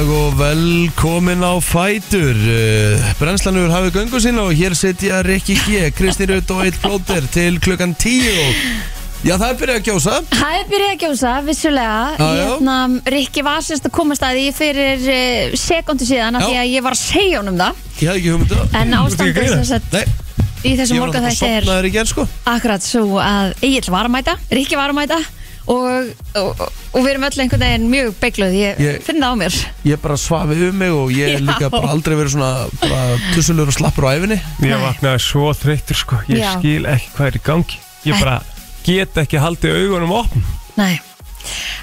dag og velkomin á Fætur. Uh, Brennslanur hafið göngu sína og hér setja Rikki G, Kristi Rutt og Eitt Plóter til klukkan 10 og Já, það er byrjað að kjósa Það er byrjað að gjósa, vissulega. Já. Hérna, Rikki var sérst að komast að því fyrir uh, sekundu síðan af því að ég var að segja honum það. Ég hafði ekki hugmyndu En ástandið þess að Nei, í ég var morgun þetta er sopnaður í gerð sko. Akkurat svo að Egil var að mæta, Rikki var að mæta og, og, og við erum öll einhvern veginn mjög beigluð, ég, Ég- finn það á mér. Ég bara svafið um mig og ég Já. hef líka bara aldrei verið svona bara tussulur og slappur á æfinni Ég Nei. vaknaði svo þreytur sko. Ég Já. skil ekki hvað er í gangi. Ég Nei. bara get ekki haldið augunum opn Nei,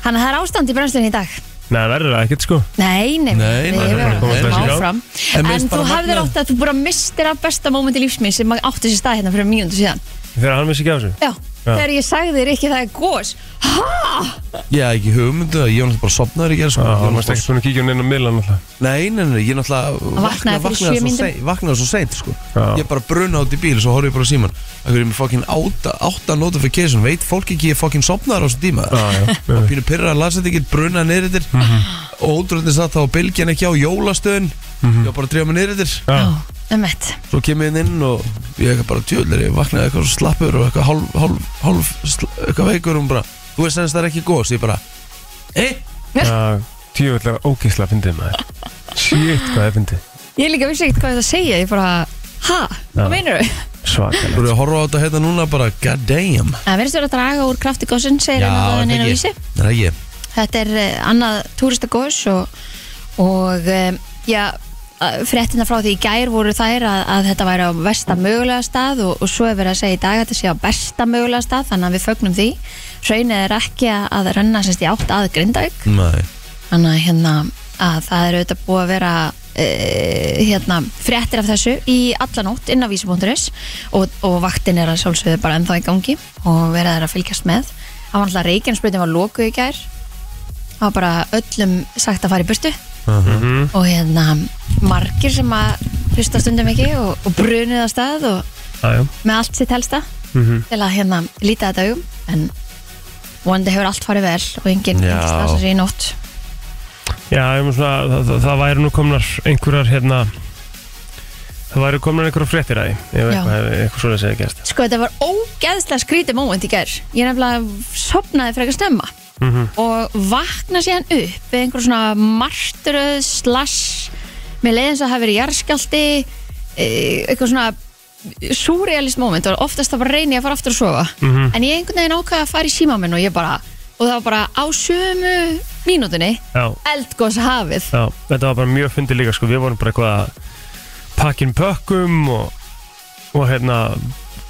þannig að það er ástand í brennslunni í dag. Nei, það verður það ekkert sko. Nei, nei, Nei, við nei, erum nei, nei, erum nei. áfram. En En, mér finnst þú bara hafðir magnað- átt að þú bara mistir af besta móment í lífsminn sem átti sér stað hérna fyrir mínúndu síðan Þegar hann vissi ekki af þessu? Já, þegar ég sagði þér ekki það er gós Hæ? Ég hafði ekki hugmyndu að ég var náttúrulega bara sopnaður í gerð sko. Já, Ég var hann varst ekki búin að kíkja hún inn á miðlan alltaf. Nei, nei, nei, ég náttúrulega vaknaði fyrir sjö vaknaði svo mínútum. seint- vaknaði svo seint sko. Já. Ég bara bruna át í bíl svo horfði ég bara á síman Akkur ég með fokkin átta, átta notification? Veit fólk ekki ég fokkin sopnaður á þessu tíma? Já, já, Og pínu pyrra að lasa þetta ekki bruna niður yfir Og ótrúlega satt þá bylgjan ekki á jólastöðun Ég var bara að drífa mig niður yfir já, Já, um mitt Svo kem ég inn og ég eitthvað bara tjóðlega Ég vaknaði eitthvað svo slappur og eitthvað hálf, hálf, hálf sl- eitthvað veikur og hún bara Þú veist að það er ekki gós Ég bara, ei, já Tjóðlega ógeðslega fyndið maður. Shit, hvað er fyndið. Ég líka vissi ekkert hvað þetta segja Ég bara, ha? Já. Hvað meinur þau? þú Svakalegt eru að horfa á þetta hérna núna bara God damn Það verðist verið að draga úr krafti góðsinn segir Já, er að það neina ekki? vísi. Það er ég Þetta er uh, annað túristagós og, og um, já, fréttina frá því í gær voru þær að, að þetta væri á versta mögulega stað og, og svo er verið að segja í dag að þetta sé á besta mögulega stað þannig að við fögnum því. Hraunið er ekki að, renna semst í átt að Grindavík. Þannig að hérna að það er auðvitað búið að vera uh, hérna fréttir af þessu í allanótt inn á vísi.is og, og vaktin er að sjálfsögðu bara ennþá í gangi og verið er að fylgjast með. Það var alltaf Reykjanesbrutin var lokuð í gær. Það var bara öllum sagt að fara í burtu Mhm. og hérna margir sem að hlusta stundum ekki og, og brunið á stað og já með allt sitt helsta Mhm. til að hérna líta þetta augum. En vonandi hefur allt farið vel og enginn Já. engin stasa sig í nótt. Já, svona, það, það, það væri nú komnar einhverjar hérna Það væri komnar einhverjar fréttir að því Ef eitthvað, eitthvað svona segja gerst. Sko þetta var ógeðslega skrítið moment í gær. Ég nefnilega sopnaði frekar snemma Mhm. og vakna síðan upp við einhver svona martröð slash með leiðins að hafa verið jarðskjálti eh, eitthvað svona surrealist moment. Og oftast það bara reyni að fara aftur að sofa. Mhm. en ég einhvern veginn ákvaði að fara í síma minn og ég bara og það var bara á sömu mínútunni Já, eldgós hafið. Já, þetta var bara mjög fyndið líka sko, við vorum bara eitthvað að pakkin pökkum og, og hérna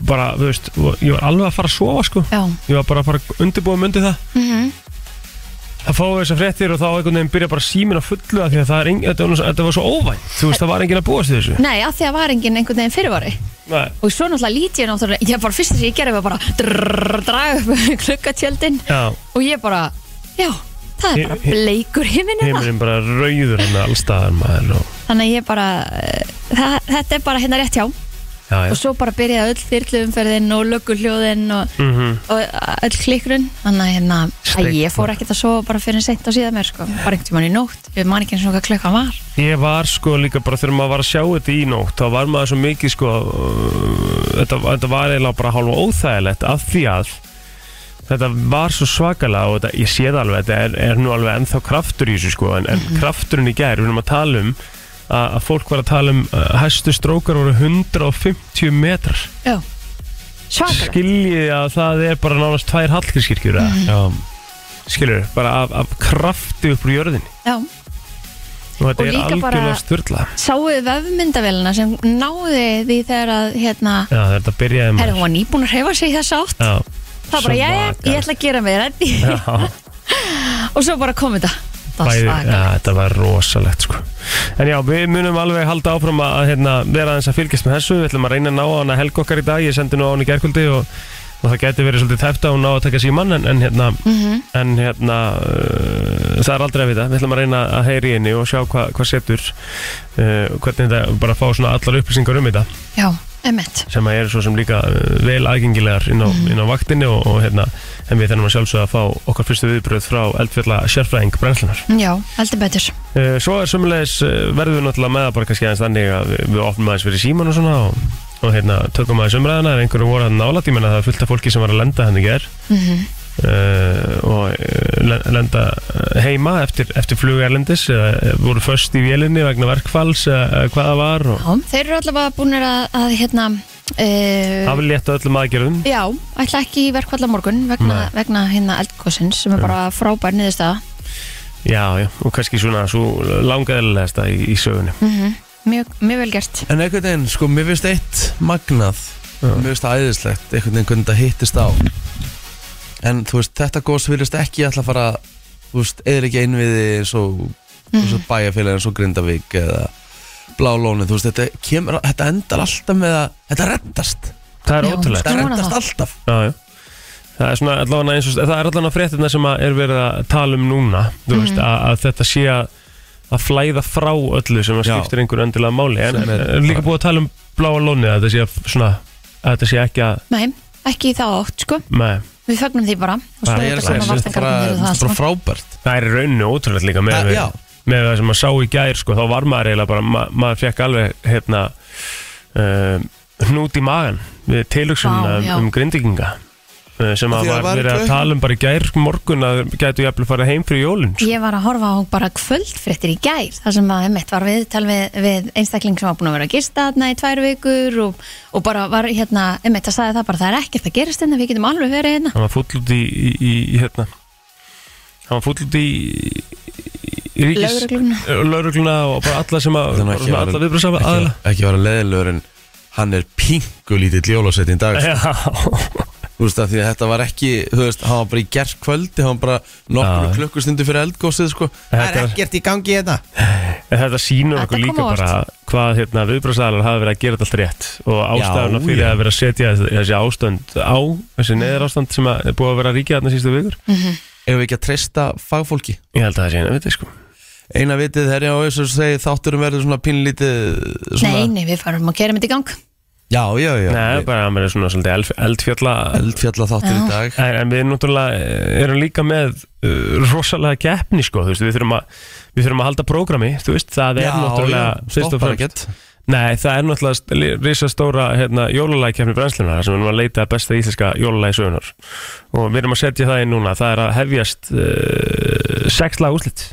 bara, þú veist, ég var alveg að fara að sofa sko, Já, ég var bara að fara að undirbúa myndi það. Mm að fá þessar fréttir og þá einhvern veginn byrja bara símin að fullu af því að það er, ein, þetta, var, þetta var svo óvænt. Þú veist, það var enginn að búast við þessu. Nei, af því að var enginn einhvern veginn fyrirvari. Nei. og svo náttúrulega lít ég náttúrulega ég bara fyrst þess að ég gerði var bara drrrr, draga upp klukkatjöldin Já, og ég bara, já, það er bara Hi- hi- bleikur himinn hérna heimurinn bara rauður hann allstaðar maður og, þannig að ég bara, eh, það, þetta er bara hérna rétt hjá já, já. og svo bara byrjaði öll þyrluumferðin og lögguhljóðin og, Mm og öll klikkurinn þannig að hérna, að ég fór ekkert að sofa bara fyrir seint á síðan mér sko, bara einhvern tímann í nótt. Ég man ekki eins og hvað klukkan var. Ég var sko líka bara þegar maður var að sjá þetta í nótt þá var maður svo mikið sko uh, þetta, þetta var eiginlega bara hálfa óþægilegt af því að þetta var svo svakalega og þetta, ég sé það alveg, þetta er, er nú alveg ennþá kraftur í þessu sko en, en krafturinn í gær, við erum að tala um að, fólk var að tala um uh, hæstu strókar voru 150 metrar. Já, svakalega skiljið að það er bara nánast tvær hallgrískirkjur mm Já, skiljur, bara af, af krafti upp úr jörðinni. Já, og þetta Og er bara- algjörlega styrla sáuðu vefmyndavélina sem náði því þegar að hérna, Já, þetta byrjaði herri, maður. hún var nýbúin að hreyfa sig í þess átt. Já, það bara, já, Svakalega. ég ætla að gera mig reddi já. Og svo bara kom þetta. var Bæði, ja, þetta var rosalegt sko. En já, við munum alveg halda áfram að hérna, vera aðeins að fylgjast með þessu. Við ætlum að reyna að ná á hana helg okkar í dag. Ég sendi nú á hana í gerkvöldi og, og það geti verið svolítið tæft að hún ná að taka síman en, en hérna, Mhm. en, hérna uh, það er aldrei að vita. Við ætlum að reyna að heyri henni og sjá hva, hvað setur uh, Hvernig þetta, bara fá svona allar upplýsingar um þetta. Já, emitt sem að eru svo sem líka uh, vel aðgengilegar inn á, Mhm. inn á vaktinni og, og hérna, en við þennum að sjálfsögða að fá okkar fyrstu viðbröð frá eldfjalla sérfræðing brennslunar. Já, heldur betur. Uh, svo er sömulegis uh, verðum við náttúrulega með það bara kannski aðeins þannig að við, við opnum aðeins fyrir síman og svona og, og hérna, tökum aðeins umræðina ef einhverju voru að nála tímina það er fullt af fólki sem var að lenda henni ger mm uh, og uh, len- lenda uh, heima eftir, eftir flugerlendis eða uh, voru först í vélinni vegna verkfalls eða hvað það var og Já, þeir eru allavega búinir að, að hérna það uh, öllum aðgerðum. Já, ætla ekki í verkvall á morgun vegna, vegna hérna eldgossins sem er bara frábær niðurstaða. Já, já, og kannski svona svo langaðilegasta í, í sögunni. Mm mjög, mjög vel gert. En einhvern veginn, sko, mér finnst eitt magnað. Já. Mér finnst það æðislegt Einhvern veginn hvernig þetta hittist á En þú veist, þetta gos virðist ekki alltaf fara Þú veist, eða ekki einviði eins og, eins og bæjarfélag eins og Grindavík eða Blálóni Þú veist, þetta, kemur, þetta endar alltaf með að Þetta reddast. Það er Ég Þetta reddast alltaf. Já, já. Það er svona allavega eins og það er allavega fréttina sem að er verið að tala um núna þú Mhm. veist, að, að þetta sé að að flæða frá öllu sem að skiptir einhver öndilega máli. En Sem er- er líka búið að tala um bláa lónið að þetta sé að svona að þetta sé ekki að Nei, ekki í þá átt sko. Með, Við fögnum því bara og svo Það er er þetta það, koma Það er bara, allt er bara saman. frábært það er í rauninu ótrúlega líka með, Það- við, Já, með það sem maður sá í gær sko, þá var maður eiginlega bara ma maður fekk alveg hérna uh, hnút í magan við tilhugsunum Vá, já. um, um grindvikinga sem Af að var var verið að tala um bara í gær morgun að gætu jafnvel að fara heim fyrir jólun sko. Ég var að horfa á bara kvöldfréttir í gær þar sem að emitt var viðtal við, við einstakling sem var búin að vera að gista þarna í tvær vikur og, og bara var hérna emitt að sagði það bara það er ekkert að gerast hérna, við getum alveg verið hérna. Hann var full út í, í, í, í hérna hann var full út í, í ríkis Lögregluna. Laurugluna og bara alla sem að alla viðbröðs ekki, aðla ekki var að leðilegur en hann er pingu lítið jólasett í dag sko. Já, Þú veist að því að þetta var ekki Þú veist, hann var bara í gerð kvöldi Hann var bara nokkur klukkustundu fyrir eldgósið sko. Það Þetta er er- ekkert í gangi í þetta En þetta Þetta okkur kom líka á óvart. bara hvað hérna, viðbröðsælar hafa verið að gera þetta allt rétt og ástæðuna fyrir já. að vera að setja þessi ástand á þessi neðar ástand sem að er búið að vera ríkja þarna sístu vikur. Ef við ekki að treysta fagfólki? Ég held að það sé eina viti sko. Eina vitið þegar ég á þessu segi þátturum verður svona pínlítið svona, Nei, nei, við farum að kera mitt í gang Já, já, já. Nei, bara að maður er svona svolítið eldf- eldfjalla Eldfjalla þáttur í dag. En, en við náttúrulega eh, erum líka með uh, rosalega keppni sko, þú veist, við þurfum að við þurfum að halda prógrami, þú veist, það er Já, náttúrulega já, fyrst og stoppar fremst- ekkert. Nei, það er náttúrulega risa stóra hérna, jólalægkeppni brennslunar sem við erum að leita að besta íslenska jólalægi sögunar og við erum að setja það inn núna það er að hefjast uh, sex lag úslit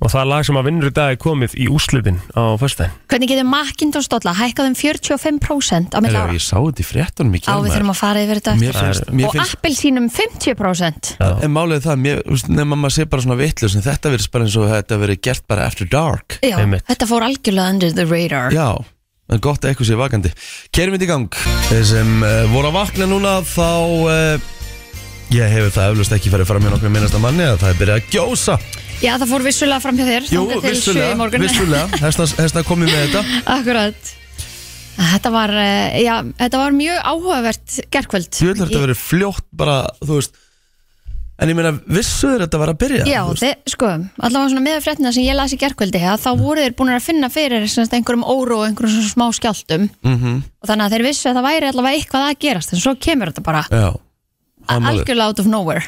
og það lag sem að vinnur í dag er komið í úslitin á föstudaginn. Hvernig getur Macintosh dolla hækkað um 45% á milli Eða, ára? Ég sá þetta í fréttunum í Á, við kjálmaður þurfum að fara yfir þetta. Mér finnst, mér Og finnst appelsínum 50% En málið er það, mér, þú veist, nema maður sé bara svona vittlust en þetta verður bara eins og þetta verður gert bara after dark. Já, Einmitt. þetta fór algjörlega under the radar. Já, en gott að eitthvað sé vakandi. Kerum við í gang. Þeir sem uh, voru að vakna núna þá uh, Ég hefur það eflust ekki farið fram með nokkrum minnasta manni að það er byrjað að gjósa. Já, það fór vissulega fram hjá þér Jú, þangað til sjö í vissulega, morgun. vissulega. Hesna, hesna komið með þetta. Akkurat. Þetta var, eh, já, þetta var mjög áhugavert gerkvöld Ég vil að þetta verið fljótt bara, þú veist. En ég meina, vissuður þetta var að byrja? Já, þú veist? þið, sko, allavega svona með fréttina sem ég las í gerkvöldi að þá voru þeir búin að finna fyrir semst, einhverjum óru og einhverjum svona smá skjáltum Mhm, og þannig að þeir vissu að það væri allavega eitthvað að gerast en svo kemur þetta bara. Já, algjörlega out of nowhere.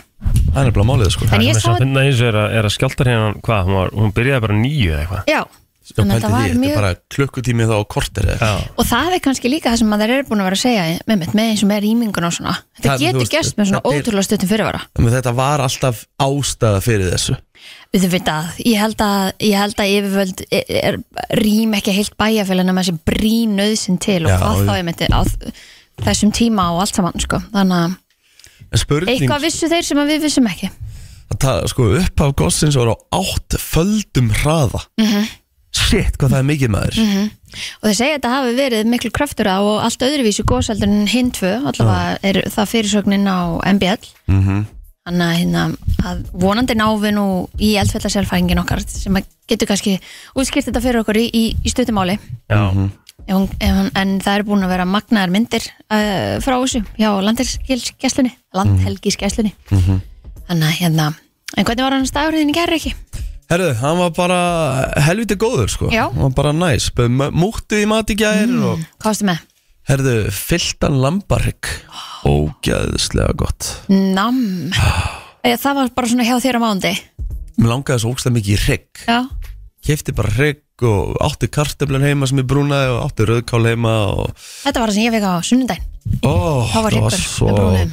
Það er bara málið sko. En ég Það sá sem finna eins er að, er að skjáltar hérna hvað, hún, var, hún byrjaði bara nýju eða eitthvað. Já, Já, þannig að því, var þetta er mjög bara klukkutími þá á korter eða? Og það er kannski líka það sem að þeir eru búin að vera að segja með, með, með eins og með rýmingun og svona. Þetta Það- þú getur veist, gerst með svona þetta er- ótrúlega stuttum fyrirvara. Að Þetta var alltaf ástæða fyrir þessu. Við þau vita að ég held að, ég held að yfirvöld er, er, rým ekki heilt bæjarfélagina með þessi brín nöðsin til og Já, hvað þá ég myndi á þessum tíma og allt saman sko. þannig að spurning, eitthvað vissu þeir sem við vissum ekki. Að ta, sko, upphaf gossins var á átt földum hraða. Mhm. Shit, hvað það er mikið maður. Og þeir segja að þetta hafi verið miklu kraftur á og allt öðruvísu góðsaldur en hinn tvö allavega er það fyrirsögnin á MBL Mhm. Þannig að, hérna, að vonandi við nú í eldfjallasérfæringin okkar sem getur kannski útskýrt þetta fyrir okkur í, í, í stuttumáli já, ef hún, ef hún, en það er búin að vera magnaðar myndir uh, frá þessu hjá landhelgisgæslunni landhelgisgæslunni. Þannig að hérna en hvernig var hann stagurinn í gerð ekki? Herðu, hann var bara helviti góður sko. Já. Hann var bara næs. Múttu í mat í gær og Hvað varstu með? Herðu, fylltan lambarygg Ógæðslega gott. Nam. Eh, Það var bara svona hjá þér á mándi Mér langaði svo ógstlega mikið í hrygg. Já, Kefti bara hrygg og átti kartöflun heima sem ég brúnaði og átti rauðkál heima og þetta var það sem ég fekk á sunnundaginn Ó, Það var það var svo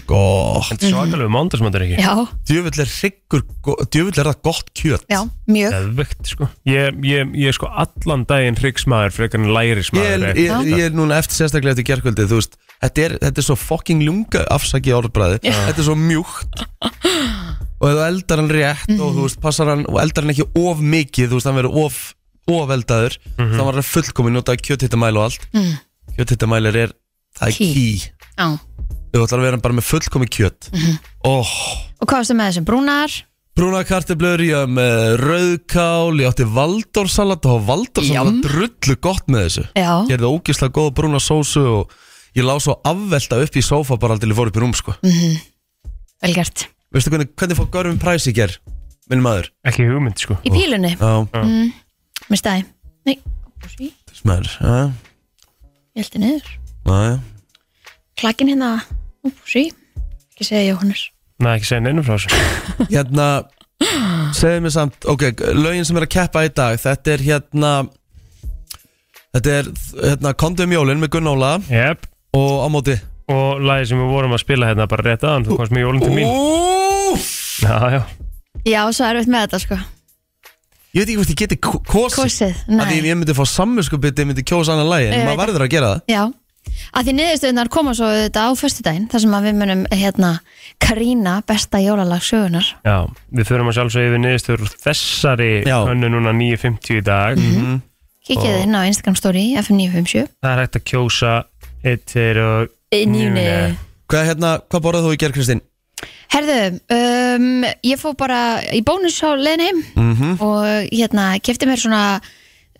gott. Þetta er svakalegu mándasmöndur ekki? Já, Djöfull er hryggur, go- djöfull er það gott kjöt. Já, mjög. Geðvegt sko. Ég, ég, ég er sko allan daginn hryggsmaður frekar en Ég, lærismaður er- ég, ég er núna eftir sérstaklega eftir gerkvöldið Þú veist, þetta er, þetta er svo fucking ljunga afsaki orðbræði Þetta er svo mjúkt. Og ef þú eldar hann rétt og þú veist, passar hann og eldar hann ekki of mikið Þú veist, hann verður of, of eldaður Þá var hann fullkomin notaði kjöthittamæli og allt. Mm. Kjöthittamælir er, það er Key. key. Já. Þú ætlar að vera bara með fullkomi kjöt. Oh, Og hvað varstu með þessum? Brúnar? Brúna karteblur, ég var með rauðkál Ég átti valdórsalat og valdórsalat Jam. drullu gott með þessu. Já, Gerði ógislega góða brúna sósu og ég lá svo afvelta upp í sófa bara til ég fór upp í rúm sko. Vel gert. Veistu hvernig, hvernig fór Görfum Præs í ger? Minn maður? Ekki hugmynd sko. Í pílunni, Já, með stæði Nei, maður Já, ég heldur niður. Já, já. Klakinn hérna, sí Ekki segja Jóhannes. Nei, ekki segja neinum frá þessu. Hérna, segðu mér samt Ok, lögin sem er að keppa í dag Þetta er hérna Þetta er hérna Kondum Jólin með Gunnóla Jep Og á móti? Og lagi sem við vorum að spila hérna bara rétt aðan Þú komst með jólum til mín. Úff! Já, já. Já, svo erum við með þetta sko. Ég veit ekki hvort ég geti ko- kosið. Kosið, Af því ef nei ég myndi fá samvinskupið Ég myndi kjósa annan lagi En Ég maður veit verður að gera það. Já, að því niðurstöðunar koma svo þetta á föstudaginn þar sem að við munum hérna Karína, besta jólalag sögunar Já, við förum að sjálfsögja yfir niðurstöður þessari Já. hönnu núna 9.50 í dag. Kikið inn á Instagram story F957 Það er hægt að kjósa eitt, tveir og Nýni Hvað, hérna, hvað borðað þú í gerð Kristín? Herðu, um, ég fór bara í bónus á leiðin heim Mhm. og hérna kefti mér svona,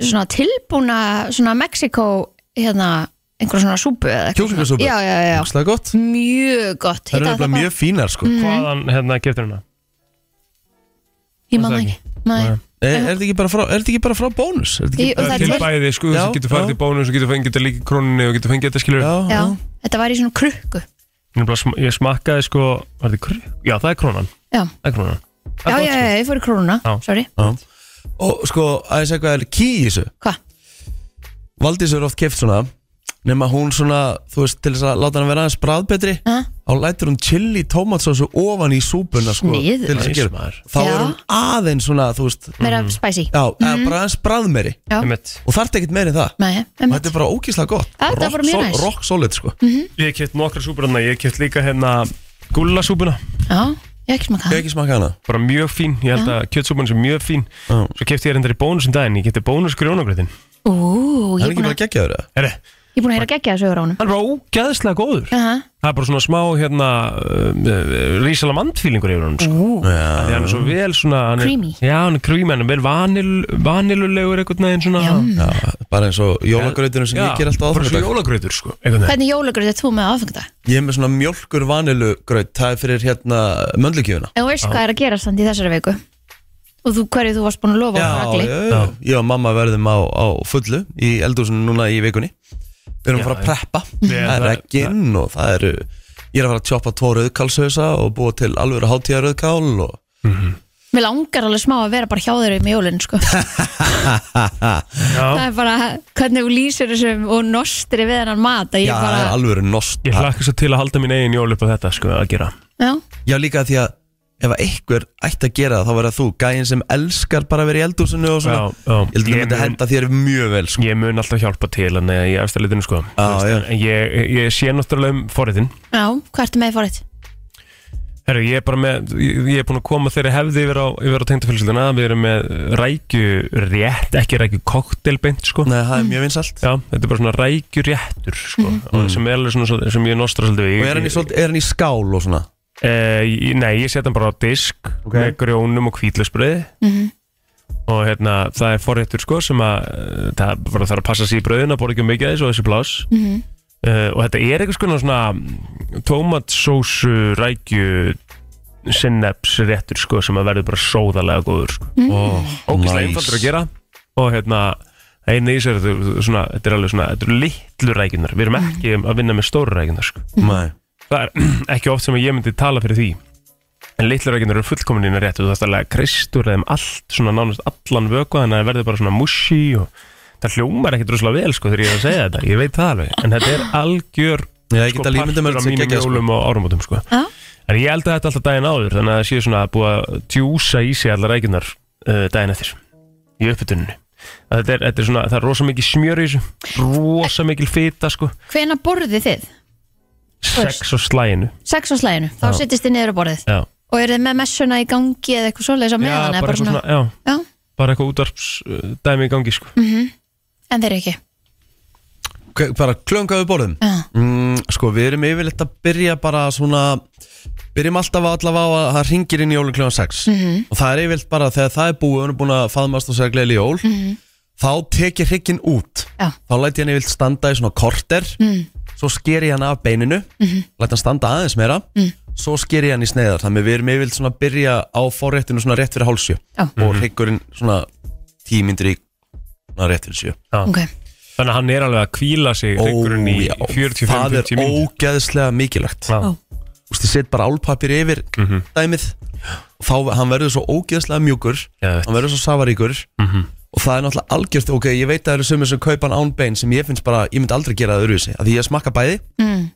svona tilbúna svona Mexiko hérna einhver svona súpu eða. Kjúklingasúpu? Já, já, já, Óslega gott mjög gott Það eru bara- mjög fínar sko Hvaðan hérna geftur hérna? Ég það ekki. Nei. Er, er þetta ekki bara frá, er þetta ekki bara frá bónus? Er þetta Jú, ekki og það er Til til- bæði, sko, Já, þú getur farið já. í bónus og getur fengið þetta líka í króninni og getur fengið þetta skilur Já, Já, já. þetta var í svona krukku Ég bara sm- Ég smakkaði sko, var þetta krú? Já, það er krónan Já, Það er krónan já, já, gott, já, ég fór í krúnuna Já. Sorry, Já. Og sko, að ég segja hvað er ký í þessu hvað? Valdís er oft keft svona Nefn hún svona, þú veist, til þess að láta hann vera aðeins bræðbetri Uh, Þá lætur hún chili tómatsósu ofan í súpuna sko, Sniðugt. til þess að gera. Maður. Þá er Já. hún aðeins svona, þú veist Meira spicy. Já, eða bara aðeins bræðmeri Já, Einmitt. Og þarf ekkert meiri en það. Nei, Og einmitt. þetta er bara ógíslega gott. Ja, þetta er Rock bara mjög sol- næs. Mhm. Rock solid sko. Ég hef keft nokkra súpur hérna Ég hef keft líka hérna gullasúpuna Já, ég hef ekki smakað Ég hef ekki smakað hana. Bara mjög fín. Ég held að kjötsúpan sem mjög fín. Já. Svo kefti ég reyndar í bónusum daginn. Ég kefti bónus grjónagröðin Ú, Það ég er er ekki búin bara að, geggjaður eða? Herri, ég er búin að heyra geggja þessu á honum. Hann er bara ógæðslega góður. Aha. Það er bara svona smá hérna uh, Rísalamandfílingur yfir hann sko. Ú, Því hann er svo vel svona hann er, Creamy. Já, hann er creamy Hann er vel vanil, vanilulegur einhvern veginn svona Já. Já, bara eins og jólagrauturinn sem ég ger alltaf Bara svo aðfangadag jólagrautur sko einhvern veginn. Hvernig jólagur þetta þú með aðfengjönda? Ég er með svona mjölkur vanilugraut Það er fyrir hérna möndlugjöfuna En þú veist hvað er að gera samt í þessari viku Og þú, hverju þú varst búin að lofa Já, á já, já, ég og mamma verðum á, á fullu Í eldhúsinu núna í vikunni Við erum að fara að preppa. Það er regginn og það eru Ég er að fara að tjoppa tvo rauðkálshausa Og búa til alveg hátíða rauðkál og... Mér langar alveg smá að vera bara hjá þeirri með jólinn sko. Já, Það er bara hvernig þú lýsir þessum og nostri við hennan mat að ég Já, bara, alveg nost. Ég hlakka svo til að halda mín eigin jól upp á þetta sko að gera. Já, Já, líka því að ef að einhver ætti að gera það þá verða þú gæinn sem elskar bara að vera í eldhúsinu og svona. Já, já. Ég held að það Ég myndi mun- henda þér mjög vel sko. Ég mun alltaf hjálpa til hann í eftirlitinu sko. Já, Þú veist, já. En ég, ég sé náttúrulega um forriðin já, hvað ertu með í fórið? Herru, ég er bara með, ég, ég er búin að koma þeirri hefði yfir á, á tengdafélsildina Við erum með rækju rétt, ekki rækju koktelbeint sko. Nei, það er mjög vinsalt Já, þetta er bara svona rækju réttur sko og sem, er alveg svona, svona- sem ég nostra svolítið Eh, ég- Nei, ég set hann bara á disk Ok. með grjónum og hvítlausbröði Mm og hérna, það er forréttur sko sem að eh, það bara þarf að passa sér í bröðin að borða ekki um mikið þessu og þessi plás -hmm. uh, og þetta er eitthvað svona, svona tómatsósu rækju sinneps réttur sko sem að verður bara sóðalega góður sko. oh, ógæslega einfaldur að gera og hérna einu í sér þetta er svona, þetta er alveg svona, þetta eru litlu rækjunar við erum ekki að vinna með stóru rækjunar sko. Nei. Það er ekki oft sem ég myndi tala fyrir því en litlu rækjunar eru fullkominina rétt og það er alveg kristur eða um allt svona nánast allan vöku þannig að það verður bara svona mushy og það hljómar ekkert rosalega vel sko þegar ég er að segja þetta ég veit það alveg, en þetta er algjör Já, ég sko, partur af sé mínum sko. jólum og árumótum sko Já. En ég held að þetta alltaf daginn áður Þannig að það séu svona að djúsa í sig allar rækjunar uh, daginn eftir Í uppbytunni þetta er, þetta er svona, það er rosa mikið smjör í þessu Rosa mikil fita sko Hvena borðið þið? Sex og slæginu Sex á slæginu, þá Já. sittist þið niður á borðið. Já, Og eru þið með messuna í gangi eða eitthvað svoleiðis á já meðan eða bara, eitthvað svona, já, Já, bara eitthvað útvarps uh, dæmi í gangi sko. En þeir ekki. Hve- Bara klöngaðu borðum Já, mm, Sko, við erum yfirleitt að byrja bara svona Byrjum alltaf að allavega á að það ringir inn í jólun kljóðan 6 Mhm. Og það er yfirleitt bara þegar það er búið og við erum búin að faðmast og segja gleðli jól. Þá tek ég hrygginn út. Mhm. Já. Þá læt ég hann yfirleitt standa í svona korter. Mm. Svo sker ég hann af beininu Mhm. Læt hann standa aðeins meira Mm. Svo sker ég hann í sneiðar Þannig við erum yfirleitt svona að byrja á forréttinu svona rétt fyrir hálsjö Já. Og hryggurinn svona tímyndir í svona rétt fyrir sjö ok Þannig að hann er alveg að kvíla sig hryggurinn í já, 45-50 Það er ógeðslega mikilvægt. Ó. Þú veist, ég set bara álpapir yfir Mhm. dæmið og þá hann verður svo ógeðslega mjúkur Geðveikt. hann verður svo safaríkur Mhm. Og það er náttúrulega algjörst, ok, ég veit að það eru sumir sem kaupa hann án bein sem ég finnst bara, ég myndi aldrei gera það öðruvísi, af því ég smakka bæði. Mm.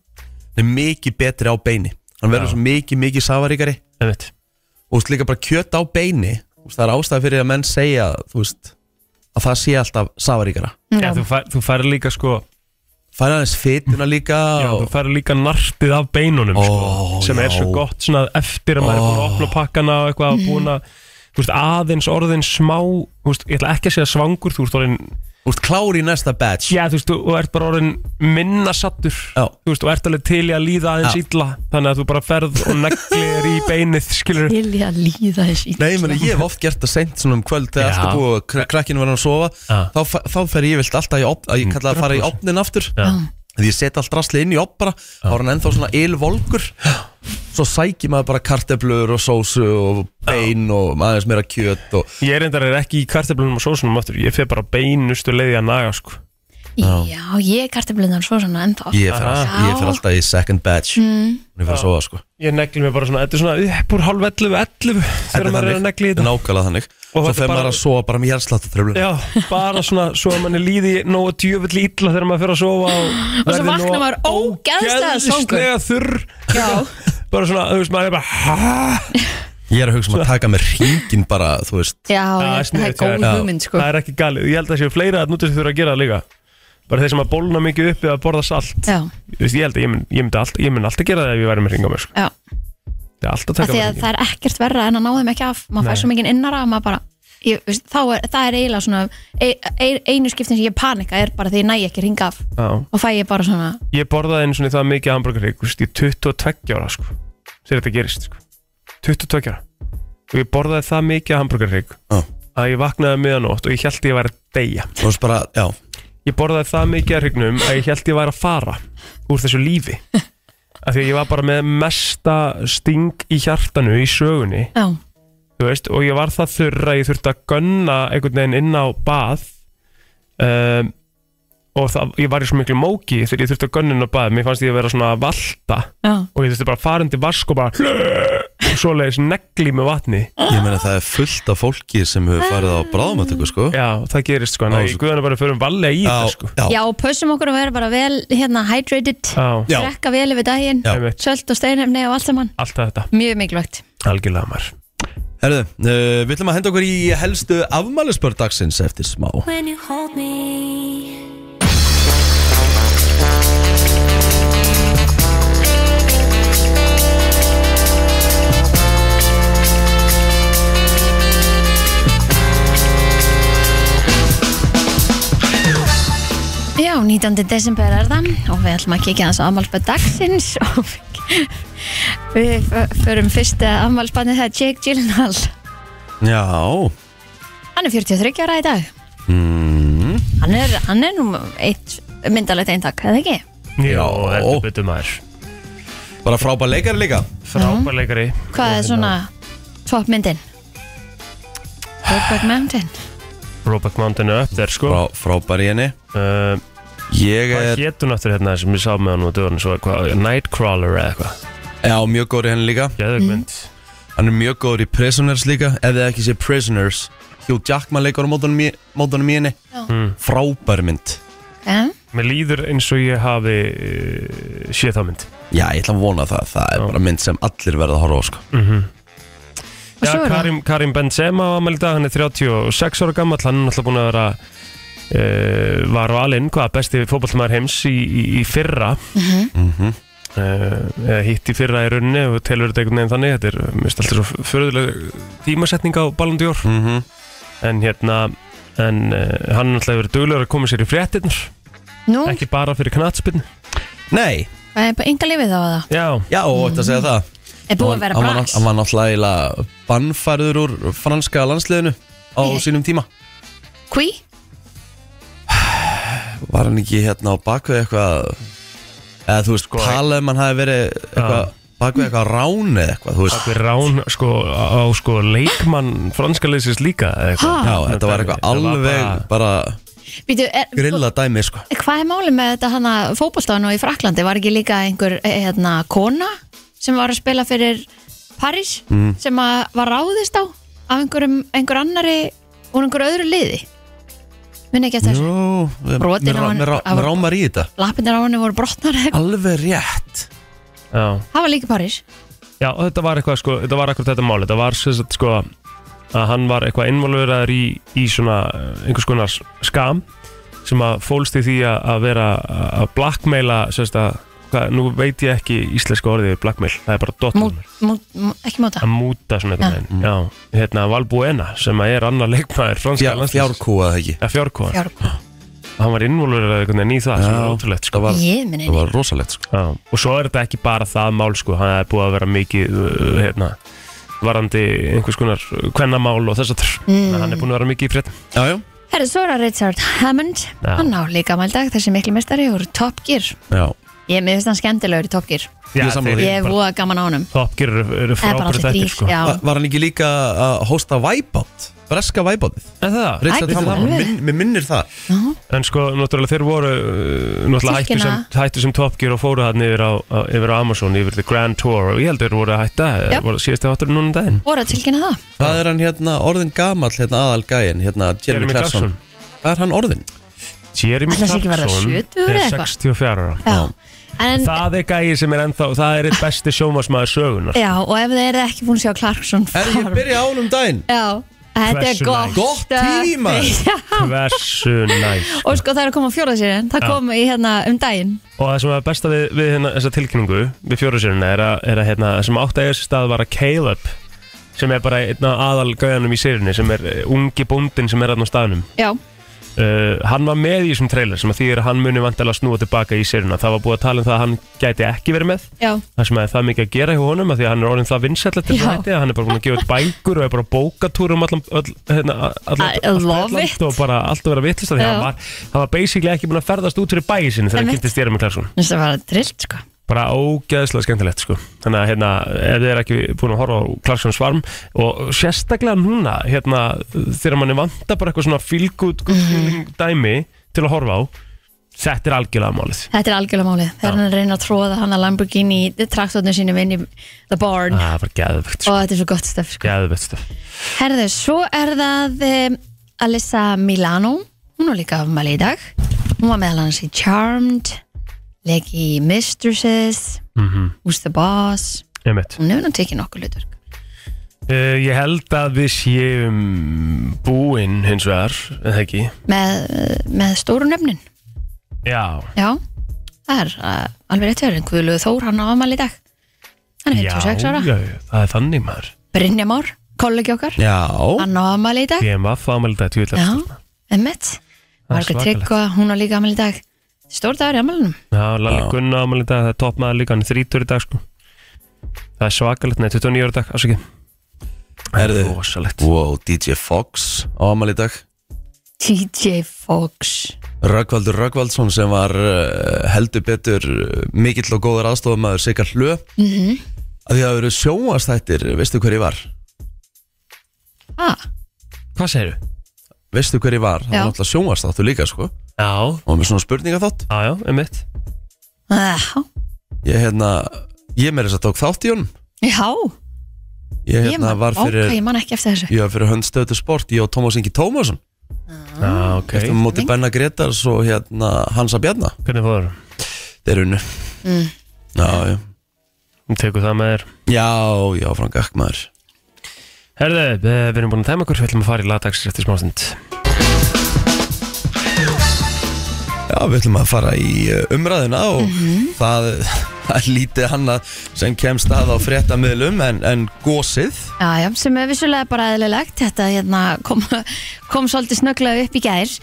hann er mikið betri á beini. Hann verður svo mikið, mikið safaríkari. Og þú veist, líka bara kjöt á beini þú veist, það er ástæði fyrir að menn segja þú veist, að það sé alltaf safaríkara. Já, þú fær, þú fær líka sko færa aðeins fytuna líka Já, þú og, fær líka nartið af beinunum Ó, sko, sem er já. svo gott svona eftir að maður er búin að opna pakkana og eitthvað mm. búin að þú veist, aðeins orðin smá þú veist, ég ætla ekki að segja svangur þú veist, orðin, þú veist, klári í næsta batch já, þú veist, þú ert bara orðin minna sattur Já. þú veist, og ert alveg til í að líða aðeins Já. illa þannig að þú bara ferð og neglir í beinið skilur Vilja líða þessi Nei, meni, ég hef oft gert það seint svona um kvöld þegar Já. allt er búið og kr krakkinu verður að sofa Já. þá, fa- þá fer ég vilt alltaf í opn að ég kalla það að fara í 100%. opnin aftur Já. Því ég set allt drasli inn í opn bara þá er hann ennþá svona ylvolgur svo sækir maður bara karteblur og sósu og bein og aðeins meira kjöt og ég er endar ekki í karteblunum og sósunum aftur ég fer bara beinustu leiði að naga sko. Já, ég er kartablindan svo svona ennþá. Ég fer, all, Já. ég fer alltaf í second batch. Mm. ég fer að sofa sko. Ég negli mig bara svona, þetta er svona upp úr hálf 11, 11 þegar maður er að negli í þetta nákvæmlega þannig. Og svo fer er maður að sofa bara með hjartsláttu Já, bara svona, svo að manni líði nógu djöfull illa þegar maður fyrir að sofa og, Og svo nógu maður ógeðslega ógeðslega þurr. Já, bara svona, þú veist, maður er bara "Ha?" ég er að hugsa um að taka með ringin bara þú veist. Já, Það er góð hugmynd sko. Það er ekki galið, ég held að það séu fleira að nútið sem þurfa að gera það líka bara þeir sem að bólna mikið upp eða borða salt Já, Þú veist, ég held að ég mun, ég myndi alltaf, ég mun alltaf gera það ef ég væri með ring á mér sko. já það er alltaf að Af taka því að það er ekkert verra en að ná þeim ekki af maður Nei. fær svo mikið innara að maður bara ég, veist, þá er, það er eiginlega svona e, e, einu skiptin sem ég panika er bara því ég næ ekki að ringa af Já. og fæ ég bara svona ég borðaði einu svona það mikið hamburgerrygg þú veist, ég er 22 ára sko, þegar þetta gerist sko. 22 ára og ég borðaði það mikið hamburgerrygg Já. að ég vaknaði miðanótt og ég held ég væri að deyja þú veist bara, já ég borðaði það mikið að hrygnum að ég held ég væri að fara úr þessu lífi. Af því að ég var bara með mesta sting í hjartanu í sögunni. Já, þú veist, og ég var það þurr að ég þurfti að gunna einhvern veginn inn á bað um, og það, ég var í svo miklu móki þegar ég þurfti að gunna inn á bað. Mér fannst ég að vera svona að valta já, og ég þurfti bara að fara undir vask og bara svoleiðis negli með vatni. Ég meina það er fullt af fólki sem hefur farið á bráðumöttöku sko. Já, það gerist sko, í svo- guðana bara fyrir valega í það sko. já, já, og pössum okkur að vera bara vel hérna hydrated, já, drekka vel yfir daginn einmitt, sölt og steinefni og allt saman. Allt þetta, mjög mikilvægt. Algjörlega maður. Herðu, uh, við ætlum að henda okkur í helstu afmælisbörn dagsins eftir smá. When you hold me Já, 19. desember er það og við ætlum að kíkja þess að afmálspöð dagsins og við förum fyrst að afmálspöðni það er Jake Gyllenhaal. Já. Hann er 43 ára í dag. Mm, hann er, hann er nú eitt myndalegt eintak, eða ekki? já, heldur betur maður. Bara frábær leikari líka. Frábær leikari. Hvað er svona toppmyndin? Brokeback Mountain. Brokeback Mountain er upp þér sko. Frá, Frábær í henni. Uh, Ég Hvað er, hétt hún aftur hérna sem ég sá með hann út döðun svo eitthvað Nightcrawler eða eitthvað? Já, mjög góður í henni líka. Geðugmynd Hann er mjög góður í Prisoners líka Ef þið ekki sé Prisoners. Hugh Jackman leikur á mótunum í, mótunum í henni. Mm. Frábær mynd. Okay. Mér líður eins og ég hafi uh, séð þá mynd. Já, ég ætla að vona það. Það er Já. bara mynd sem allir verða að horfa á sko. Og Já, svo er það. Karim, Karim Benzema á ammæli dag, hann er 36 ára gammal hann er náttúrulega búin að vera uh, var valinn, hvað, besti fótballtamaður heims í, í, í fyrra. Mm uh, eða hitt í fyrra í rauninni og telur þetta einhvern veginn þannig þetta er mist alltaf svo förðuleg tímasetning á Ballon d'Or. -hmm. en hérna en uh, hann er náttúrulega verið duglegur að koma sér í fréttinur Nú, ekki bara fyrir knatspinn Nei, það er bara enga lífið þá að það já, já, og þetta að segja það? Er búið að vera Hann var- brax? Hann var náttúrulega bannfærður úr franska landsliðinu á sínum tíma. Hví? Var hann ekki hérna á bakvið eitthvað eða þú veist, Sko- talað um hann hafi verið eitthvað bakvið eitthvað rán eða eitthvað, þú veist Bakvið rán sko, á sko, leikmann franska leysins líka eða eitthvað. Já, þetta var eitthvað Þetta var alveg bara- bara Býtu, er, grilla dæmi, sko Hvað er málið með þetta hana fótboltáðan og í Fraklandi? Var ekki líka einhver eh, hérna, kona sem var að spila fyrir Paris Mm. sem að var ráðist á af einhverjum, einhver annari úr einhver öðru liði Minn ekki eftir þessu? Brotin á hann- mér rámar í þetta. Lappindir á henni voru brotnar. Alveg rétt. Já. Það var líka í Paris Já, og þetta var eitthvað sko, þetta var akkur þetta mál. Þetta var sem sagt sko að hann var eitthvað involveraður í, í svona eh, einhvers konar skam sem að fólst í því að, að vera að blackmaila sem sagt að hvað, nú veit ég ekki íslenska orðið yfir blackmail, það er bara dot mú, mú, Ekki móta. Að múta svona Já. eitthvað já. já, hérna Valbuena sem að er annar leikmaður franska Fjár, Fjárkúa það ekki? Ja, fjárkóðan, Fjár, hann var veginn í það sem er ótrúlegt sko. Það var, Ég minni það var rosalegt, sko. Já, og svo er þetta ekki bara það mál sko, hann er búið að vera mikið uh, hérna, varandi einhvers konar kvennamál og þess að mm. hann er búin að vera mikið í fréttum. Já, já. Herri, svo er það Richard Hammond. Já. Hann á líka mældag, þessi miklu mestari úr Top Gear. Já, Ég með þess að skemmtilegur í Top Gear Já, þeir. Ég bara- voða gaman á honum Top Gear eru, eru Það er bara frábæri allir þættir þrýr sko Já, Va- Var hann ekki líka að hósta Wipeout? Breska Wipeoutið? En það, Richard Æ, Hammond, alveg. minn, mér minnir það en sko, náttúrulega þeir voru uh, náttúrulega hættu sem, Tilkynna. hættu sem Top Gear og fóru hann yfir á, á- yfir á Amazon, yfir The Grand Tour og ég held þeir voru að hætta, Já. voru síðasti áttur núna um daginn voru að tilkynna það Hvað er hann hérna orðin gamall hérna aðal gæin hérna Jeremy, Jeremy Clarkson Clarkson. Hvað er hann orðin? Jeremy Ætli það sé ekki verða Clarkson 70 eða er eitthvað? 64 ára Já, en, Það er gæi sem er ennþá, það er eitt besti sjómasmaður sögunar já og ef þið eru ekki búin að sjá Clarkson Er ég að byrja á hann um daginn? Já, þetta er Hversu gott. Gott maður. Já. Hversu næs Og sko það er að koma fjóra sér Það Já. kom í hérna um daginn Og það sem er besta við, við hérna, þessa tilkynningu við fjóruðsérina er að, er að hérna, það sem átt að sér stað var að Caleb sem er bara einn af aðal gauðanum í sérinu sem er eh, ungi bóndin sem er aðna á staðnum Já, uh, hann var með í þessum trailer sem að því að hann muni vantilega snúa tilbaka í sérina það var búið að tala um það að hann gæti ekki verið með. Já, það sem er það mikið að gera hjá honum að því að hann er orðin það vinsætlega til þetta hann er bara búin að gefa út bækur og er bara á bókatúr um allan, hérna, og bara allt að vera Já. hann var, basically ekki búin að ferðast út fyrir bæi sinni þegar hann kynntist Jeremy Clarkson. Það var trillt sko bara ógeðslega skemmtilegt sko. þannig að hérna, ef þið er ekki búin að horfa á Clarkson svarm og sérstaklega núna hérna, þegar manni vantar bara eitthvað svona feel good, good feeling dæmi til að horfa á þetta er algjörlega málið. Þetta er algjörlega málið. Þegar hann að reyna að tróða hann að Lamborghini traktornu sínum inn í The Barn. Það var geðvegt og sko. þetta er svo gott stöf sko. geðvegt stöf Herðu, svo er það um, Alyssa Milano. Hún var líka afmæli í dag. Hún var meðal hans í Charmed Í Mistresses. Mm Who's the Boss? -hmm. Hún hefur nú tekið nokkuð hlutverk. Uh, ég held að við séum búinn hins vegar eða ekki? Með, með stóru nöfnin. Já, Já, það er uh, alveg rétt verið Guðluð Þór, hann á afmæli í dag. Hann er já, 56 ára. já, það er þannig maður. Brynja Már, kollegi okkar. Já. Hann á afmæli í dag. BMF ámæli þetta Já, tjóðlega Emmett Það er Margrét svakalegt. Tryggva, hún á líka afmæli í dag Stór dagur í afmælinum Já, Lalli Já. Gunna ámæli dag, það er toppmaður líka, hann er 30 í dag sko. Það er svakalegt, nei, 29 ára í dag, ásaki Það er rosalegt Wow, DJ Fox á amal í dag TJ Fox Röggvaldur Röggvaldsson sem var uh, heldur betur uh, mikill og góður aðstofamæður Sigga Hlö mm -hmm. að því að það eru sjóastættir, veistu hver ég var? ah, Hvað segirðu? Veistu hver ég var? Það Já. var náttúrulega sjóastáttu líka sko. Já, og með svona spurninga þátt já, já, einmitt. Já, ég hérna, ég með þess að tók þátt í honum. Já. Ég Ég hérna man, var fyrir ok, ég man ekki eftir þessu. Ég var fyrir hönd stöðu sport, ég og Tómas Ingi Tómasson. Já, ok. Eftir móti Benna Gretars og hérna Hansa Bjarna. Hvernig fóður? þeir unnu. Mm. já, já, Þú tekur það með þér? Já, já, frá gagmaður Herðu, eh, við erum búin að tæma okkur Við ætlum að fara í lagdags eftir smástund. Já, við ætlum að fara í uh, umræðina og það, það er lítið hannað sem kemst að á fréttamiðlum en, en gósið Já, já, sem er vissulega bara eðlilegt. Þetta hérna, kom, kom svolítið snögglega upp í gær.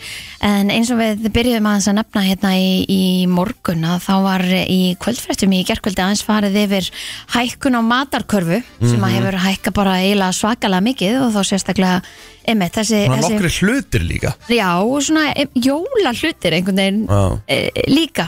En eins og við byrjuðum aðeins að nefna hérna í, í morgun að Þá var í kvöldfréttum í gerkvöldi aðeins farið yfir hækkun á matarkörfu Sem að hefur hækka bara eiginlega svakalega mikið Og þá sérstaklega, einmitt, þessi, Svona þessi nokkri hlutir líka. Já, og svona em, jóla hlutir einhvern veginn Já. e, líka.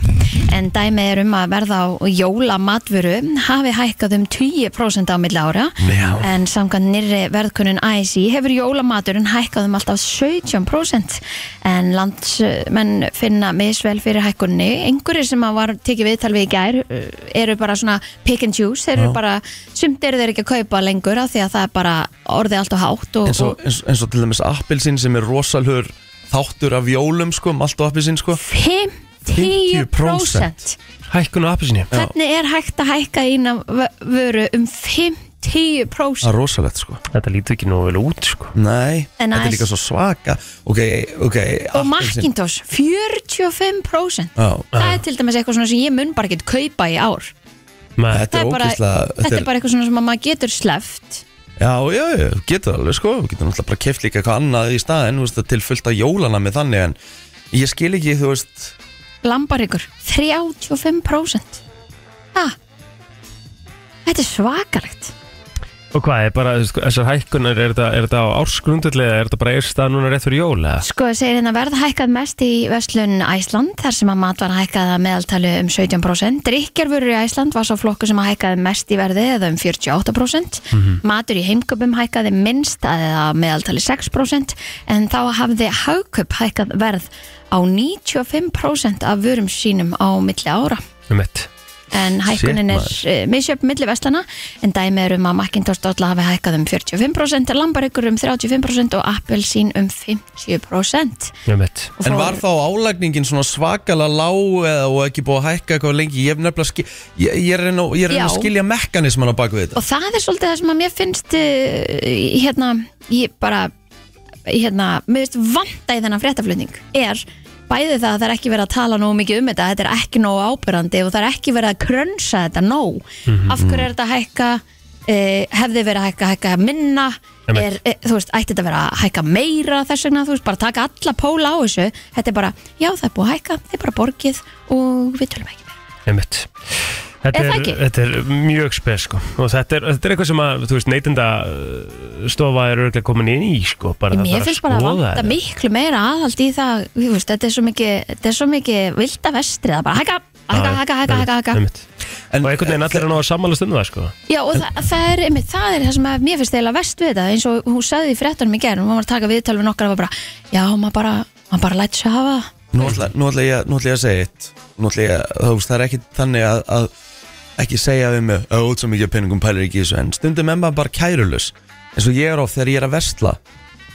En dæmi er um að verða á jólamatvöru hafi hækkað um 20% á milli ára. Já. En samkvæmt nýrri verðkunnun ASI hefur jólamaturinn hækkað um alltaf 17% En landsmenn finna misvel fyrir hækkunni Einhverjir sem að var tekið viðtal við í gær uh, eru bara svona pick and choose. Þeir eru bara, sumt eru þeir ekki að kaupa lengur af því að það er bara orðið allt og hátt og, eins og, eins, eins og til dæmis appilsinn sem er rosalhur þáttur af jólum sko, malt og appilsinn sko. 50% Hækkun á appisinni Hvernig er hægt að hækka vö- vöru um 50%? Það er rosalegt sko. Þetta lítur ekki nú vel út sko. Nei, þetta er líka svo svaka. Ok, ok Og Macintosh 45% Já, Það er til dæmis eitthvað svona sem ég mun bara ekki kaupa í ár. Nei, Þetta er er bara, þetta er bara eitthvað svona sem að maður getur sleft Já, já, já, getur alveg sko. Þú getur náttúrulega bara keft líka eitthvað annað í staðinn Þú veist, til fullt af jólana með þannig En ég skil ekki, þú veist. Lambaríkur 35% Ha? Þetta er svakalegt Og hvað, er bara, sko, þessar hækkunar, er þetta, er þetta á ársgrundulli eða er þetta bara erst að núna rétt fyrir jól eða? Sko, það segir hérna verð hækkað mest í Vestlun Æsland þar sem að mat var hækkað að meðaltali um 17%. Drykjarvörur í Æsland var svo flokku sem að hækkaði mest í verði eða um 48%. Matur í heimköpum hækkaði minnst eða meðaltali 6% en þá hafði hagköp hækkað verð á 95% af vörum sínum á milli ára. Um mitt En hækkunin er uh, misjöfn milli vestlana en dæmi er um að Macintosh Dolla hafi hækkað um 45%, Lambaríkur um 35% og Appelsín um 50%. Um mitt Og En fór- var þá álægningin svona svakalega lág eða og ekki búið að hækka eitthvað lengi? Ég, hef nefnilega skil, ég, ég er reyna- ég er að reyna að skilja mekanisman á baku þetta. Og það er svolítið það sem að mér finnst uh, hérna, ég bara hérna, mér finnst vanta í þennan fréttaflutning er bæði það að það er ekki verið að tala nógu mikið um þetta þetta er ekki nógu ábyrrandi og það er ekki verið að krönsa þetta nóg. Af hverju er þetta að hækka? Uh, hefði verið að hækka, hækka minna? Einmitt. er, e, þú veist, ætti þetta að vera að hækka meira þess vegna, þú veist, bara taka alla póla á þessu. Þetta er bara, já það er búið að hækka þið er bara borgið og við tölum ekki meira. Um mitt Þetta Er er, þetta er mjög spes sko og þetta er, þetta er eitthvað sem að, þú veist, neytinda stofa er örglega komin inn í sko bara það Mér þarf finnst bara að vanta þetta. miklu meira aðhald í það þú veist, þetta er svo mikið, þetta er svo mikið vilda vestri, það er bara hækka, hækka, hækka, hækka, hækka, hækka. einmitt. En- Og einhvern veginn allir er nú að sammálast um það sko Já, og það, það, er, einmitt, það er það sem að mér finnst eiginlega vest við þetta eins og hún sagði í fréttunum í gerð hún var að taka viðtal við nokkar og var bara já, maður bara, maður bara lætur sig hafa það. Nú ætla, nú ætla ég, nú ætla ég að segja eitt Nú ætla ég, að- þú veist, það er ekki þannig að, að ekki segja við mig að út svo mikið af peningum pælir ekki þessu. En stundum er maður bara kærulus eins og ég er oft þegar ég er að versla.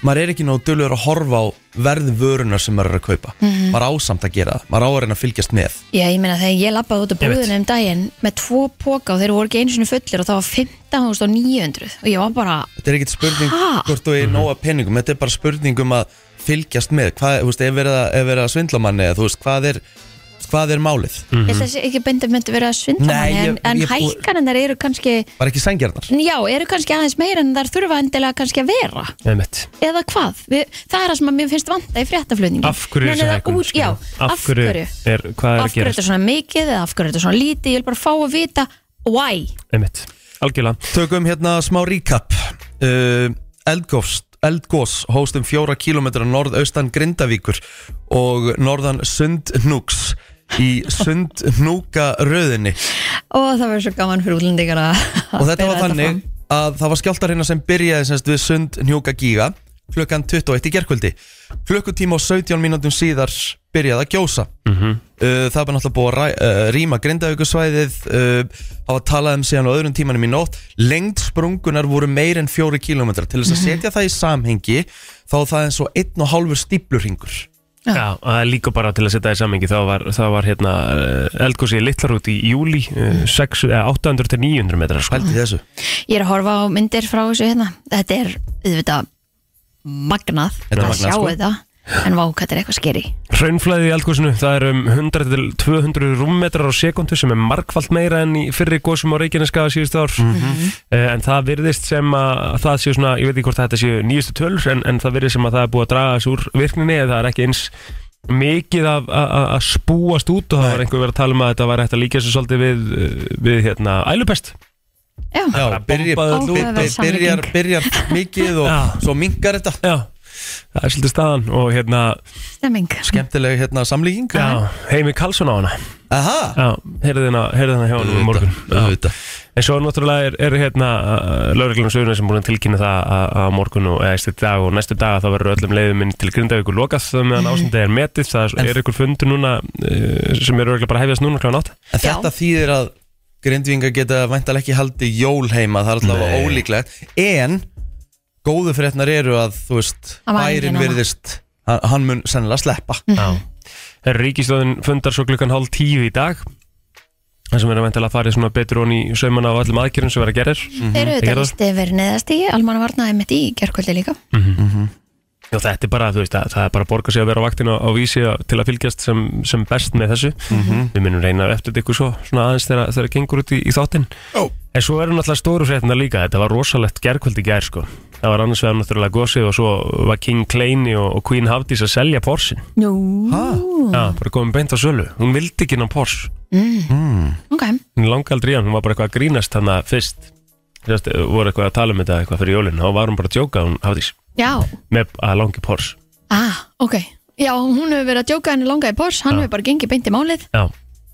Maður er ekki nóg dölur að horfa á verð vörunar sem maður er að kaupa. Maður á samt að gera það, maður á að reyna að fylgjast með. Já, ég meina þegar ég lappaði út veit. búðinu um daginn með tvo póka og þeir voru ekki einu sinni fullir og það var 15.900 og ég var bara, þetta er ekkit spurning Ha? hvort þú er nóga peningum. Þetta er bara spurning um að fylgjast með. Hvað, þú veist, ef verið að, að svindla manni eða þú veist, hvað er hvað er málið, ég held að þessi ekki bendi myndi verið að svindla Nei, manni en, ég- en ég- hækkanir eru kannski bara ekki sangjarnar Já, eru kannski aðeins meira en þær þurfa endilega kannski að vera. Einmitt. eða hvað, Við, það er það sem að mér finnst vanta í fréttaflutningi. Af hverju er þessi hækkun út, Já, skilur? af hverju er, Hvað er Af að hverju er gerast þetta svona mikið eða af hverju er þetta svona lítið? Ég vil bara fá að vita why. Einmitt. Algjörlega. Tökum hérna smá recap. Uh, Eldgófst eldgós hóst um fjóra kílómetra norðaustan Grindavíkur og norðan Sundnúks í Sundnúka röðinni og það var svo gaman fyrir útlendingar að og þetta var þannig að það var skjáltar hérna sem byrjaði semst við Sundnjúka gíga klukkan 21 í gerkvöldi klukkutíma og 17 mínútum síðar byrjaði að gjósa. Uh, það var náttúrulega búið að ræ, uh, rýma Grindavíkusvæðið uh, hafa talað um síðan á öðrum tímanum í nótt. Lengd sprungunar voru meir en fjóri kílómetrar. Til þess að setja það í samhengi þá er það eins og einn og hálfur stíplurringur Já. Já, og það er líka bara til að setja það í sammingi þá var, það var hérna eldgósi Littlarút í júli uh, 6, eh, 800 til 900 metrar sko. í þessu Ég er að horfa á myndir frá þessu hérna Þetta er, auðvitað, magnað Þetta er að magnað, sjá sko. þetta En vá, hvað þetta er eitthvað skeri Hraunflæði í eldgósinu, það er um 100 til 200 rúmmetrar á sekundu sem er markvallt meira enn í fyrri gósum á Reykjaneskaða síðustu ár. Mhm. Eh, en það virðist sem að það séu svona, ég veit ekki hvort þetta séu nýjustu tölur en, en það virðist sem að það er búið að draga þessu úr virkninni eða það er ekki eins mikið af- að að- að spúast út og það var einhver verið að tala um að þetta var hægt að líka þessu svolítið við, við hérna, ælupest. Já, Já, byrjar, byrjar, byrjar mikið og Já. svo mingar þetta. Já, það er svolítið staðan og hérna, stemming. Skemmtileg hérna samlíking já, Heimi Karlsson á hana. Aha, Já, heyrðu hérna, heyrðu hérna hjá hann um morgun. Já. auðvitað. En svo náttúrulega er, er hérna lauruglum sögurinn sem búin að tilkynna það að á morgun og eða eftir dag og næstu dag þá verður öllum leiðum inn til Grindavíkur lokað það meðan ástandi er metið. Það er ykkur fundur núna uh, sem er örgulega bara að hefjast núna kláðan átt En þetta þýðir að grindvinga geta væntalega ekki haldið jól heima Það er alltaf Nei. ólíklegt. En góðu fréttnar eru að þú veist Það Bærin núna. virðist hann, mun sennilega sleppa. Já. Herra Ríkistöðin fundar svo klukkan hálf tíu í dag. Það sem er að væntalega að fara svona betur onni í saumana á öllum aðgerðum sem verða að gerir Þeir eru þetta er það. vist yfir neðast í Almanna varnaði mitt í gerkvöldi líka Já, þetta er bara, þú veist, að, það er bara að borga sig að vera á vaktin á, á vísi að, til að fylgjast sem, sem best með þessu. Við minnum reyna eftir þetta ykkur svo, svona aðeins þegar það gengur út í, í þáttinn. Ó. En svo eru náttúrulega stóru fréttina líka, þetta var rosalegt gerkvöldi gær, sko. Það var annars vegar náttúrulega gósið og svo var King Kleini og, og Queen Hafdís að selja Porsin. Nú, Ha? Já, bara komið beint á sölu. Hún vildi ekki ná Pors. ok Hún langi aldrei í hann, hún var bara eitthvað að grínast hann að fyrst. Þess, voru eitthvað að tala um þetta eitthvað fyrir jólinn, þá var hún bara að djóka, hún Hafdís, Já, með að langi Pors. ah, ok. Já, hún hefur verið að djóka henni langaði Pors Hann Já. hefur bara gengið beint í málið. Já.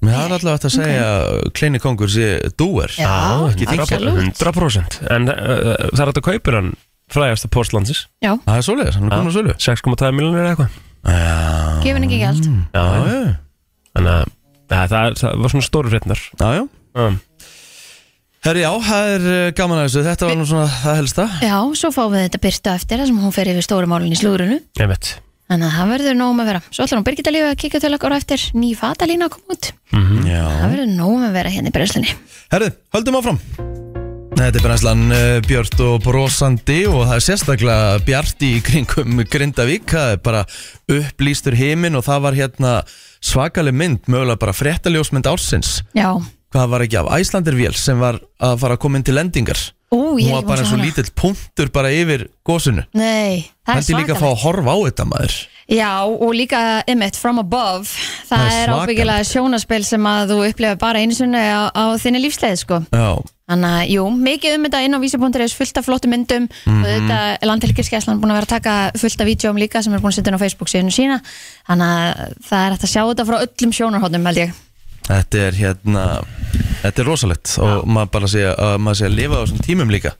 Mér har allavega hægt að segja að Kleini kongur sé dúer. Já, ekki þingjar. absolutt. 100% En uh, það er hægt að kaupa hann frægasta postlandsins Já, Það er svoleiðis, hann er búin að sölu. 6,2 miljonir eða eitthvað. Já, gefin ekki gælt Já, já. Þannig að ja, það, er, það var svona stóru frétnar já, já. um, Herri, já, það er eh, gaman að þessu. Þetta var nú svona það helsta. Já, svo fáum við þetta byrtu eftir þar sem hún fer yfir stóru málun í slúrunu Ég veit Þannig að það verður nóg með að vera. Svo ætlar hún Birgitta lífið að kíka til okkar á eftir. Ný fatalína að koma út Já. Það verður nóg með að vera hérna í breyslunni Herri, höldum áfram. Þetta er brennslan uh, björt og brosandi og það er sérstaklega bjart í kringum Grindavík, það er bara upplýstur heiminn og það var hérna svakaleg mynd, mögulega bara fréttaljósmynd ársins. Já, Hvað var ekki af Æslandirvél sem var að fara að koma inn til lendingar? ú, ég Hún var bara eins og lítill punktur bara yfir gósinu. Nei, það er Hætti líka að fá svakalegt að horfa á þetta maður. Já, og líka Emmett from above Það, Það er er ábyggilega sjónaspil sem að þú upplifa bara einu sinni á, á þinni lífsleið sko. Já, Þannig að, jú, mikið um þetta inn á vísi.is fullt af flottu myndum Mhm. og þetta er landhelgiskeslan búin að vera að taka fullt af vídjóm líka sem er búin að setja inn á Facebook síðan sína þannig að það er hægt að sjá þetta frá öllum sjónarhóttum held ég þetta er hérna, þetta er rosalegt og maður bara sé að maður sé að lifa á þessum tímum líka.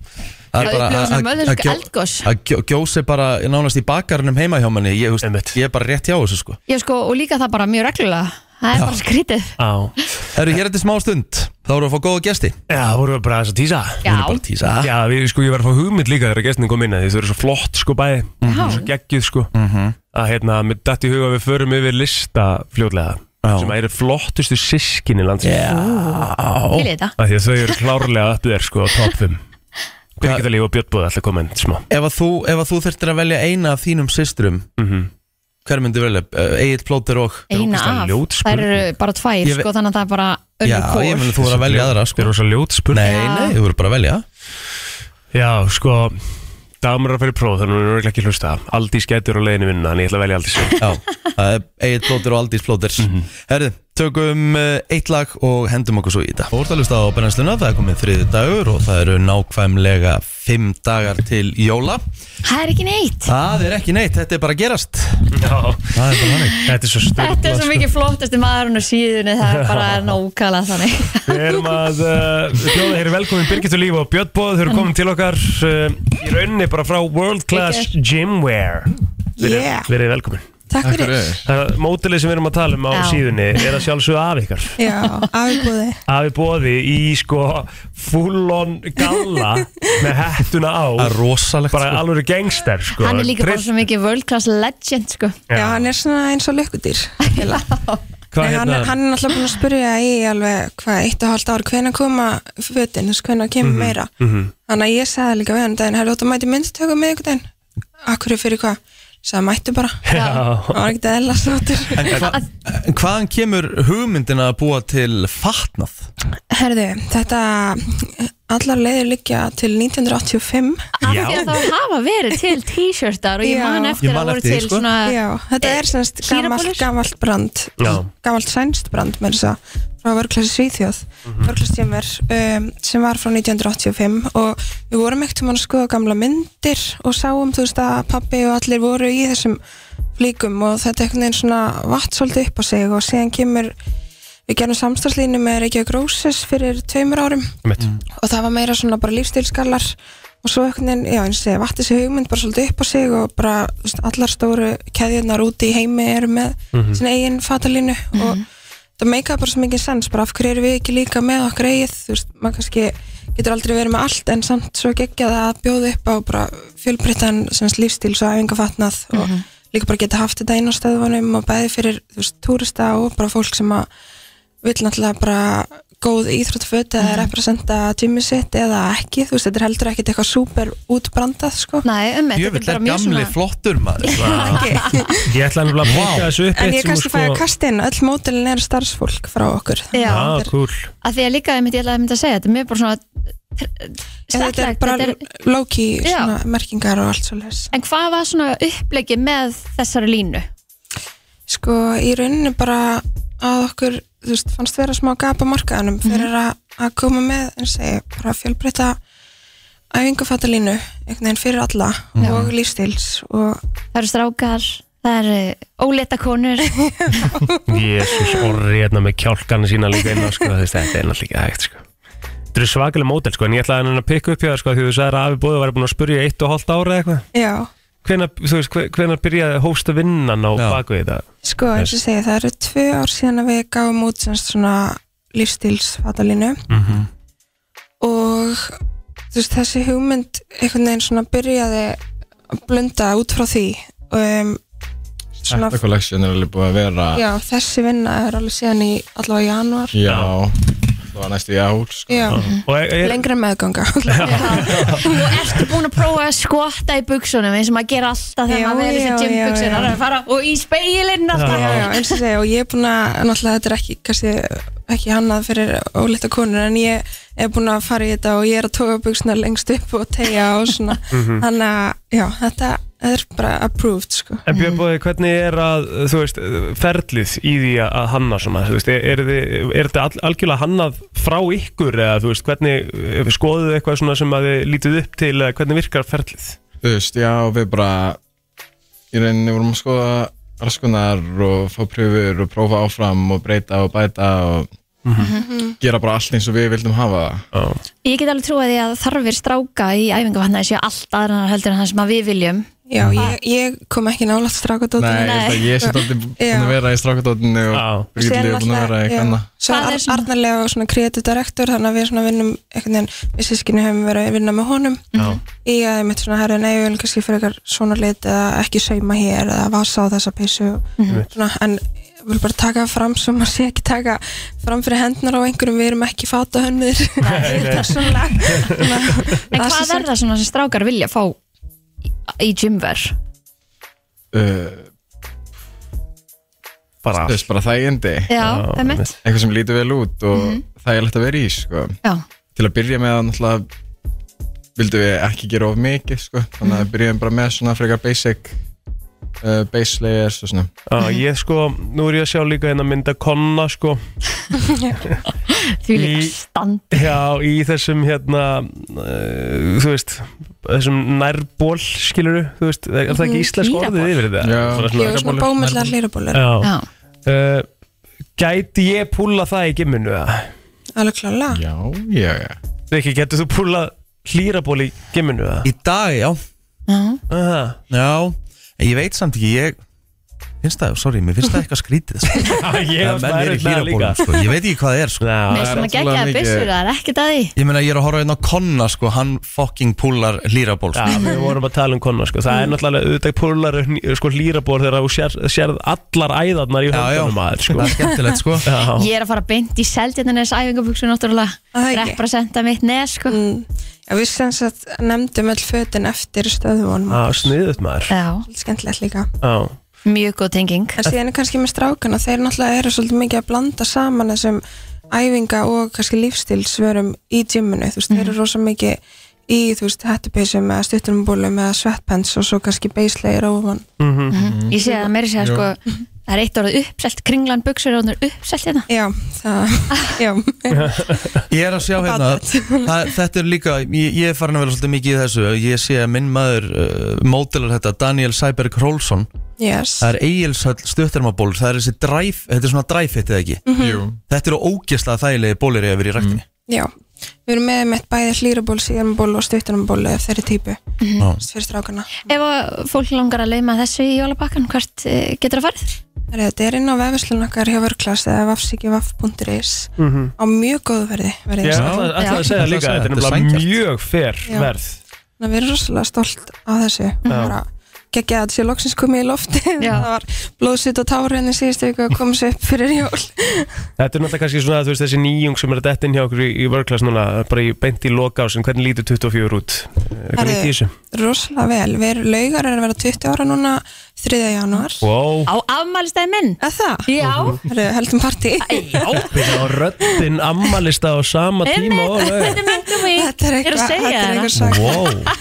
Það svona gjó- eldgos. að gjó- gjósi bara nánast í bakarnum heima hjá manni. Ég, veist, ég er bara rétt hjá þessu sko. Já, sko, og líka það bara mjög reglulega. Það er Já. bara skrítið. Á. Herru, hér er þetta smá stund Þá erum við að fá góða gesti. Já, voru við bara að tísa. Við erum bara að tísa. Já, við, sko, ég var að fá hugmynd líka þegar gestin kom inn þau eru svo flott, sko, bæði. Já. Svo geggjuð, sko. Mhm. Að, hérna, mér datt í huga við förum yfir lista fljótlega Já. sem að eru flottustu sískinni landsins. Til þetta. Af Því að þau eru klárlega upp þér, sko, á top 5 Birgitta Líf og Björn Bóð ætla að koma inn smá. Ef að þú, ef að þú þurftir að velja eina af þínum systrum mm Hver myndi velja? Uh, Egil Plóter og Eina ógeðslega af, ljót það eru spurning. bara tvær Ég ve- sko, þannig að það er bara Já, önnur ég kór meni þú voru að velja aðra Það sko. er rosa ljót spurning Nei, nei, þú voru bara að velja. Já, sko Damur að fyrir próf, þannig að hún er ekki hlusta. Aldís getur á leiðinu vinna, þannig ég ætla að velja Aldís. Er Egil Plóter og Aldís Plóter Mhm. Herru, Tökum uh, eitt lag og hendum okkur svo í þetta. Úrtalust á brennsluna, það er komið þriði dagur og það eru nákvæmlega fimm dagar til jóla. Það er ekki neitt. Það er ekki neitt, þetta er bara að gerast. Já, Það er bara hannig þetta er svo styrla Þetta er svo mikið flottasti maðurinn á síðunni Það er bara nákvæmlega þannig. Við erum að uh, hljóða hér velkomin Birgit og Líf og Björn Bóð Þau eru komin til okkar uh, í rauninni bara frá World Class Gymwear. Verið Yeah. verið velkomin Takk fyrir. Það mótilið sem við erum að tala um á Já. síðunni er að sjálfsögðu af ykkar Já, afbúði. Afi bóði í sko full-on galla með hettuna á Það er rosalegt bara sko. alveg gangster sko Hann er líka bara svo mikið world class legend sko Já, hann er svona eins og. Hvað Nei, hann, hérna er- hann er náttúrulega búin að spyrja í alveg, hvað, eitt og hálft ár, hvenær koma fötin, þess hvenær kemur meira. mhm. Þannig að ég sagði líka við hann daginn, hefur þú mæti myndtöku með ykkur daginn? Akkur fyrir hvað? Sagði mættu bara. Það var ekkert eðla slóttur. En, hva, en hvaðan kemur hugmyndin að búa til fatnað? Herðu, þetta allar leiðir liggja til 1985. Af því að það hafa verið til t-shirtar og ég man eftir Ég man að voru eftir því, til sko. svona Já, þetta er semst gamalt, Kýrabollur? gamalt brand Já. gamalt sænst brand með þess að frá vörklasi Svíþjóð mm um, sem var frá 1985 og við vorum ekkert um að skoða gamla myndir og sáum þú veist að pappi og allir voru í þessum flíkum og þetta einhvern veginn svona vatt svolítið upp á sig og síðan kemur við gerum samstagslínu með Reykjavík Roses fyrir tveimur árum mitt og það var meira svona bara lífstilskallar og svo einhvern veginn, já eins og ég vatti þessi hugmynd bara svolítið upp á sig og bara veist, allar stóru keðjunar úti í heimi eru með Mhm. sinna eigin fatalínu og það meikaði bara svo mikið sens bara af hverju eru við ekki líka með okkar eigið? Þú veist, maður kannski getur aldrei verið með allt en samt svo geggjað að bjóða upp á bara fjölbreyttan lífstíls og æfingafatnað og líka bara geta haft þetta inn á stöðunum og bæði fyrir þú veist, túrista og bara fólk sem að vill náttúrulega bara góð íþróttaföt eða representa tími sitt eða ekki, þú veist, þetta er heldur ekkit eitthvað súper útbrandað, sko. Nei, um Jöfull er gamli flottur maður Ég ætla nefnilega að byggja þessu upp En eitt ég sem kannski sko- fæ að kasta inn, öll mótilin er starfsfólk frá okkur. Já, Já, cool. Að því að líka einmitt, ég ætlaði einmitt að segja þetta er mér bara svona En þetta er bara þetta er- svona merkingar og allt svo les En hvað var svona upplegi með þessari línu? Sko, í rauninni bara að okkur, þú veist, fannst vera smá gap á markaðanum fyrir að, að koma með, eins og ég, bara fjölbreyta æfingafattalínu, einhvern veginn fyrir alla og lífstíls og Það eru strákar, það eru óleita konur. Jésús, orri hérna með kjálkana sína líka inn á sko, þetta er náttúrulega ekki hægt sko. Þetta eru svakalega mótel sko, en ég ætlaði að pikka upp hjá það sko, því þú sagðir að Afi Bóði var búin að spurja eitt og hálft ára eða eitthvað. Já, Hvenær, þú veist, hve- hvenær byrjaði hósta vinnan á baku þetta? sko, eins og segi, það eru tvö ár síðan að við gáum út svona lífstílsfattalínu Mm og þú veist, þessi hugmynd einhvern veginn svona byrjaði að blunda út frá því um, svona, Þetta collection er alveg búið að vera já, þessi vinna er alveg síðan í allavega januar Já, það var næstu í ár sko. já, Og er, er, lengra meðganga. Og ertu búin að prófa að skvotta í buksunum eins og maður ger alltaf þegar Já, maður verður já, sem já, gymbuksur já. er að fara og í speilin alltaf. já, já, eins og segja og ég er búin að, náttúrulega þetta er ekki kannski ekki hannað fyrir ólita konur en ég er búin að fara í þetta og ég er að tóka buksna lengst upp og tegja og svona, þannig að já, þetta er bara approved sko. En Björn Bóði, hvernig er að, þú veist, ferlið í því að hanna svona, þú veist, er, er, þið- er þetta all, algjörlega hannað frá ykkur eða, þú veist, hvernig, ef við skoðuðu eitthvað svona sem að þið lítið upp til eða hvernig virkar ferlið? Þú veist, já, við bara í rauninni vorum að skoða alls konar og fá pröfur og prófa áfram og breyta og bæta og gera bara allt eins og við vildum hafa það. Já. ég get alveg trúið því að þarfir stráka í æfingavatnaði séu allt aðra heldur en það sem að við viljum. Já, ég, ég kom ekki nálægt Nei, strákadótinu ég held að ég sé alltaf búin að vera í strákadótinu og er búin að vera í annað. Svo er Arnarlega og svona kreatív direktor þannig að við svona vinnum einhvern veginn, við sískinni hefum verið að vinna með honum. Já. í að ég mitt svona herri nei, við viljum kannski fyrir eitthvað svona lit eða ekki sauma hér eða vasa á þessa svona, en vil bara taka fram svo maður sé ekki taka fram fyrir hendnar á einhverjum við erum ekki fata hönnur persónulega. En hvað er það svona sem strákar vilja fá í, gymver? uh, Bara veist, bara þægindi. Eitthvað sem lítur vel út og þægilegt að vera í sko. Til að byrja með að náttúrulega vildum við ekki gera of mikið sko. þannig að við byrjum bara með svona frekar basic uh, Base layers og svona Já, ég sko, nú er ég að sjá líka hérna mynda konna sko Því líka stand Já, í þessum hérna uh, þú veist þessum nærból skiluru, þú veist, er það ekki Mhm, íslensk orðið yfir þetta? Já. Svona Jú, svona bómullar hlýrabólur Já. Já, Uh, gæti ég púla það í gimminu eða? Alveg klála Já, já, já Riki, getur þú púlað hlýraból í gimminu eða? Í dag, já já Aha. Já, en ég veit samt ekki ég finnst það, sorry, mér finnst það eitthvað skrítið sko. Já, ég á menn er í smæri hlýrabólum, sko. ég veit ekki hvað það er sko. Já, svona geggjaða byssur, það er ekkert að því Ég meina, ég er að horfa hérna á konna, sko, hann fucking púlar hlýraból Já, sko. við vorum að tala um konna sko. Það er náttúrulega auðvitað púlar sko, hlýraból þegar þú sér, sérð allar æðarnar í Já, já, höndunum aðeins sko. það er skemmtilegt, sko Já. Ég er að fara beint í seldjarnanes æfingabuksu náttúrulega Það ekki. Representa mitt nes sko Mm. Já, við sem sagt nefndum öll fötin eftir stöðvunum Já, sniðut maður Já, Skemmtilegt líka Já, mjög góð tenging. En síðan er kannski með strákana, þeir náttúrulega eru svolítið mikið að blanda saman þessum æfinga og kannski lífstilsvörum í gymminu, þú veist, þeir eru rosa mikið í, þú veist, hættupeysum eða stutturumbólum eða sweatpants og svo kannski baselayir ofan. Mhm. Ég sé að meiri segja sko Það er eitt orðið uppselt, kringlan buksur og uppselt hérna. Já, það, já, Ég er að sjá hérna það, Þetta er líka, ég, ég er farin að vera svolítið mikið í þessu. Ég sé að minn maður uh, mótilar þetta, Daniel Sæberg Rólfsson yes. Það er eigilshöll stuttarmabólur Það er þessi dræf, þetta er svona dræfitt eða ekki? Jú. Þetta eru ógeslega þægilegi bólir yfir í ræktinni. Já, við erum með með bæði hlýraból, síðanból og stutturumból eða þeirri típu, Já. fyrir strákana. Ef að fólk langar að leima þessu í jólabakkan hvert eh, getur það farið? Það er- Þetta er inn á vefverslun okkar hjá vörklass eða vafsíkjavaf.is Mhm. á mjög góðu verði, verði Ég ég að segja. ætla að segja líka Þetta er mjög fer Já. verð við erum rosalega stolt af þessu bara geggja að þessi loksins komið í lofti það var blóðsitt og tári henni síðustu viku að koma sér upp fyrir jól. Þetta er náttúrulega kannski svona, þú veist, þessi nýjung sem er að detta inn hjá okkur í, í vörklass núna, bara í, beint í loka ásin, hvernig lítur 24 út? Eh, Hvernig lítur í þessu? rosalega vel, við erum laugar er að vera 20 ára núna 3. januar Wow, Á afmælistæði minn? Að það, Já. Heru, heldum partí. Já. Við röddinn ammalista á sama tíma. Þetta er myndum í þetta er eitthvað þetta er eitthvað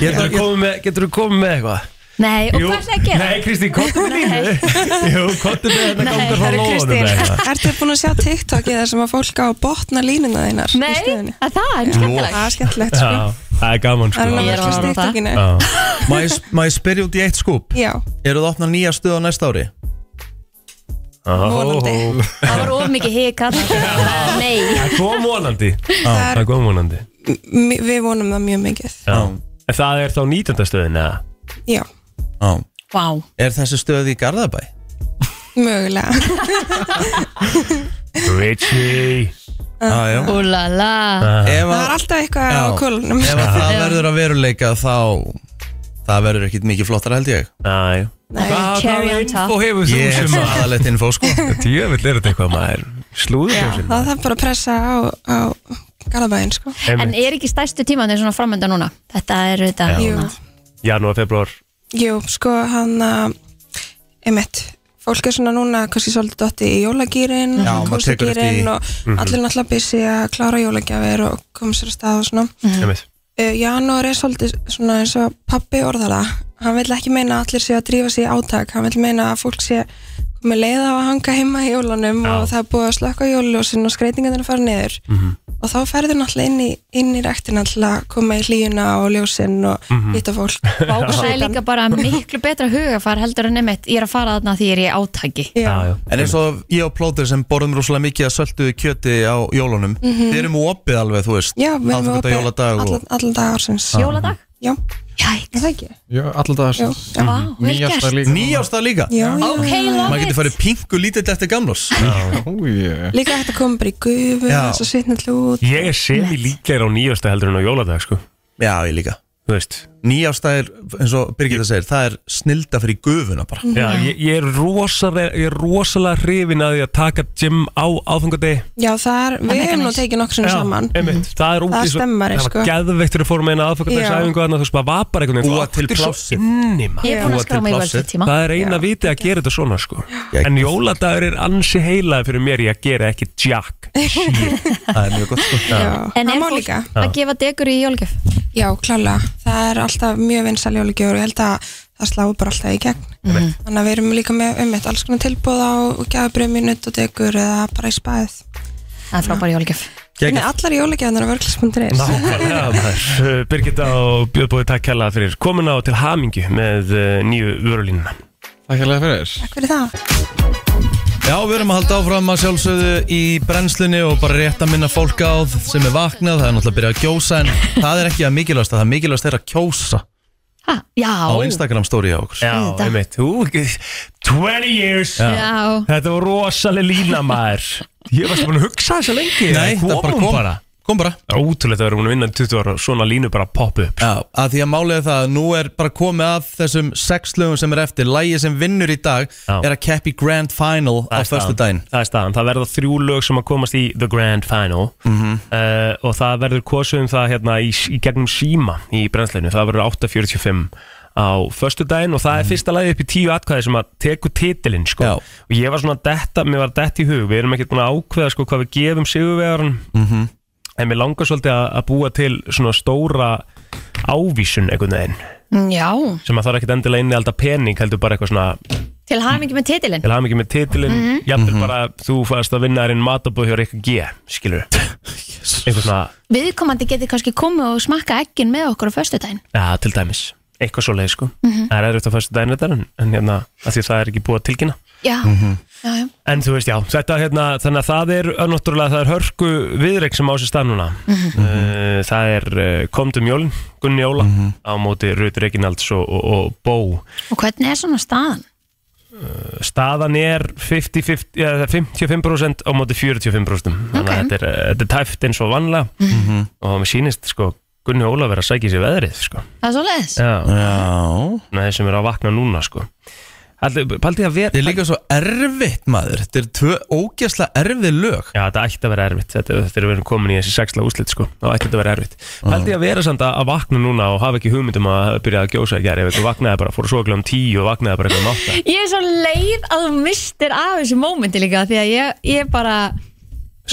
Getur þú komið með, geturðu komið með eitthvað? Nei, og hvað sé að gera? Nei, Kristín, kottu með línu Jú, kottu með þetta gangar það frá lóðunum ertu búin að sjá TikTokið þar sem að fólk á að botna línuna þínar í Nei, stöðunni? að það er það skemmtilegt er skemmtilegt sko. Já, það er gaman það er sko hann Ég að er það. TikTokinu. Já. Má ég- má ég spyrja út í eitt skúp? Já, Eru það opnað nýja stöð á næsta ári? Vonandi. Ó, Það var of mikið hikað Nei. Það kom vonandi. Það Það er, kom mi- við vonum það mjög mikið. Já. En það er þá 19. stöðin eða? já, Já. Vá. Er þessi stöð í Garðabæ? mögulega. Richie. Já, já. Úlala Ef það er að, alltaf eitthvað Já. á kólunum. Ef að það verður að veruleika þá Það verður ekkit mikið flottar held ég. Já, já Nei, Hvað cherry on top. info hefur þú Ég er sem að aðalegt info sko. Tjöfull er þetta eitthvað maður. Slúður Já, það þarf bara að pressa á, á Garðabæinn sko. En er ekki stærstu tíman þeir svona framönda núna? Þetta er þetta Jú, Janúar, februar jú, sko hann að einmitt, fólk er svona núna kannski svolítið dotti í jólagýrin Já, maður tekur eftir því. og allir náttúrulega busy að klára jólagjafir og koma sér að stað og svona Einmitt. uh, Janúar er svolítið svona eins og pappi orðala hann vil ekki meina að allir sé að drífa sig í átak hann vil meina að fólk sé komið leið á að hanga heima í jólunum Já. og það er búið að slökka jóluljósin og skreitingarnir að fara niður Mhm. Og þá ferður náttúrulega inn í, inn í til að koma í hlýjuna og ljósin og Mhm. hitta fólk. Vá, það er líka bara miklu betra hugafar heldur en nefnitt Ég er að fara þarna því ég er í átaki. Já, já En eins og ég og plóður sem borðum rosalega mikið að sölduðu kjöti á jólunum Þið erum opið alveg, þú veist erum Aðfangadag, jóladag og- allan dag ársins. Jóladag? Já, það ekki? Nýjasta gert. líka. Nýjástað líka. Já, já. Ok, love Maður getur it farið pingu lítill eftir gamlos. Líka hægt að koma bara í gufu að svitna út. Ég er semi líklegur á nýjasta heldur en á jóladag sko. Já, ég líka. Þú veist Nýjástað er, eins og Birgitta segir Það er snilda fyrir gufuna bara. Já, ég, ég er rosalega, ég er rosalega hrifin að því að taka gym á áfangadegi Já, það er, við hefum nú tekið nokkur sinni saman. einmitt, það er út Það í svo- stemmar, Það sko. var geðveikt fyrir að fórum eina aðfangadegsaæfingu Þannig að þú veist, maður var bara einhvern veginn Búa til aftur svo plássið. inni maður. Ég er búin Búa að skrá til mig í plássið. völdstíma Það er eina vitið að gera þetta svona sko. Gegn. En jóladagur er ansi heilaði fyrir mér í að gera ekki jack. Það er mjög gott sko. Já, En það er má fólk líka. að gefa degur í jólgjöf? Já, klálega, það er alltaf mjög vinsal jólagjör og ég held að það sláur bara alltaf í gegn. Þannig að við erum líka með um eitt alls konar tilbúð á gjafabrið minut og degur eða bara í spæð Það er frábæri jólgjöf Nei, allar jólagjafnar á vörglis.is Nákvæmlega Birgitta og Björnbóði takk kærlega fyrir komuna og til hamingju með uh, nýju vörulínuna. Takk hérlega fyrir. Takk fyrir það Já, við erum að halda áfram að sjálfsögðu í brennslunni og bara rétt að minna fólk á sem er vaknað, það er náttúrulega að byrja að kjósa en það er ekki að mikilvægast það mikilvægast er að kjósa. Ha, Já, á Instagram story á okkur. Já, Auðvitað. einmitt. Ú, 20 years. Já. Þetta var rosaleg lína maður. Ég varst búin að hugsa þessa lengi Nei, það bara kom, bara kom bara Það er Ótrúlegt að vera búin að vinna í 20 ára og svona línu bara poppa upp Já, að því að er það að nú er bara komið að þessum sex lögum sem er eftir Lægi sem vinnur í dag Já. er að keppi Grand Final á Það er förstu staðan. daginn Það er staðan, það verða þrjú lög sem að komast í The Grand Final Mhm. uh, og það verður kosið um það hérna í, í gegnum síma í brennslinu, það verður 8.45 á förstu daginn og það er fyrsta lagi upp í tíu atkvæði sem að teku titilinn sko. Já. og ég var svona detta, mér var detta í hug við erum ekkert búin að ákveða sko hvað við gefum sigurvegaran Mhm. En mér langar svolítið að, að búa til svona stóra ávísun einhvern veginn. Já. Sem að það er ekkert endilega inni alltaf pening heldur bara eitthvað svona Til hamingi með titilinn. Til hafa mikið með titilinn. Mm -hmm. Jafnvel bara þú fannst að vinna þarinn matabóð hjá Rikka G Skilur Eitthvað svona Viðkomandi getur kannski komið og smakka ekkin með okkur á föstudaginn. Já, til dæmis. Eitthvað svo leið sko Það er erfitt að fyrstu daginn þetta en, en hérna að Því það er ekki búið að tilkynna Já, já, já. En þú veist já Þetta hérna Þannig að það er Náttúrulega það er hörku viðreik sem á sér stað núna. Uh, Það er uh, Komdum Jólin Gunni Jóla Á móti Rut Reginalds og, og, og Bó Og hvernig er svona staðan? Staðan er 50, 50, eða 55% á móti 45% Þannig að Ok. þetta er, þetta er tæft eins og vanlega og mér sýnist sko Gunni Óla vera að sækja sér veðrið sko. Það er svo leiðis Já, Já Nei, sem er að vakna núna sko. Paldi að vera Þetta er líka svo erfitt maður. Þetta er tvö ógeðslega erfið lög. Já, þetta ætti að vera erfitt. Þetta, er verið komin í þessi sexla úslit sko. Það ætti að vera erfitt. Paldi að vera samt að, að vakna núna og hafa ekki hugmyndum að byrja að gjósa í gær. Ef þú vaknaði bara, fór svo glöðum tíu og vaknaði bara eitthvað nátt Ég er svo leið að þú mistir af þessu mómenti líka Því að ég, ég bara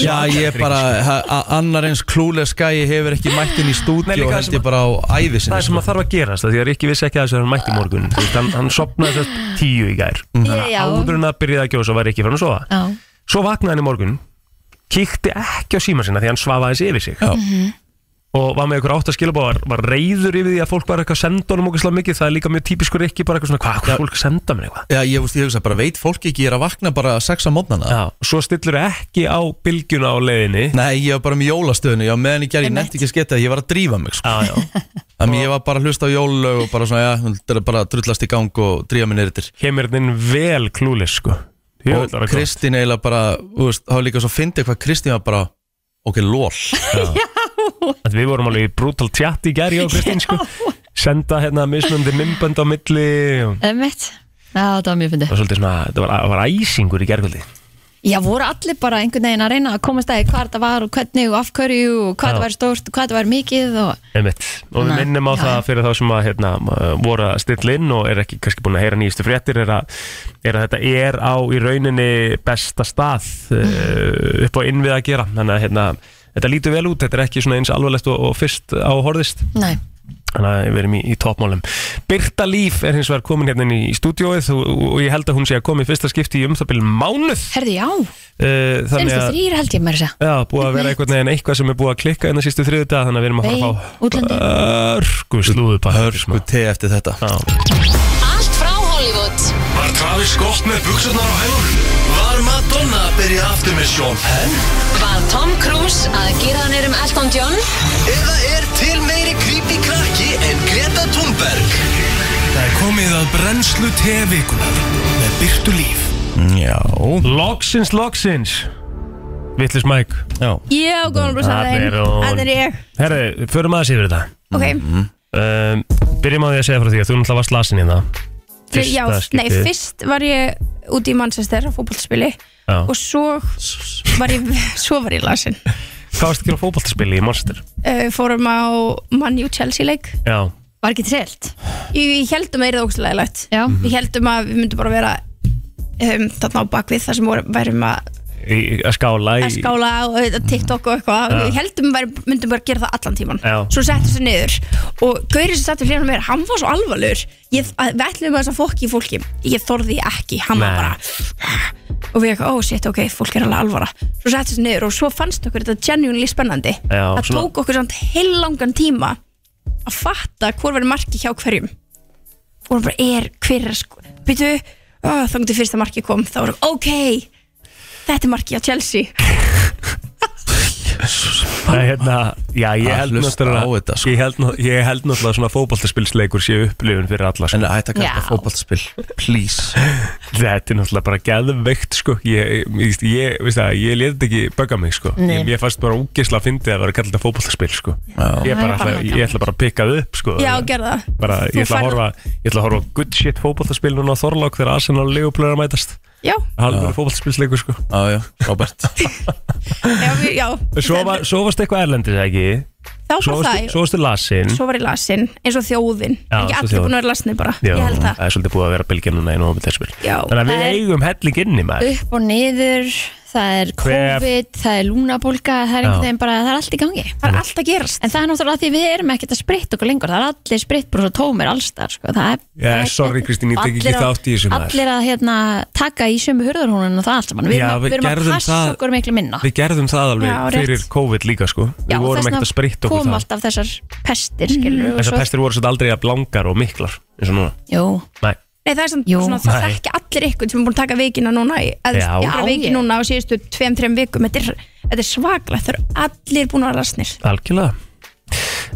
Já, ég er bara, ha- annar eins klúlega skæi hefur ekki mætt inn í stúdíu og held ég bara á ævi sinni Það er sem sko. að þarf að gerast Því að Rikki vissi ekki að þessu að hann mætti morgun. Þú veist, Hann, hann sopnaði þess tíu í gær. Þannig Já. að áður en að byrjaði að gjósa var ekki fyrir að sofa. Já, Svo vaknaði hann í morgun Kíkti ekki á síma sinna því hann svafaði sig yfir sig. Já. Og var með ykkur átt að skilabá var, var reyður yfir því að fólk var eitthvað að senda honum okkur mikið? Það er líka mjög típiskur ekki bara eitthvað svona Hvað, hvað er fólk að senda mér eitthvað? Já, ég, veist, ég hugsa bara, veit fólk ekki ég er að vakna bara sex á mótnana Já, svo stillur ekki á bylgjuna á leiðinni. Nei, ég var bara með jólastöðinu, já, meðan ég gerði, ég nefndi ekki að sketta ég var að drífa mig, sko. Já, já. Þannig ég var bara að hlusta á jólulög og bara svona, já, þetta er bara að drullast í gang og drífa mig neyrir Heimurinn vel klúlis sko. Var Og. Kristín eiginlega bara, þú veist, þá líka svo fyndið hvað Kristín var bara, ok, lol. Að Við vorum alveg í brutal chat í ég og Kristín sko. Senda hérna mismunandi mymbönd á milli og emmitt það var mjög fyndið. Það var svolítið svona, það var, það var æsingur í gerkvöldi Já, voru allir bara einhvern veginn að reyna að komast að því hvað þetta var og hvernig og af hverju og hvað þetta var stórt og hvað þetta var mikið og Einmitt. Og við minnum á já, það fyrir þá sem að hérna, voru að stilla inn og er ekki kannski búin að heyra nýjastu fréttir er að, er að þetta er á í rauninni besta stað uh, upp á innvið að gera þannig að hérna, þetta lítur vel út þetta er ekki svona eins alvarlegt og, og fyrst á horðist Nei, þannig að við erum í, í toppmálum. Birta Líf er hins vegar komin hérna inn í stúdióið og, og ég held að hún sé að koma í fyrsta skipti í um byrjum mánuð. Herði já, uh, þannig finnst að þrýr held ég mér að segja. Já, búið að vera einhvern veginn eitthvað sem er búið að klikka en það sístu þriðu dag þannig að við erum að fara að fá. Örgu slúðu bara Hörsku te eftir þetta. Já. Allt frá Hollywood. Var Travis Scott með buksunar á hælunum? Var Madonna að byrja aftur með Sean Penn? Var Tom Cruise að gera hann um Elton John? Eða er til meiri creepy krakki en Greta Thunberg? Það er komið að brennslu tevikunar með Byrtu Líf. Já, Loksins, loksins. Vittlis Mike. Já. Já, góðan blóð Þarna er hún. Þetta er ég. Herri, förum aðeins yfir þetta. Ok, um, Byrjum á því að segja frá því að þú náttúrulega varst lasin hérna Fyr, já, Fyrsta nei, fyrst var ég úti í Manchester á fótballspili Já. og svo var ég, svo var ég lasin Hvað varst að gera á fótboltaspili í Monster? uh, Fórum á Man U Chelsea leik Já, Var ekki trillt? Ég, ég heldum að það er ógstlega Já, Við heldum að við myndum bara vera um, þarna á bakvið þar sem voru, værum að að skála í, að skála og uh, TikTok og eitthvað. Já. Við heldum bara, myndum bara gera það allan tíman Já. Svo settum sér niður Og Gauri sem satt við hljóðum mér, hann var svo alvarlegur. Ég, að, Við ætlum að þess að fokki í fólki. Ég þorði ekki, hann var bara Og við eitthvað, oh shit, ok, fólk er alveg alvara. Svo settum sér niður og svo fannst okkur þetta genuinely spennandi. Já, Það svona- tók okkur samt heilangan tíma Að fatta hvor verið marki hjá hverjum. Og bara er, hver er sko Byrju, oh, þá til fyrsta marki kom Þá vorum, ok Þetta er marki á Chelsea Það er hérna, já ég Að held hlusta náttúrulega á þetta, sko. ég, held, ná- ég held náttúrulega svona fótboltaspilsleikur sé upplifun fyrir alla sko. En hætt að kalla Já. fótballspil Please Þetta er náttúrulega bara geðveikt sko Ég, ég, ég, veist það, ég leti ekki bögga mig sko Nei. Ég, ég fannst bara úgisla að fyndi að vera að kalla þetta fótboltaspil sko Já. Ég, Það er bara, bara ætla, gaman. ég ætla bara að pikka það upp sko Já, gerða það bara, Þú ég, ætla að færð- horfa, ég ætla að horfa á good shit fótboltaspil núna á Þorlák þegar Arsenal og Leopold er að mætast Já, Halvur fótboltaspilsleikur sko. Já, já, Robert. Já, við- já. Svo, var, svo varst eitthvað erlendis ekki? Þá Svo var varstu, það svo varstu lasin Svo var ég lasin, eins og þjóðin. Já, Ekki svo allir þjóðin. búin að vera lasni bara Já, Ég held það. það er svolítið búið að vera bylgja núna í nógum þessum Já, Þannig að við það er- eigum helling inni maður. upp og niður það er Hver- COVID, það er lúnabólka það er Já. einhvern veginn bara, það er allt í gangi. Það er allt að gerast. En það er náttúrulega því við erum ekkert að spritta okkur lengur. Það er allir sprittbrús og tómir allstar sko. það er, Já, það er- sorry, Kristín, ég tek ekki allir að- þátt í þessu, maður. allir að hérna, taka í sömu hurðarhúnin og það allt saman. Við Já, erum, við við erum að gerðum passa það- okkur miklu minna. Við gerðum það alveg Já, rétt. fyrir COVID líka sko. Já, Við vorum þess ekkert að vegna spritta okkur kom það alltaf þessar pestir skilur og Þessar svo- pestir voru svolítið aldrei að blangar og miklar eins og núna. Jú, Nei, Nei, það er samt Jú. svona, það Nei. þekki allir ykkur sem er búin að taka vikina núna í, eða Já. já, Já, viki ég. núna á síðustu tveim, þreim vikum þetta er, þetta er svaglegt, það eru allir búin að vera lasnir algjörlega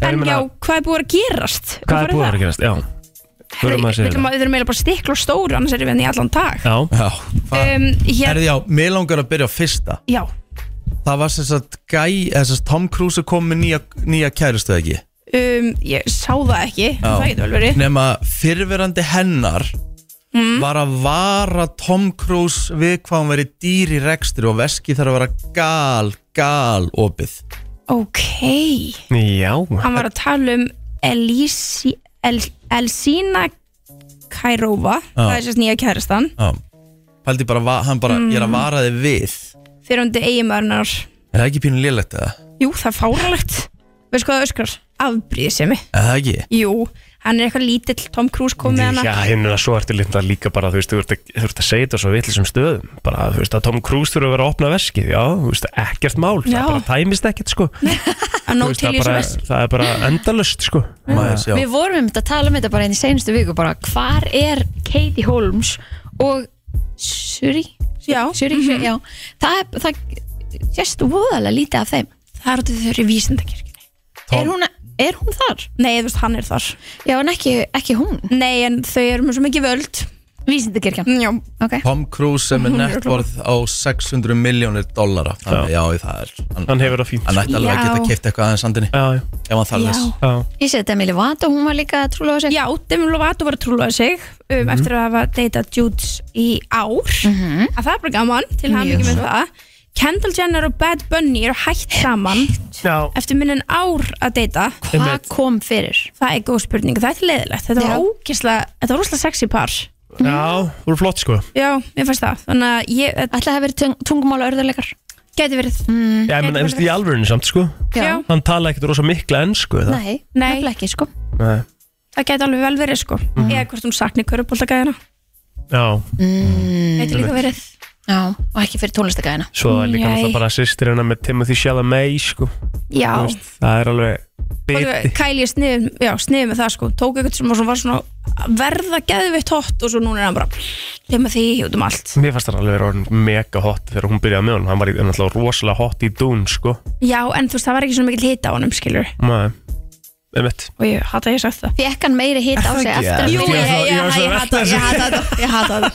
En ég meina, já, hvað er búin að gerast? Hvað er búið að gerast? Já, Herri, Förum að Við segja við þurfum eiginlega bara stikla og stóru annars erum við henni í allan dag Já, Já, það um, hér, Herði já, mér langar að byrja á fyrsta Já, Það var sem sagt gæ, þess að Tom Cruise er komið nýja, nýja kærustu ekki um, ég sá það ekki Það getur vel verið Nema fyrverandi hennar Mm. var að vara Tom Cruise við hvað hann veri dýr í rekstri og veski þarf að vera gal, gal opið. Ok, já. Hann var að tala um Elisi, El, Elsina Kærova Það er sérst nýja kærastan Já. Pældi bara, va- hann bara, ég er að vara þig við. Fyrir hundi eiginmarinnar Er það ekki pínu lélegt eða? Jú, það er fáralegt Veist hvað það öskrar? Afbríðisemi Er það ekki? Jú, hann er eitthvað lítill Tom Cruise kom með hana. Já, hinn er að svo ertu linda líka bara, þú veist, þú ert að, þú ert að segja þetta svo vitlisum stöðum. Bara, þú veist, að Tom Cruise þurfa að vera að opna veskið já, þú veist, ekkert mál, Já. það bara tæmist ekkert, sko. Að Þú nóg veist, til það, í þessu bara, vest það er bara endalust, sko. Maður sjá. Við vorum um þetta að tala um þetta bara einn í seinustu viku bara hvar er Katie Holmes og Suri? Já, Suri, mhm. já. Það er, það sést voðalega lítið af þeim. Það er út af því þau eru í vísindakirkjunni er hún, er hún þar? Nei, þú veist, hann er þar. Já, en ekki, ekki hún. Nei, en þau eru með svo mikið völd. Vísindakirkjan. Já, Ok. Tom Cruise sem er nettvorð á 600 miljónir dollara. Þannig, já, það er Hann, Hann hefur það fínt. hann ætti alveg að Já. geta keift eitthvað aðeins sandinni. Já, já, Ef hann þarf Já. þess. Já, Ég seti Emily Watt og hún var líka trúlega sig. Já, Demi Lovato var að trúlega sig um, eftir að hafa deytað Judes í ár. Að það er bara gaman til hann Mjög. mikið með það Kendall Jenner og Bad Bunny eru hætt saman já. eftir minn en ár að deyta. Hvað kom fyrir? það er góð spurning, það er til leiðilegt þetta var Já. ógislega, þetta var rosalega sexy par. Já, eru flott, sko. Já, mér fannst það, þannig að ég þetta Ætlaði að vera tung, tungumála örðuleikar gæti verið. Já, ég menn, þú veist, í alvörinu samt, sko. Já. Hann tala ekkert rosa mikla ennsku, það Nei, Nei. nefnilega ekki sko. Nei. það gæti alveg vel verið sko. Eða hvort hún sakni körubóltagæðina Já, gæti líka verið Já, og ekki fyrir tónlistakæðina svo er líka náttúrulega bara sýstir hennar með Timothy Chalamet, sko. Já, veist, Það er alveg biti. Kæli sniðum, já, sniðum með það sko. Tók eitthvað sem var svona að verða geðveitt hot og svo núna er hann bara hlema því út um allt. Mér fannst það alveg vera orðin mega hot þegar hún byrjaði með honum. Hann var í- náttúrulega rosalega hot í Dune, sko. Já, en þú veist, það var ekki svona mikil hita á honum skilur Nei, og ég hata að ég sagt það. Fekk hann meiri hitt á sig ekki? eftir Jú, að ég- byrja ég- var svo að velta þessu. ég hata það. Ég hata það.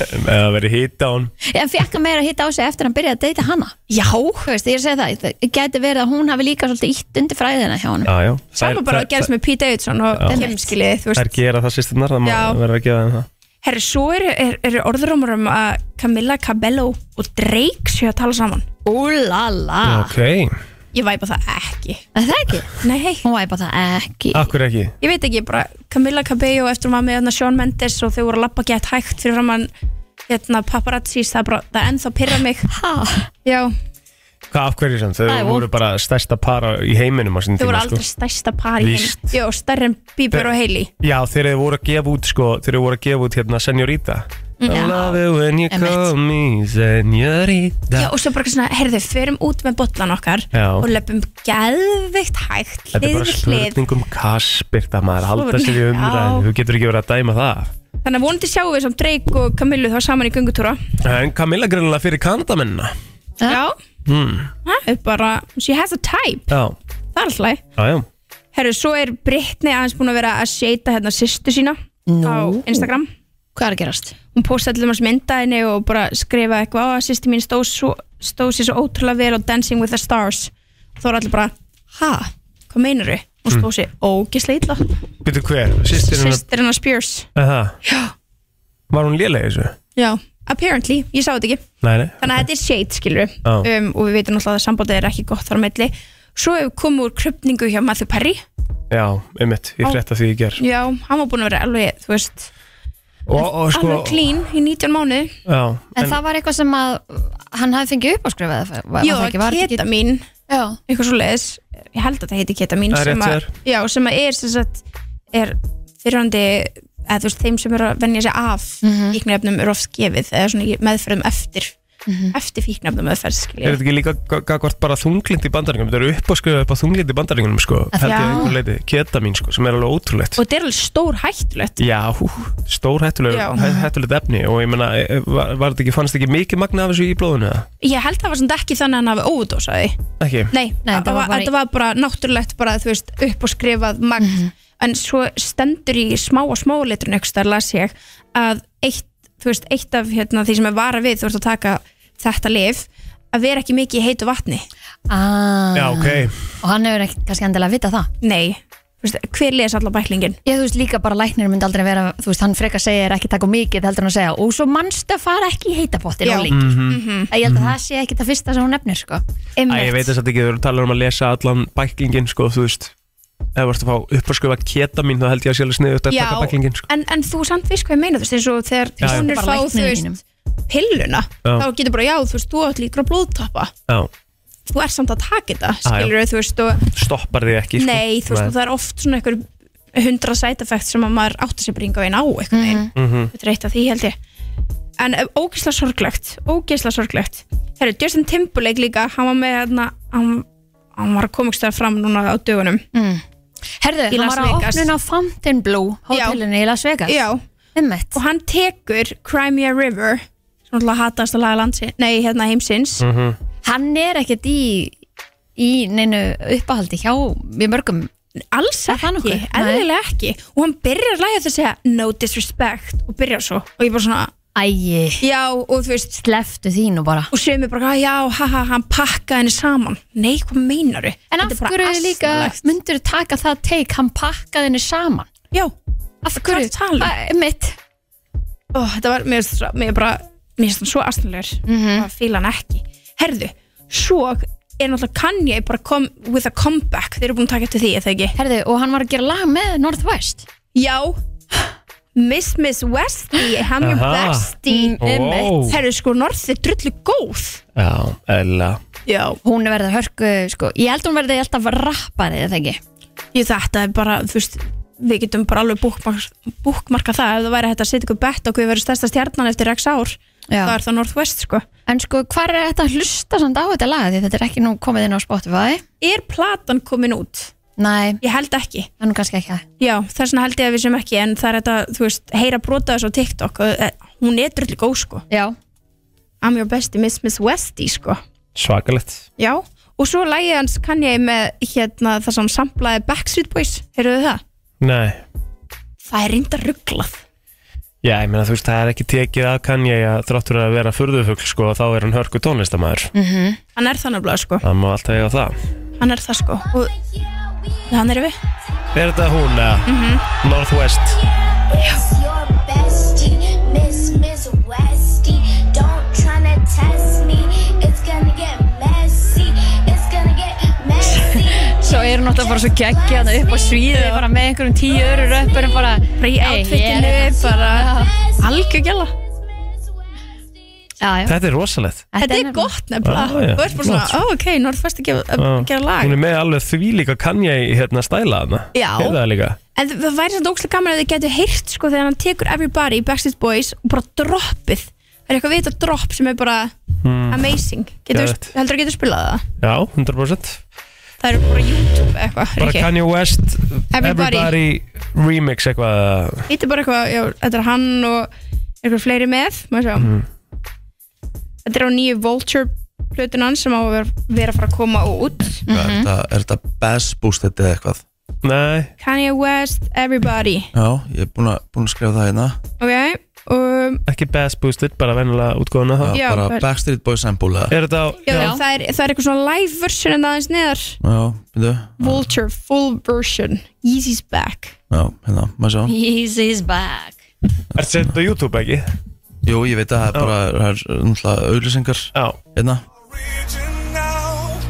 Eða verið hita á hann. En fekk hann meira hitt á sig eftir að hann byrjaði að deyta hana? Já, Þú veist, ég er að segja það Það geti verið að hún hafi líka svolítið ítt undir fræðina hjá hann Já, já. Saman bara að gerst með Pete Davidson og Já. Kim skilið, þú Þær veist. gera það sýstirnar, það má vera að gefa það. Herri, svo eru er, er orðurómur um að Camilla Cabello og Drake séu að tala saman. Úlala Ok, ég væpa það ekki Það er ekki nei, Hún væpa það ekki akkur ekki ég veit ekki, bara Camilla Cabello eftir að maður með hana Shawn Mendes og þau voru að lappa gett hægt fyrir framann hérna paparazzis, það er bara, það er ennþá pyrra mig Ha? Já, Hvað af hverju sem? Þau Það er voru vont. bara stærsta para í heiminum á sinni þau voru tíma aldrei sko. stærsta par í Víst. heim Já, stærri en Bieber Þau- og Hailey Já, þegar þau voru að gefa út sko, þegar þau voru að gefa út hérna Senorita I Já. love it when you Einmitt. call me Senorita Já, og svo bara svona, heyrðu, förum út með bollan okkar Já. og löpum geðveikt hægt, Þetta er hlið bara við hlið. spurning um Kaspir það maður halda sér í Já. Þú getur ekki verið að dæma það. Þannig að vonandi sjáum við sem Drake og Camillu þá saman í göngutúra. En Camilla greinlega fyrir Kanadamennina Já, hmm. það er bara, she has a type. Já, Það er alltaf leið já, já. Herru, svo er Brittany aðeins búin að vera að seita hérna sýstu sína á Instagram Hvað er að gerast? Hún postaði til þess mynda henni og bara skrifa eitthvað á að sýstu mín stóð, svo, stóð sér svo ótrúlega vel á Dancing with the Stars. Þá er allir bara, ha, hvað meinar þau? Hún stóð sér ógislega illa. Byrju hver, sýstir hennar Sýstir hennar Spears. Aha. Já, Var hún lélega í þessu? já, apparently, ég sá þetta ekki. Nei, nei Þannig að þetta er shade, skilur Já. um, og við veitum náttúrulega að sambandið er ekki gott þar á milli. Svo hefur komið úr krupningu hjá Matthew Perry. Já, einmitt, ég Á. frétta því ég ger Já, hann var búin að vera alveg, þú veist Og, og sko alveg clean í 19 mánu Já, En, það var eitthvað sem að hann hafði fengið upp á skrifað Já, ketamin, Já, eitthvað svo leiðis Ég held að það heiti ketamin Það er sem að, Já, sem að er sem sagt, er fyrirhandi eða þú veist, þeim sem eru að venja sig af mm Mhm. fíknefnum eru oft gefið eða svona í meðferðum eftir Mhm. eftir fíknefnum meðferð Er þetta ekki líka gagvart bara þunglind í bandaríkunum? Þetta eru upp að skrifa upp á þunglind í bandaríkunum sko, Að held ég já. að einhver leiti, ketamin sko, sem er alveg ótrúlegt og þetta er alveg stór hættulegt Já, hú, stór hættulegt, efni og ég meina, e, var, var þetta ekki, fannst ekki mikið magna af þessu í blóðinu eða? Ég held að það var samt ekki þannig að hann hafi óvudósaði Ekki? Nei, Nei, þetta var, þetta var bara náttúrulegt bara, þú veist, upp og skrifað magn en svo stendur í smá og smá litrun ekstra las ég að eitt, þú veist, eitt af hérna, því sem er vara við, þú veist að taka þetta lif að vera ekki mikið í heitu vatni. Ah, Já, ok. Og hann hefur ekki kannski endilega vita það? Nei, þú veist, hver les allar bæklingin? Ég þú veist líka bara læknir myndi aldrei vera Þú veist, hann frekar segir ekki taka mikið heldur hann að segja Og svo mannstu að fara ekki í heitapottin Já. og lengi Mhm. Ég held að það sé ekki það fyrsta sem hún nefnir sko. Æ, ég veit þess að ekki, þú eru að tala um að lesa allan bæklingin, sko, þú veist ef þú varst að fá upp að skrifa ketamin þá held ég að sé alveg sniðut að taka bæklingin, sko. en, en þú samt veist hvað ég meina, þú veist, eins og þegar konur fá, þú veist, pilluna Já. þá getur bara, já, þú veist, þú átt líka blóðtappa. Já, þú ert samt að taka þetta, skilur þú veist, og stoppar þig ekki, sko. Nei, þú veist, og það er oft svona einhver hundra side effect sem að maður átti sér bringa einn á einhvern veginn, Mhm. þetta er eitt af því held ég. En eh, ógeðslega sorglegt ógeðslega sorglegt. Herru, Justin Timberlake líka, hann var með hérna, hann, hann var að koma ykkur fram núna á dögunum. Mm. Herðu, Í hann Las var að Vegas. opnuna á Fontainebleau hótelinu í Las Vegas Já, Einmitt. og hann tekur Crimea River sem alltaf hatast að laga landsi nei, hérna heimsins Mhm. Hann er ekkert í í neinu uppáhaldi hjá við mörgum alls Er það ekki, nokkuð? eðlilega ekki og hann byrjar að læga þess að segja no disrespect og byrjar svo og ég bara svona, Æi, já, og þú veist sleftu þínu bara. og sögum við bara, já, haha, hann pakkaði henni saman. Nei, hvað meinar þau? En af hverju líka myndur taka það teik hann pakkaði henni saman? Já, Af Hvað hverju? ertu að tala um? Æ, Mitt ó, þetta var, mér finnst það- mér er bara mér finnst það svo aðstæðlegur mm Mhm. að fíla hann ekki. Herðu, svo er náttúrulega Kanye bara kom with a comeback. Þeir eru búin að taka eftir því, eða ekki? Herðu, og hann var að gera lag með Northwest. Já, Miss Miss Westy I'm your Aha. bestie Wow. herðu, sko, North er drullu góð Já, eðla já, Hún er verið hörku, sko Ég held hún verði alltaf rappari, eða ekki ég þetta er bara, þú veist við getum bara alveg búkmarka, búkmarka það ef það væri hægt að setja ykkur bett og við verðum stærsta stjarnan eftir x ár, Já. það er það Northwest sko En sko, hvað er þetta að hlusta samt á þetta lag? Því þetta er ekki nú komið inn á Spotify er platan komin út? Nei, Ég held ekki. Það er nú kannski ekki það. Já, þess vegna held ég að við sem ekki en það er þetta, þú veist, heyra brota þessu á TikTok og e, hún er drullu góð sko. Já, I'm your bestie Miss Miss Westy sko. Svakalegt. Já, og svo lægið hans kann ég með hérna það sem samplaði Backstreet Boys, heyrðu það? Nei. Það er reynda rugglað Já, ég meina þú veist, það er ekki tekið að kann ég að þráttur að vera furðufugl sko og þá er hann hörku tónlistamæður Mhm. Hann er þannig að sko, Það má alltaf eiga það. Hann er það sko. Og hann er við Er þetta hún eða? Northwest your bestie, Miss Miss Westy. Don't tryna test me. It's gonna get messy. It's gonna get messy. svo er hún náttúrulega bara svo geggja upp á svíði bara með einhverjum tíu öru röppurum bara í er- bara algjör gæla Já, já. Þetta er rosalegt Þetta er gott nefnilega Já, já, Þú ert bara svona, flott. ó ok, Northwest að gera, að gera lag Hún er með alveg því líka Kanye hérna stæla hana Já. Heyrðu það líka En það væri svona ókslega gaman að þið getur heyrt sko þegar hann tekur Everybody, Backstreet Boys og bara droppið Það er eitthvað vita dropp sem er bara Hmm. amazing Getur, Geðveikt. heldur að getur spilað það? Já, 100% Það eru bara YouTube eða eitthvað Bara Riki. Kanye West Everybody. Everybody remix eitthvað Þetta er bara eitthvað, já, þetta er hann og eitthvað fleiri með Má sjá. Þetta er á nýju Vulture plötun hans sem á að vera, vera að fara að koma út. Er þetta- er þetta bass boosted eða eitthvað? Nei. Kanye West, Everybody. Já, ég er búin að, búin að skrifa það hérna. Ok, um, Ekki bass boosted, bara venjulega útgóðuna Já, það. Já, bara bara- Backstreet Boys sample? Er þetta á já, Það, er, það er eitthvað svona live version en aðeins neðar. Já, Vulture, full version. Yeezy's back. Já, hérna, maður sjá. Easy's back. Er þetta á YouTube ekki? Jú, ég veit að það er bara, það er auðlýsingar Já Hérna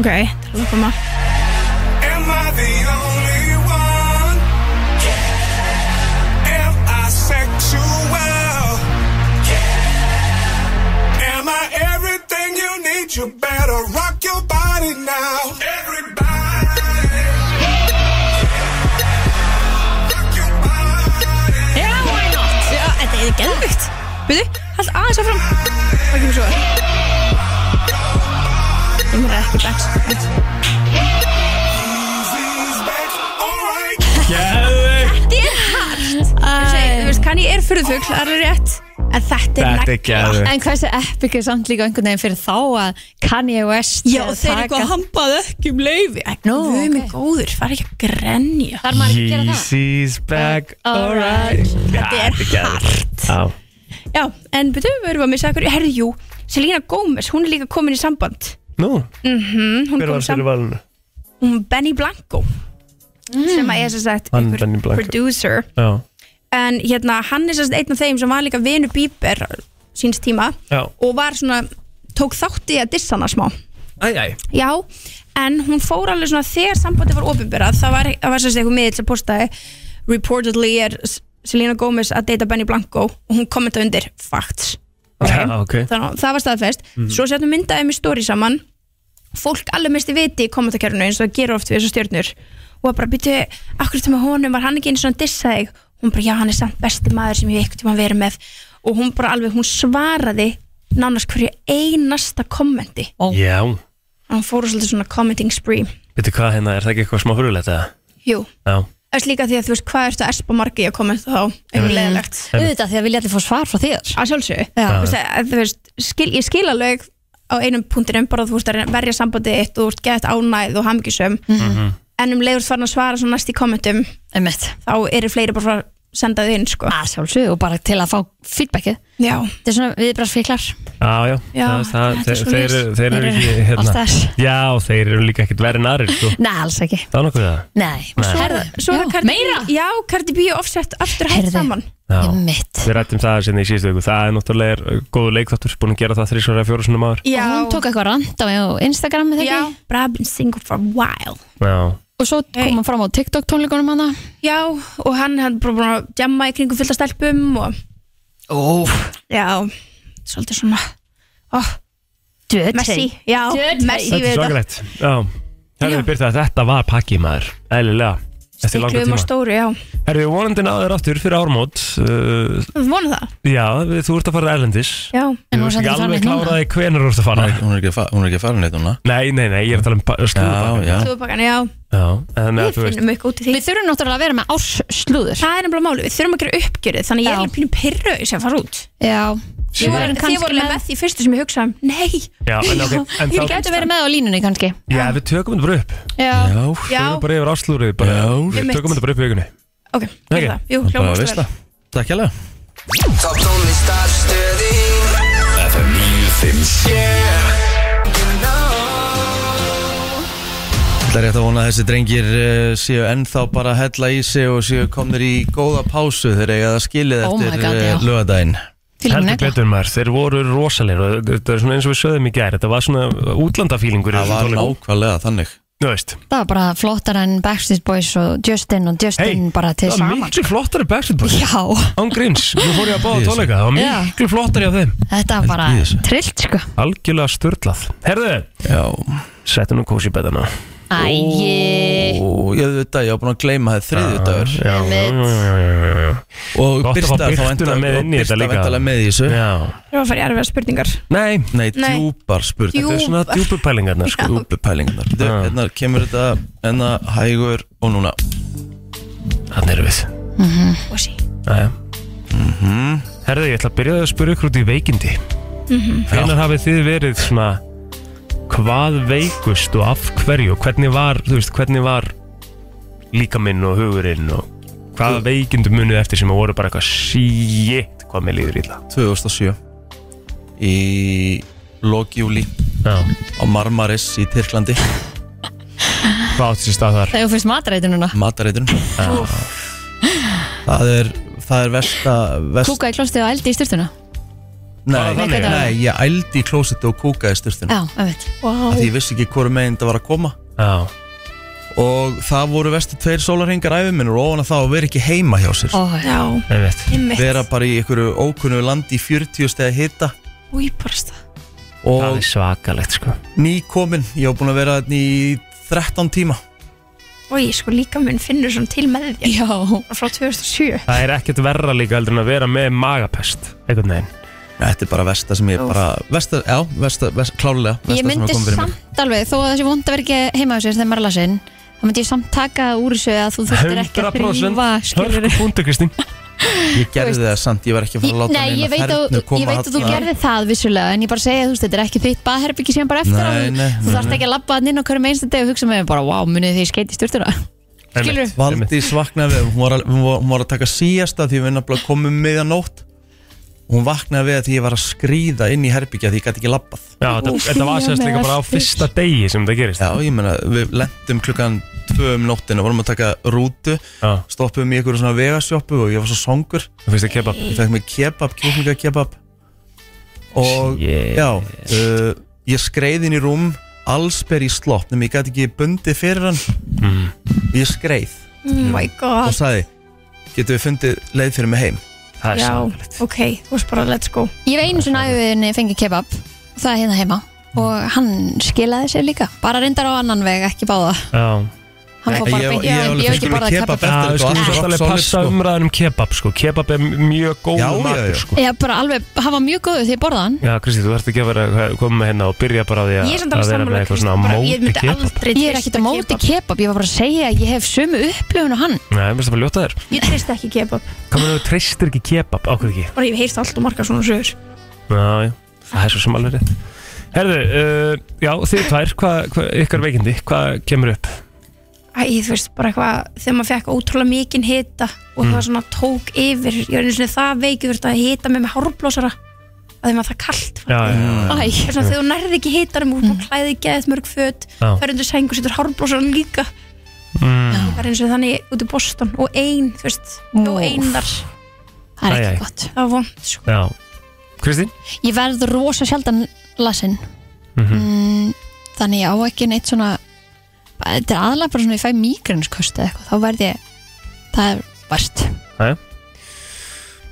Ok, er að koma Am I the only one? Am I sexual? Am I everything you need? You better rock your body now. Everybody. Rock your body. Já, why not? Já, þetta er geðvikt Veitu, hald aðeins áfram. Hvað kemur svo? Ég mér ekki backs Þetta er veist, kann ég er fyrðufugl, það er rétt En þetta er er geðveikt. En hversu epic er samt líka einhvern veginn fyrir þá að Kanye West Já, þeir eitthvað taka- hampað ekki um leifi Nú, Við erum ok. góður, fara ekki að grenja. Þarf maður ekki að gera það? Yeezy's back Alright. Þetta er hart Já en betur við erum að missa okkur Herðu, jú, Selena Gomez, hún er líka komin í samband. Nú, mm Hún hver kom var fyrir valinu? Hún Benny Blanco Sem að er sem sagt Hann einhver Benny Blanco. producer. Já. En hérna, hann er sem sagt einn af þeim sem var líka vinur Bieber síns tíma Já. og var svona, tók þátt í að dissa hana smá. Æj, æj Já, en hún fór alveg svona þegar sambandi var ofinbyrrað, það var, það var sem sagt eitthvað miðl sem postaði reportedly er S- Selena Gomez að deyta Benny Blanco og hún kommenta undir facts. Já, ok. Þannig að það var staðfest. Svo settum myndaði með story saman. Fólk alveg misti viti í kommentarkerfinu eins og það gerur oft við þessu stjörnur. Og var bara býtu, akkur til með honum? Var hann ekki einu svona dissaði hún bara, já hann er samt besti maður sem ég hef eitthvað verið með. Og hún bara alveg, hún svaraði nánast hverju einasta kommenti. Já. Hann fóru svolítið svona commenting spree. Veitu hvað hérna, er það ekki eitthvað smá hurulegt eða? jú, Já þess líka því að þú veist hvað ertu að espa margi að kommenta þá, eitthvað leðilegt Auðvitað því að vilja allir fá svar frá þér. Að sjálfsög skil, ég skil alveg á einum punktinum bara þú veist að verja sambandið þitt og þú veist gett ánæð og hamgisum en um leiður farin að svara svo næst í kommentum Einmitt. þá eru fleiri bara að senda þau inn sko. að sjálfsög og bara til að fá feedbackið já, þetta er svona viðbrásfiklar Já, já, Já, það, það, þetta er þeir, svoleiðis. þeir, þeir eru Þeir ekki eru hérna, alltaf þess. Já, þeir eru líka ekkert verið narir sko. Nei, alls ekki Það er nokkuð það Nei, Herða, svo er það Cardi meira B já, Cardi B og Offset aftur hægt Heyrðu. saman Já. Einmitt. Við rættum það sinni í síðustu viku Það er náttúrulega er, uh, góðu leikþáttur Búin að gera það þrísvara fjóru sinni maður já, og hún tók eitthvað rand á Instagram eða já, ekki? bara I've been single for a while Já, og svo kom hann fram á TikTok tónleikunum hana. Já, og hann hann bara búin að jamma í kringum fullt af stelpum og Óf, já, svolítið svona oh, Messi, já. Messi þetta er við þetta. svakalegt. Já, herrið Já. byrta að þetta var pakki maður. Eðlilega Eftir langa Stikluðum á tíma. stóru, já. Herrið við vonandi náður aftur fyrir ármót uh, Þú vonu það? Já, við, þú ert að fara erlendis. Já En Þú hún er veist ekki farin alveg neitt núna. kláraði hvenær þú ert að fara. Er, hún er ekki, fa- hún er ekki farin neitt núna. Nei, nei, nei, ég er að tala um pa- slúðurpakkann. Já, já. Slúðupakkan, já. Já, en Við að þú veist. finnum eitthvað út í því. Við þurfum náttúrulega að vera með ársslúður Það er nefnilega máli, við þurfum að gera uppgjörið Þannig ég er Já. alveg pínu pyrru sem að fara út. Já, Þið voru með- með því fyrstu sem ég hugsaði um. Nei, Já, en ok, en Við þá getum verið með á línunni kannski. Já, við tökum þetta bara upp. Já, Já, Förum bara yfir áslúrið. Við tökum þetta bara upp í vikunni. Ok, okay. það. Jú, vel. Það Takk hjá FM 957 Það er rétt að vona að þessi drengir uh, séu ennþá bara að hella í sig og séu komnir í góða pásu þegar eiga það skilið Oh eftir uh, já. lögadaginn Heldur negla betur maður, þeir voru rosalegir og þetta er svona eins og við sögðum í gær. Þetta var svona útlandafílingur í Það var nákvæmlega þannig. Þú veist. Það var bara flottar en Backstreet Boys og Justin og Justin bara til það var saman. miklu flottari Backstreet Boys. Já, Án gríns, nú fór ég að báða tónleika. Það var miklu flottari af þeim. Þetta var bara trillt sko. Algjörlega störtlað Herðu, Já. Settu nú kósi betana Og ég veit að ég var búin að gleyma það þriðju dagur Já, já, já, já, já, já. Og Gott að fá Birta þá Birtuna væntanlega- með inn í og þetta Birta líka. væntanlega með í þessu Já. Það var að fara í erfiða spurningar Nei, Nei, Nei. djúpar spurning þetta er svona Djúpar. djúpu pælingarnar sko. Djúpar pælingarnar Þetta- Já. Hérna kemur þetta Hérna hægur og núna Þannig erum við og sí Jæja. Mhm. Herðu, ég ætla að byrja að spyrja ykkur út í veikindi Hvenær hafið þið verið svona Hvað veikust og af hverju? Og hvernig var, þú veist, hvernig var líkaminn og hugurinn og hvaða veikindi munið eftir sem að voru bara eitthvað shit hvað með líður í það 2007 Í Lókjúli Já, á Marmaris í Tyrklandi. Hvað átti sér stað þar? Það er þú fyrst matreitununa Matareiturinn Það er Það er versta, versta Kúka í klostið og eldi í styrtuna Nei, nei, þannig? nei, ég ældi í klósetu og kúkaði styrstun Já, öfitt Því ég vissi ekki hvori meginn það var að koma. Já, Og það voru vestu tveir sólarhingar æfiminur Og ofan að það að vera ekki heima hjá sér. Ó, Já, einmitt. Einmitt. Vera bara í einhverju ókunnu landi í 40 stegi hita. Új, barsta Það Og er svakalegt sko. nýkomin Ég var búin að vera þarna í 13 tíma. Új, sko líka minn finnur svona til með þér. Já. Frá 2007 Það er ekkert verra líka heldur en að vera með magapest einhvern veginn Þetta er bara versta sem ég bara Versta, já, versta, versta klálega versta Ég sem myndi mig. samt alveg Þó að þessi vond að vera ekki heima á sér þegar maður er lasin þá myndi ég samt taka úr þessu að þú þurftir ekki að 100% þrýfa skilur Hörku punktu Kristín. Ég gerði það samt, ég var ekki að fara að láta Nei, neina ég veit, að, koma ég veit að þú gerði það vissulega en ég bara segja, þú veist, þetta er ekki þitt baðherbyggi sem bara eftir á Nei, þú, nei, þú nei, þarfst ekki að labba hann inn á hverjum einstu deg og hugsa með mér bara, wow, munið því ég skeiti í styrtuna Skilur. Valdís vaknaði við, hún var, að, hún, var, hún var að taka síasta því við nefnilega komum miðan nótt Hún vaknaði við að því ég var að skríða inn í herbyggja því ég gæti ekki labbað. Já, þetta, þetta var sérst líka bara á fyrsta degi sem þetta gerist. Já, ég meina, við lendum klukkan tvö um nóttina, vorum að taka rútu Já, stoppum í einhverju svona vegasjópu og ég var svo songur þú finnst það kebab. Ég fekk mig kebab, kjúklingakebab Og Shit. já, uh, ég skreið inn í rúm allsber í slopp nema ég gæti ekki bundið fyrir hann. Mm. Ég skreið. Oh my og god. sagði Getum við fundið leið fyrir mig heim Það er Já, sannlegt ok, þú veist bara let's go. Ég hef einu svona æfiðinni fengið kebab. Það er hérna heima. Og hann skilaði sér líka. Bara reyndar á annan veg, ekki báða. Já, Ég- hef ekki borðað kebab kebab. við skulum allt svolítið rock alveg solid, passa sko. umræðan um kebab sko. Kebab er mjög góð matur já. sko. ég bara alveg, hann var mjög góður því ég borðað hann. Já, Kristi, þú ert ekki að vera koma með hérna og byrja bara á því að, er að vera með eitthvað svona á móti kebab. ég er ekkert á móti kebab, ég var bara að segja að ég hef sömu upplifun og hann. Nei, mér finnst það bara ljóta þér. Ég treyst ekki kebab. Með þú treystir ekki kebab, ákveð ekki? Bara ég hef heyrst allt og marga svona sögur. Já, já, það er svo sem alveg rétt. Herðu, uh, já, þið tvær, hvað, hvað, ykkar veikindi, hvað kemur upp? Æ, þú veist, bara eitthvað Þegar maður fekk ótrúlega mikinn hita Og Mm. það svona tók yfir Ég var einu sinni það veikið, að hita með með hárblósara Að þeim var það kalt Já, já, já, Æ, Það svona þegar þú nærði ekki hitanum og mm. klæði geðið mörg föt fer undir sæng og setur hárblósaran líka. Mm, það er eins og þannig út í Boston og ein, þú veist, og ein þar. Það er ekki gott. Það var vond sko. já. Kristín? ég verð rosa sjaldan lasin Mhm. mm, þannig ég á ekki neitt svona þetta er aðlega bara svona ég fæ mígrænskost eða eitthvað, þá verð ég það er verst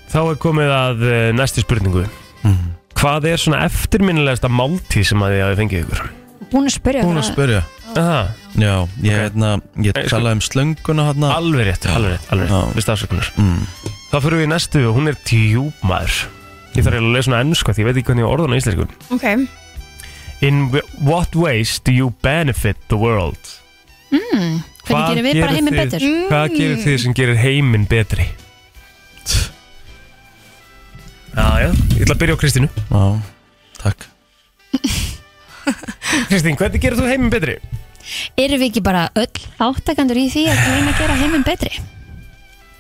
Þá er komið að uh, næstu spurningu. Mhm. Hvað er svona eftirminnilegasta máltíð sem að þið hafi fengið ykkur? búin að spyrja Búin að það. spyrja. Aha, Já, ég, hérna, ég sko- talaði um slönguna hérna alveg rétt, alveg rétt, alveg Já. rétt Vist afsökunar. Mm. Þá fyrir við í næstu og hún er djúpmaður. Ég þarf eiginlega að lesa svona ennsku því ég veit ekki hvernig ég orða hana í íslensku. Ok, In wh- what ways do you benefit the world? Mm, Hvað hvernig gerum við bara gerir heiminn þið- betur Hvað gerir þið sem gerir heiminn betri? Já, já, ég ætla að byrja á Kristínu Já, takk Kristín, hvernig gerir þú heiminn betri? erum við ekki bara öll þáttakandur í því að reyna að gera heiminn betri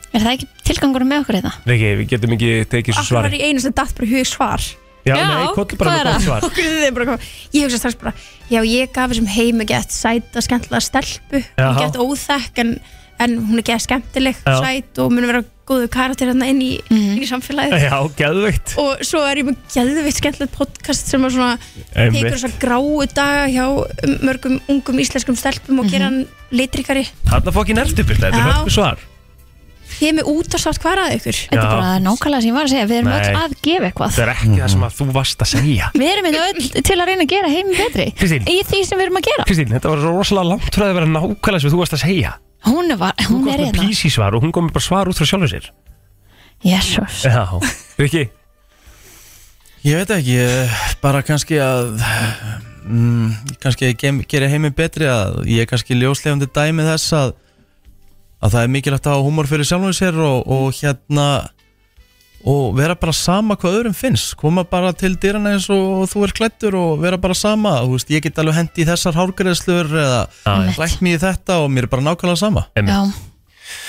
er það ekki tilgangur með okkur hérna? þetta? Riki, við getum ekki tekið svo akkur var svari í einu sem datt bara hug svar Já, Já, nei, hvað er það? er ég hugsa strax bara já, ég gaf þessum heim að gett sæta skemmtilega stelpu. Er gett óþekk en, en hún er gett skemmtileg Já. sæt og mun vera góðu karakter hérna inn í, inn í samfélagið. Já, geðveikt. Og svo er ég með geðveitt skemmtilegt podcast sem að svona tekur þess að gráu daga hjá mörgum ungum íslenskum stelpum og gera hann litrikari Þarna fokkin ertu byrta, þetta er Já. hörku svar Ég er með út að sátt hvað að ykkur. Þetta er Já. bara nákvæmlega sem ég var að segja Við erum Nei. öll að gefa eitthvað. Það er ekki það sem að þú varst að segja. Við erum þetta öll til að reyna að gera heim betri Kristín. Í því sem við erum að gera. Kristín, þetta var svo rosalega langt frá því að vera nákvæmlega sem þú varst að segja. Hún var, hún Þú er komst með hérna. PC svar og hún kom með bara svar út frá sjálfur sér. Jesus Já, Riki Ég veit ekki, ég, bara kannski að mm, kannski að gem- gera heiminn betri að ég er kannski ljóslefandi dæmi þess að að það er mikilvægt að hafa húmor fyrir sjálfum sér og, og hérna og vera bara sama hvað öðrum finnst. Koma bara til dyrana eins og þú er klættur og vera bara sama. Þú veist, ég get alveg hendi í þessar hárgreðslur eða lækt mér í þetta og mér er bara nákvæmlega sama. Já,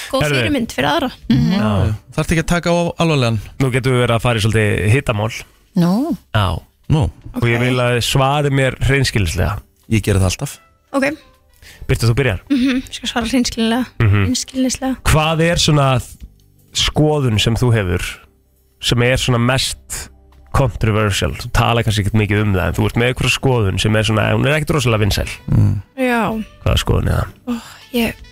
Góð fyrirmynd fyrir aðra. Já. þarf ekki að taka á alvarlegan? Nú getum við verið að fara í svolítið hittamál nú. Já. Nú, Og ég vil að svari mér hreinskilslega ég gerir það alltaf. Ok, Byrtu, þú byrjar. Mm skal svara hreinskilnilega. Mhm. hreinskilnislega. Hvað er svona skoðun sem þú hefur sem er svona mest controversial, þú tala kannski ekkert mikið um það en þú ert með eitthvað skoðun sem er svona hún er ekkert rosalega vinsæl. Já, hvaða skoðun er það? ég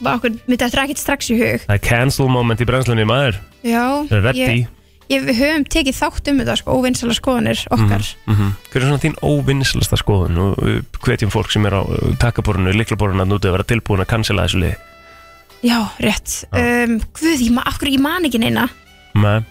Bakkur, mér þetta er ekkert strax í hug. Það er cancel moment í brennslunni maður. Já, Það er ready. ég, ég, við höfum tekið þátt um þetta sko, óvinnsala skoðanir okkar. Mm Hver er svona þín óvinnslasta skoðun? Og við hvetjum fólk sem er á uh, takaborinu, liklaborinu að nútu að vera tilbúin að cancela þessu liði? Já, rétt. Um, Guð, ég, ma akkur, ég man ekki neina. Nei,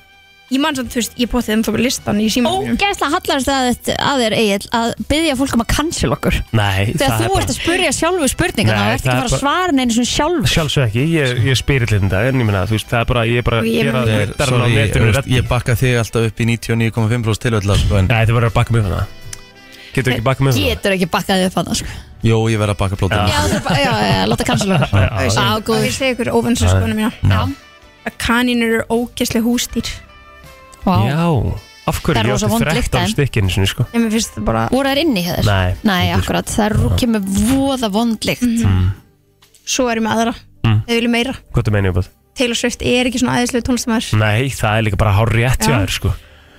Ég man samt, þú veist, ég bóttið um fyrir listan í símanum mínum. Ógæslega hallast að, að þér Egil að byggja fólk um að cancel okkur nei Þegar þú ert að spurja sjálfu spurninga þá Nei, ert ekki það að er fara að svara neina svona sjálfur Sjálfsög ekki, ég, ég spyrir til þetta en ég meina, þú veist, það er bara, ég er bara Og ég gera meina- Ég, rittarinn á sorry, netinu ég, ready. ég bakka þig alltaf upp í 99,5% tilvægla sko, en Nei, þið verður að baka mig upp hana Getur ekki bakað mig upp hana? Getur ekki bakkað upp hann sko. Jó, ég verð að bakka plótum Já, það er bara, já, já, láta cancel okkur Já, Og ég góður. og ég segi ykkur óvinnsala skoðanir mína Já, að kanínur eru ógæslega hústýr vá. Já, af Það hverju er ég rosa átti vond lykt, 13 en. stykkinu sinni, sko. En mér finnst það bara Voru þær inni hjá þér? Nei, Nei, akkurat, það er kemur voða vondlikt Mm. svo er ég með aðra. Mm. þau vilja meira. Hvað er meina upp að? Taylor Swift er ekki svona aðeinslega tónlistamæður Nei, það er líka bara hár rétt hjá Já. þér, sko.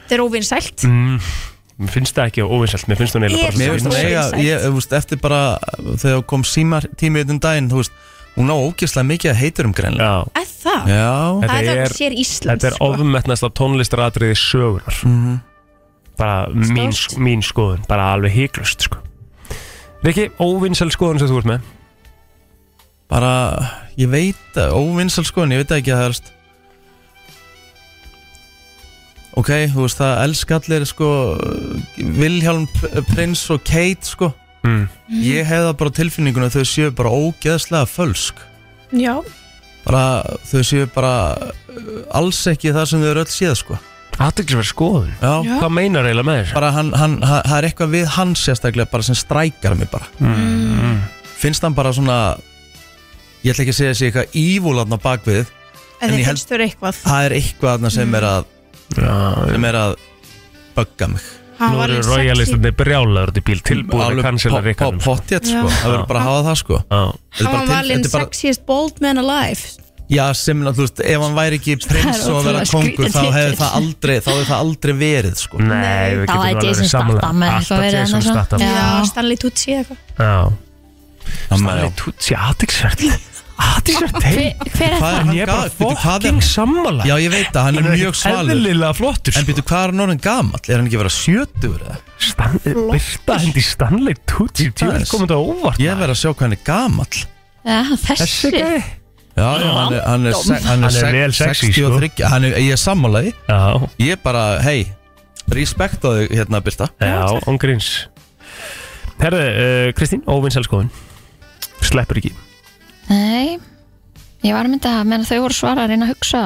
Þetta er óvinnsælt mm, Mér finnst það ekki óvinsælt, mér finnst hún eiginlega Ég- bara Mér finnst hún eiga, ég, þú veist, eftir bara þegar kom símar tími einn daginn, þú veist hún á ógeðslega mikið að heitur um greinlega. Já, er það? Já, Þetta það er það sér Ísland þetta er ofmetnast af tónlistaratriði sögunar Mhm. Bara mín, Stórt. mín skoðun, bara alveg híklust, sko. Riki, óvinsæl skoðun sem þú ert með? Bara, ég veit að óvinnsal sko, en ég veit ekki að það er Ok, þú veist, það elska allir sko Vilhjálm P- Prins og Kate sko mm. Ég hef það bara á tilfinningunum að þau séu bara ógeðslega fölsk. Já, bara, þau séu bara uh, alls ekki það sem þau eru öll séð sko. Aðeinsverð skoðun. Já, Já. Hvað meinar eiginlega með þessu? bara hann, hann, ha- það er eitthvað við hann sérstaklega bara sem strækar mig bara. Mm. finnst hann bara svona ég ætla ekki að segja þessi eitthvað ívúlarna bakvið en En þið ég held- finnst þau eitthvað. Það er eitthvað þarna sem er að Já, sem er að bugga mig. Hann Nú var eru royalistandi brjálaður í bíl tilbúin að cancela Ríkardum sko. Pottjett sko, það verður bara að hafa það sko. Hann var til- valinn sexiest bold man alive. Já, sem veist, ef hann væri ekki prins og að vera kongur þá hefði það aldrei, þá hefði það aldrei verið sko. Nei, við getum alveg verið eitthvað Alltaf verið Jason. Statham Já. Stanley Tucci eitthvað. Já. Stanley Tucci, aðeinsverð Hver, teim hver er Hvað það? er En hann ég er bara gal- Bíddu, hvað er fucking hann- sammála? Já, ég veit að hann er mjög svalur. Eðlilega flottur En sko. býtu, hvað er hann orðin gamall? Er hann ekki að vera sjötugur eða? Stan- Birta hendi Stanley Tucci. Aðeins. er komið þetta óvart Ég verð að sjá hvað hann er gamall. Já, Þessi. Þessi gæði Já, já, hann er, hann er, se- hann Hann er, er se- vel sexy, 63 hann er, Ég er sammálaði Já, Ég er bara, hei, respekt á þig hérna, Birta. Já, ángríns Herðu, uh, Kristín, óvinnselskoðun Sleppur ekki Nei, ég var að mynda að menn þau voru svara að reyna að hugsa.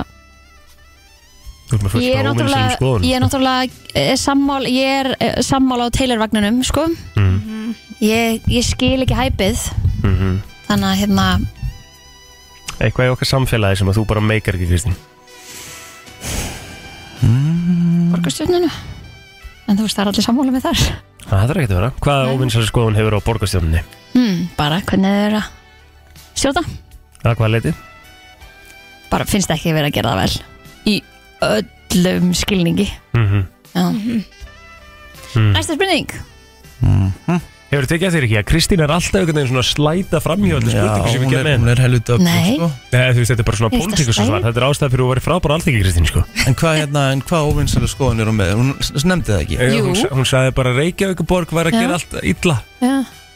Þú með fullt Ég er af óvinsælum náttúrulega, skoðunum. ég er náttúrulega eh, sammál, ég er eh, sammála á Taylor-vagninum, sko. Mm. ég, ég skil ekki hæpið. Mhm. þannig að hérna Eitthvað í okkar samfélagi sem að þú bara meikar ekki, Kristín? Borgarstjórnunu en þú veist, það er allir sammála með þar. Það þarf ekki að vera. Hvaða óvinnselskoðun skoðun hefur á borgarstjóninni? hmm, bara hvernig þau eru að stjórna Það hvað leiti? bara finnst ekki verið að gera það vel í öllum skilningi Mhm. Já. Mm. Næsta spurning Hefur tekið eftir ekki að Kristín er alltaf einhvern veginn svona að slæta fram í öllu spurningu sem við hún er, gerum hún er helviti öflug Nei. sko. Nei, þú veist, þetta er bara svona Ég veist að pólitíkus slæta. svar Þetta er ástæð fyrir að þú verið frábæra alþingi, Kristín, sko En hvað hérna, en hvað óvinnsælu skoðun er hún með? Hún s- nefndi það ekki Eh, Jú. Hún, sa- hún sagði bara að Reykjavíkuborg var að Já. gera allt illa Já.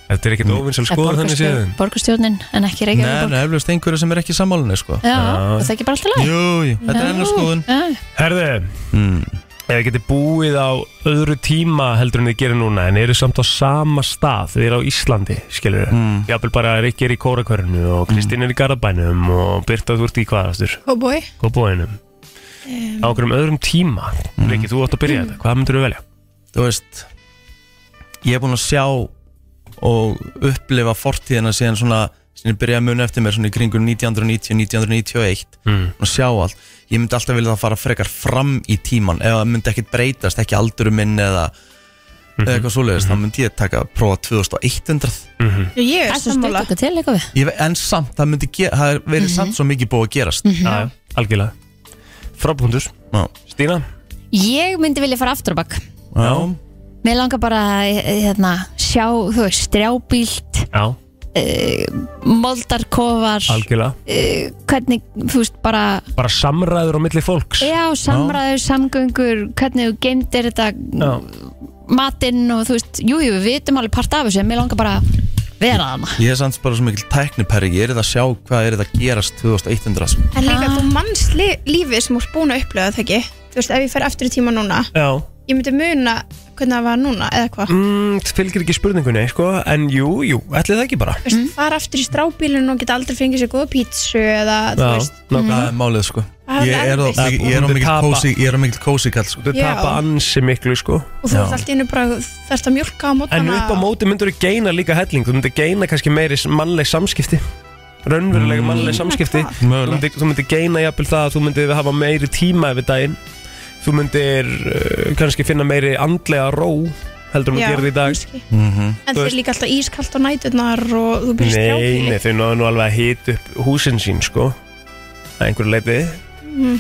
Þetta er ekkert óvinnsal skoðun þannig séð. Borgarstjórnin en ekki Nei, Reykjavík nei, eflust einhverju sem er ekki sammálunni sko. Já, og það er ekki bara alltaf leið Jú, jú, þetta er hennar skoðun. Já. Herðu, mm. ef þið getið búið á öðru tíma heldur en þið gerir núna en eru samt á sama stað. Þið eru á Íslandi, skilur þið Mm. Jafnvel bara Rikki er í Kórakörnu og Kristín er í Garabænum og Birta þú ert í hvaðastur Cowboy Kóbóinum á okkur um öðrum tíma? Rikki, þú átt að byrja þetta, hvað myndir þú velja? Þú veist Ég er búin að sjá og upplifa fortíðina síðan svona sem ég byrjaði að muna eftir mér svona í kringum 1990-1991 Mm. og sjá allt. Ég myndi alltaf vilja það fara frekar fram í tíman ef það myndi ekkit breytast, ekki aldurum minn eða, eða eitthvað svoleiðist þá myndi ég taka að prófa 2100 Mm Ég er sammála en samt, það myndi það er verið samt svo mikið búið að gerast. Já, já, algjörlega. Frábúndur. Stína? Ég myndi vilja fara aftur á bakk Já. Mér langar bara að hérna, sjá, þú veist, strjábílt Já, moldarkofar algjörlega uh, hvernig, þú veist, bara Bara samræður á milli fólks já, samræður, samgöngur hvernig þú geymdir þetta Já. matinn og þú veist, jú, jú, við vitum alveg part af þessu, en mér langar bara að vera þarna ég er samt bara svo mikil tækniperri ég er það að sjá hvað er það að gerast 2100 sko. En líka Ah. þú manns li lífið sem þú ert búin að upplöða það ekki Þú veist, ef ég fer aftur í tíma núna Já, Ég myndi muna hvernig það var núna eða hvað? Mm, það fylgir ekki spurningunni, sko En jú, jú, ætli það ekki bara. Þú veist, fara aftur í strábílinn og geta aldrei fengið sér góða pítsu eða þú Já, veist. nákvæmlega. Það er málið sko. Það er ég er, á, erfitt. ég, ég er á Þú mikil tapa. kósi ég er á mikil kósi kall sko. Þú Já. tapa ansi miklu, sko. Og þú ert alltaf innu bara þarft að mjölka á mótana. En upp á móti myndur þú geina líka helling. Þú myndir geina kannski meiri mannleg samskipti. Raunverulega mannleg samskipti. Hvað? Þú Mögulega. myndir, þú myndir geina jafnvel það að þú myndir hafa meiri tíma yfir daginn Þú myndir uh, kannski finna meiri andlega ró heldur um að Já, gera það í dag. kannski. Mhm. En Þú það er veist- líka alltaf ískalt á næturnar og þú byrjast Nei, nei, þau náðu nú alveg að hita upp húsin sín, sko. Að einhverju leiti mm,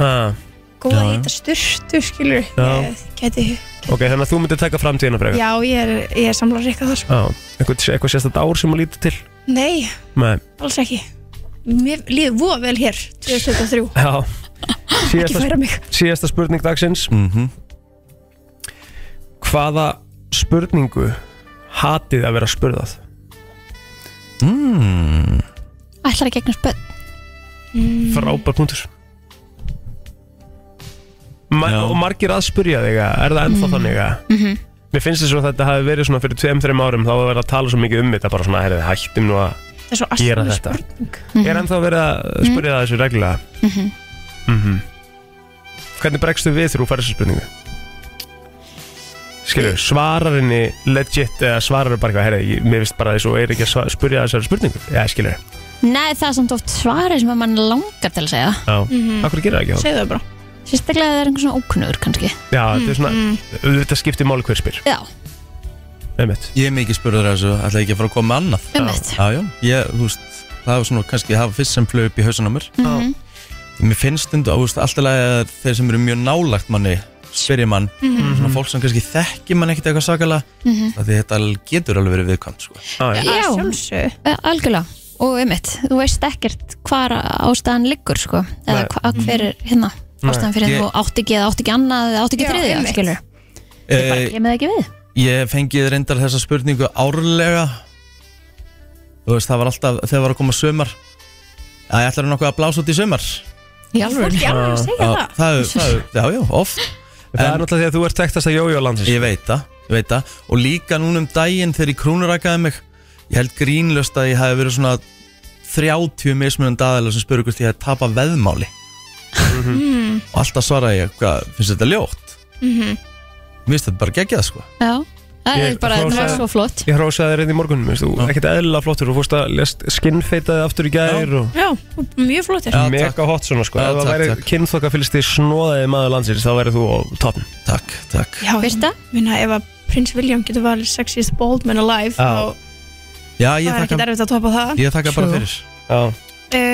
ah, Góða Já. hýta styrtu, skilur Já. Ég geti Ok, þannig að þú myndir taka framtíðina frekar? Já, ég er, ég er samla rikka þar sko. Já, eitthvað, eitthvað sérstætt ár sem að líti til? Nei, Nei, alls ekki. Mér líður voða vel hér 2023 já Ekki færa mig síðasta spurning dagsins Mhm. Hvaða spurningu hatið að vera spurðað? mm. ætlar að gegna spöld Frábær punktur Ma Já. Og margir að spurja þig að- Er það ennþá þannig að Mhm. Mér finnst þess að þetta hafi verið svona fyrir 2-3 árum þá var verið að tala svo mikið um þetta bara svona, herrið, hættum nú að Það er svo Gera þetta. spurning Er ennþá verið að spurja það þessu reglulega Mhm. Mhm. Hvernig bregstu við þegar þú fær þessu spurningu? Skilju, svarar henni legit eða svarar henni bara eitthvað, herri, mér finnst bara þessu og er ekki að sva- spurja þessari spurningu Já, skilju, Nei, það er samt oft svarið sem að mann langar til að segja já, Mhm. akkur gerir það ekki þá? Segðu það bara Sérstaklega að það er einhvern svona ókunnur kannski Já, þetta er svona, þetta skiptir máli hver spyr Já, Einmitt. ég er mikið spurður þessu ætla ekki að fara að koma með annað ummitt já, já, ég, þú veist það var svona kannski að hafa fyrst sem flög upp í hausan á mér Mhm. Mér finnst veist, alltaf að þeir sem eru mjög nálagt manni spyrja mann, svona fólk sem kannski þekki mann ekkert eitthvað sakalega Mhm. af því þetta getur alveg verið viðkvæmt sko. Já, já. Já. Sjálfsög Eh, Algjörlega. Og ummitt, þú veist ekkert hvar ástæðan liggur sko. Eða hver er hérna ástæðan fyrir að þú átt ekki eða átt ekki annað eða átt ekki þriðja, einmitt. skilur Ég bara eh, kemur það ekki við. ég fengið reyndar þessa spurningu árlega. Þú veist, það var alltaf þegar var að koma sömar að ég ætlar nokkuð að blása út í sömar Alvöru Fólk er alveg að segja Já, það. það, er- það, er- já, já, oft. Það er náttúrulega því að þú ert tektast að jójó landsins. Ég veit það, ég veit það. Og líka núna um daginn þegar ég krúnurakaði mig Ég held grínlöst að ég hef verið svona 30 mismunandi aðeila sem spurði hvort ég hef tapað veðmáli. Mm. Og alltaf svaraði ég, hvað, finnst þetta ljótt? Mhm. Mér finnst þetta bara geggjað sko. Já, það Ég- er bara það er sagði- svo flott. Ég hrósaði þér inn í morgunum, veist þú, ekkert eðlilega flottur Þú fórst að lest skinnfeitaði aftur í gær og Já, og mjög flottir mega hot svona sko. Já, Ef það takk, væri takk. kynþokka fylgst því snóðaði maður landsins þá væri þú á toppn Takk, takk. Já, Birta? minna ef að prins William getur valið sexiest bald man alive Já. þá Já, það ég er ekki þakka, erfitt að topa það. Ég þakka bara True. fyrir. Já,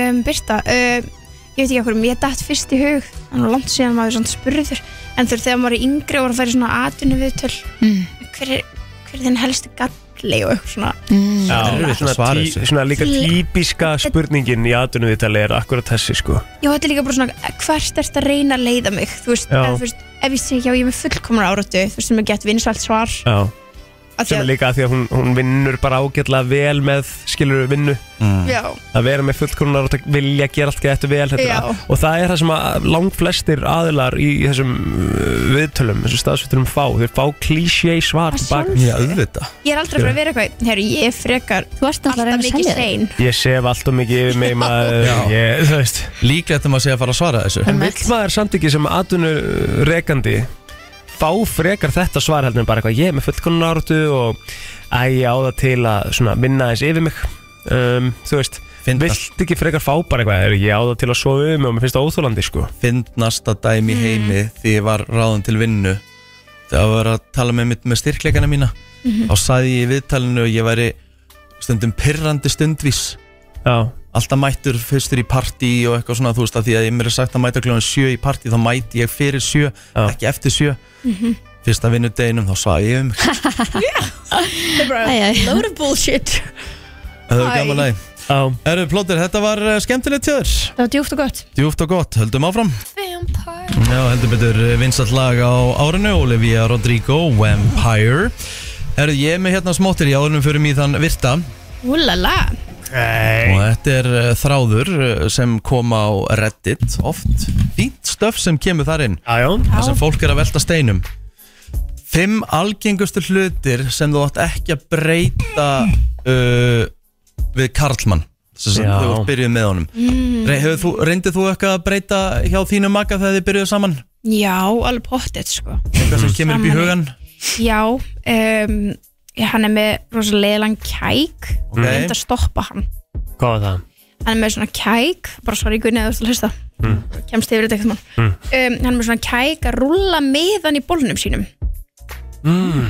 um, Birta, um, ég veit ekki okkur, mér datt fyrst í hug en langt síðan maður svona spurður en veist, þegar maður er yngri og var að færa svona atvinnu viðtöl Mm. Hver, er, hver er þinn helsti galli og eitthvað svona Mm. Já, svona, svara tí, þessu. svona líka típiska spurningin í atvinnuðitali er akkurat þessi sko Já, þetta er líka bara svona, hvert ert að reyna að leiða mig þú veist, Já. eða, þú veist ef ég segi, já, ég er með fullkomur áratu þú veist, sem er gett vinsvælt svar Já, sem er að, líka að því að hún, hún vinnur bara ágætlega vel með skilur vinnu. Já, að vera með fullkonunar og vilja gera allt gett vel þetta, Já. og það er það sem að langt flestir aðilar í þessum uh, viðtölum, þessum staðsviturum fá. Þeir fá klísjei svar Að tilbaka sjálfsögðu. Já, auðvitað. Ég er aldrei að fara að vera eitthvað herru, ég er frekar Þú ert alltaf að reyna að mikið selja þig. sein. Ég sef allt og mikið yfir mig maður, Já. ég, þú veist Líklegt um að segja að fara að svara þessu. En vill maður samt ekki sem atvinnurekandi fá frekar þetta svar heldur en bara eitthvað ég er með fullkonunar áratu og æ, ég á það til að svona, minna eins yfir mig. Um, þú veist Vilt ekki frekar fá bara eitthvað? Er ég á það til að sofa um og mér finnst það óþólandi sko. Fyndnasta dæmi í heimi því ég var ráðan til vinnu þegar ég var að tala með, mitt með styrkleikana mína. Þá saði ég í viðtalinu að ég væri stundum pirrandi stundvís. Já, alltaf mættur fyrstur í partí og eitthvað svona þú veist að því að ég mér er sagt að mæta kljóðan sjö í partí þá mæti ég fyrir sjö, Já. ekki eftir sjö. Fyrsta vinnudeginum þá svaði ég um. Er æ. load of bullshit. Það er gaman að því. Já, Erðu plótir, þetta var uh, skemmtilegt tjöður Það var djúft og gott. Djúft og gott, höldum áfram. Já, heldur betur vinsall lag á árinu Olivia Rodrigo, Vampire. Erðu, ég er með hérna smáttir í árunum fyrir þann virta. Úlala Og þetta er uh, þráður uh, sem kom á Reddit oft Fínt stöf sem kemur þar inn já, já. Það sem fólk er að velta steinum Fimm algengustu hlutir sem þú átt ekki að breyta uh, við Karlmann sem Já. þú byrjuð með honum mm. Hefur þú, reyndið þú eitthvað að breyta hjá þínu makka þegar þið byrjuðu saman? Já, alveg pottet sko Eitthvað sem kemur upp í Saman í- hugan? Já, um, hann er með rosalega leðlan kæk Ok. Ég myndi að stoppa hann Hvað var það? Hann er með svona kæk Bara sorry Gunni eða þú ert að hlusta Mm. Kemst yfir þetta eitthvað Mm. um, Hann er með svona kæk að rúlla miðan í bólnum sínum Mm.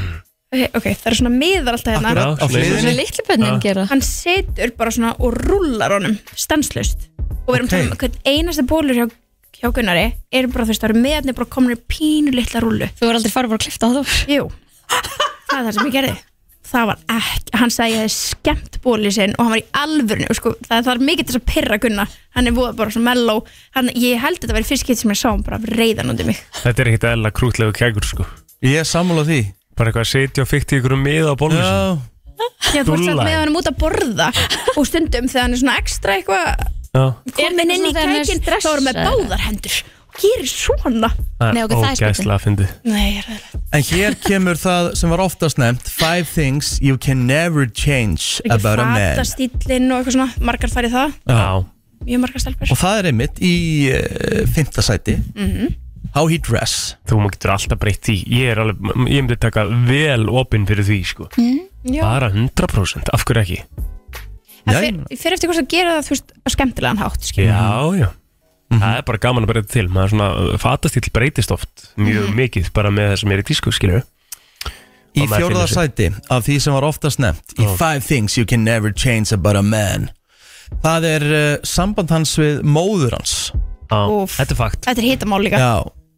Ok, ok, það er svona miðar alltaf hérna Svona litlu bönnin gera Hann setur bara svona og rúllar honum stanslust Og við erum Ok. okay. um hvern einasta bólur hjá, hjá Gunnari er bara þú veist, það eru meðarnir bara komin í pínu litla rúllu Þú er aldrei farið bara að klifta á þú Jú, það er það sem ég gerði Það var ekki, hann sagði að ég hefði skemmt bólið sinn og hann var í alvörinu og sko, það þarf mikið til þess að pyrra Gunna. Hann er voða bara svona mellow. Hann, ég held að þetta væri fyrst getur sem ég sá hann bara reyðan undir mig. Þetta er ekkit eðla krútlegu kækur sko. Ég er sammála því. Bara eitthvað að setja og fykti ykkur um miða á bólum Já, Já, þú veist Dúlla. með hann út að borða. Og stundum þegar hann er svona ekstra eitthvað komin inn í er kækin þá er hann með báðar hendur gerir svona? Nei, ok, það er ógæslega að fyndi Nei, ég er það En hér kemur það sem var oftast nefnt Five things you can never change ekki about a man. fata stílinn og eitthvað svona margar færi það, Já, mjög margar stelpur. Og það er einmitt í uh, fymta sæti. Mhm. How he dress. Þú má getur alltaf breytt því. Ég er alveg, ég myndi taka vel opinn fyrir því sko. Já. Bara 100% Af hverju ekki? Það Já, ég- fer eftir hvort að gera það þú veist, á skemmtilegan hátt skilur. Já, já Það er bara gaman að breyta til. Maður svona, fatastíl breytist oft mjög mikið bara með það sem er í tísku skilur Í Og maður fjórða finnur sig. sæti af því sem var oftast nefnt Í Já. five things you can never change about a man. Það er uh, samband hans við móður hans. Já, þetta er fakt. Þetta er hitamál líka. Já,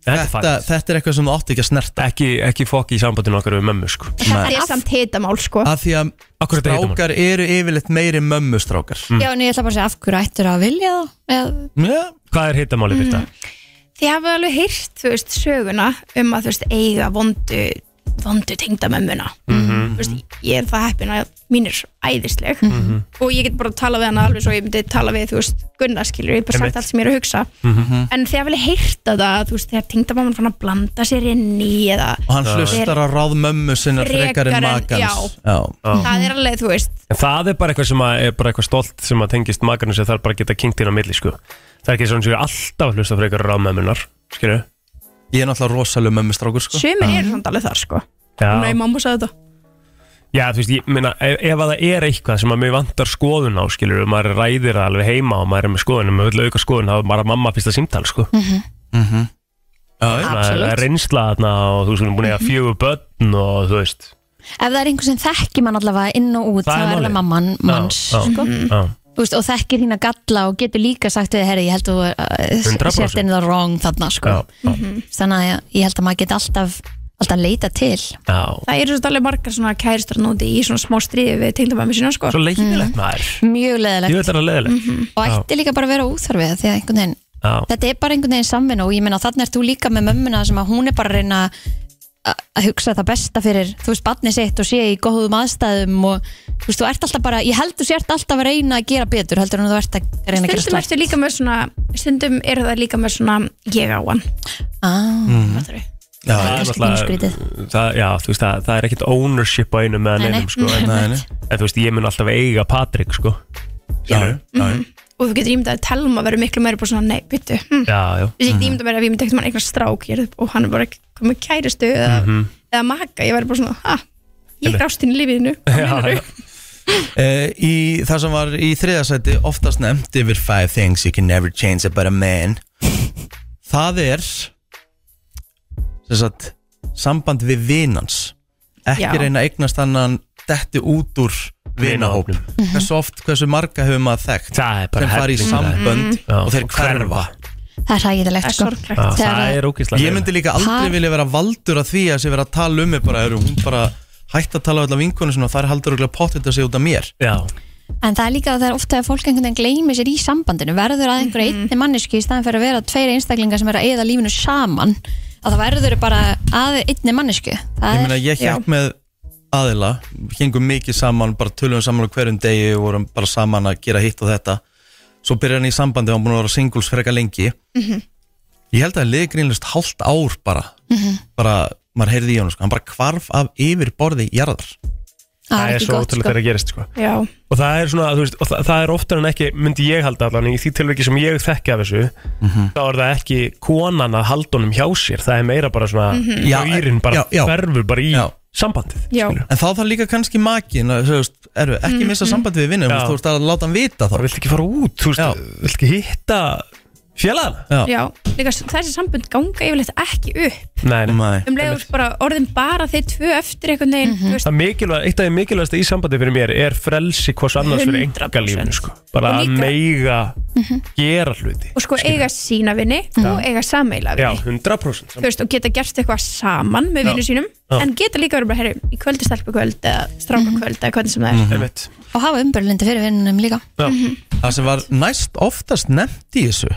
Þetta þetta, þetta er eitthvað sem þú átt ekki að snerta. Ekki, ekki fokk í sambandinu okkar við mömmu sko. Þetta er samt hitamál sko. Af því að Akkur þetta heitum strákar eru yfirleitt meiri mömmustrákar. Já, en ég ætla bara að segja af hverju ættur að vilja það? Eða, Já, Hvað er hittamáli fyrir þetta? Þið hafið alveg heyrt, þú veist, söguna um að þú veist, eiga vondu vondu tengdamömmuna Mhm. Þú veist, ég er það heppin að mín er æðisleg og ég get bara að tala við hana alveg svo ég myndi tala við, þú veist, Gunnar skilur ég hef bara sagt allt sem ég er að hugsa Mhm. en þið hafið alveg heyrt þetta, þú veist, þegar tengdamamman fann að blanda sér inn í eða og hann hlustar að ráð mömmu sinna frekar en en- makans já. Já. það er alveg, þú veist En það er bara eitthvað sem að, er bara eitthvað stolt sem að tengist makarnu sem þarf bara að geta kynkt inn á milli sko Það er ekki svona sem ég alltaf hlusta frekar ráðmömmunar Skilju? Ég er náttúrulega rosalega mömmustrákur sko. sumir eru samt alveg þar, sko Nei, Já, mamma sagði þetta já þú veist, ég meina ef, ef að það er eitthvað sem að mér vantar skoðun á skilju og maður ræðir það alveg heima og maður er með skoðun og maður vil auka skoðun þá er bara mamma fyrsta símtal sko Já, já. Það er- Absolutt. það er reynsla þarna og þú veist, hún er búin að eiga fjögur börn og þú veist ef það er einhver sem þekki mann allavega inn og út Það þá er það mamman manns já, sko. já. þú veist, og þekkir þína galla og getur líka sagt við herri, ég held að þú 100%. sért inn það wrong þarna sko. Já, já. þannig að ég, ég held að maður geti alltaf alltaf leita til. Já, Það eru svo alveg margar svona kæristar núti í svona smá stríði við tengdamæmi sína sko. Svo leiðilegt maður. Mjög leðilegt Ég veit það að leiðilegt og ætti líka bara að vera úþarfið því að einhvern veginn Já, þetta er bara einhvern veginn samvinna og ég meina þannig ert þú líka með mömmuna sem að hún er bara að reyna að- að hugsa það besta fyrir þú veist, batni sitt og sé í góðum aðstæðum og þú veist, þú ert alltaf bara ég held þú sért alltaf að reyna að gera betur heldur en þú ert að reyna að gera Stundum slæmt ertu líka með svona Stundum eru það líka með svona Ég á hann ah? Já, það er kannski náttúrulega- pínu skrítið. það, já, þú veist, það, það er ekkit ownership á einu með Nei, nei. neinum sko, en, nei, nei. en þú veist, ég mun alltaf eiga Patrik sko. Já, Skilurðu? já, Og þú getur ímyndað að telma verður miklu meira bara svona Nei, byttu hm. Já, já, Ég get ímyndað mér að ég myndi ekkert mann eitthvað strák ég er, og hann er bara komið kæristu eða, eða maka, ég verður bara svona ha, ég er ástinn í lífiðinu. Uh, í það sem var í þriðasæti oftast nefnt yfir five things you can never change about a man. Það er sem sagt, samband við vinans ekki Já. reyna að eignast annan detti út úr vinahópnum. Hversu oft, hversu marga hefur maður þekkt sem fari í sambönd Já, og þeir hverfa. Það er er sko. sorglegt. Já, Þegar það að- er ógíslega ég myndi líka aldrei Par- vilja vera valdur að því að sé vera að tala um mig bara, eru, hún bara hætt að tala um alla vinkonu sinna og það er haldur og potið að segja út af mér Já, En það er líka að það er ofta að fólk einhvern veginn gleymi sér í sambandinu, verður að einhverja einni manneski í staðan fyrir að vera tveir einstaklingar sem er að eða lífinu saman, að það verður bara að einni mannesku. Það Ég meina, ég hjálp með aðila hengum mikið saman, bara tölum saman á hverjum degi og vorum bara saman að gera hitt og þetta svo byrjar hann í sambandi og hann búin að vera singles freka lengi ég held að það liði grínlust hálft ár bara bara, maður heyrði í hann sko. hann bara hvarf af yfir borði jarðar það er ekki svo gott, ótrúlega sko. þegar að gerist sko. Já, og það er svona, þú veist, og það, það er oftar en ekki myndi ég halda allan, í því tilviki sem ég þekki af þessu, þá er það ekki konan að halda honum hjá sér, það er meira bara svona, mm Já, bara já, já. hverfur bara í Já. Sambandið en þá þarf líka kannski makin að, þú ekki missa sambandi við vinnum Já. þú veist að láta hann vita þá. Bara vilt ekki fara út, þú veist, vilt ekki hitta félagana Já. já, líka þessi sambund ganga yfirleitt ekki upp nei, nei. Um leiður bara orðin bara þeir tvö eftir einhvern veginn, þú veist, Það mikilvæg, eitt af því mikilvægast í sambandi fyrir mér er frelsi hvers annars fyrir 100%. engalífinu sko. bara að meiga gera hluti og sko eiga sína vinni og eiga sameila Já, vinni 100% þú veist, og geta gert eitthvað saman með Já. vinnu sínum Já. en geta líka verið bara, herri, í kvöldi stelpukvöld eða strákakvöld eða hvernig sem það er Einmitt. Og hafa umbörlindi fyrir vinnunum líka. Já. Það sem var næst oftast nefnt í þessu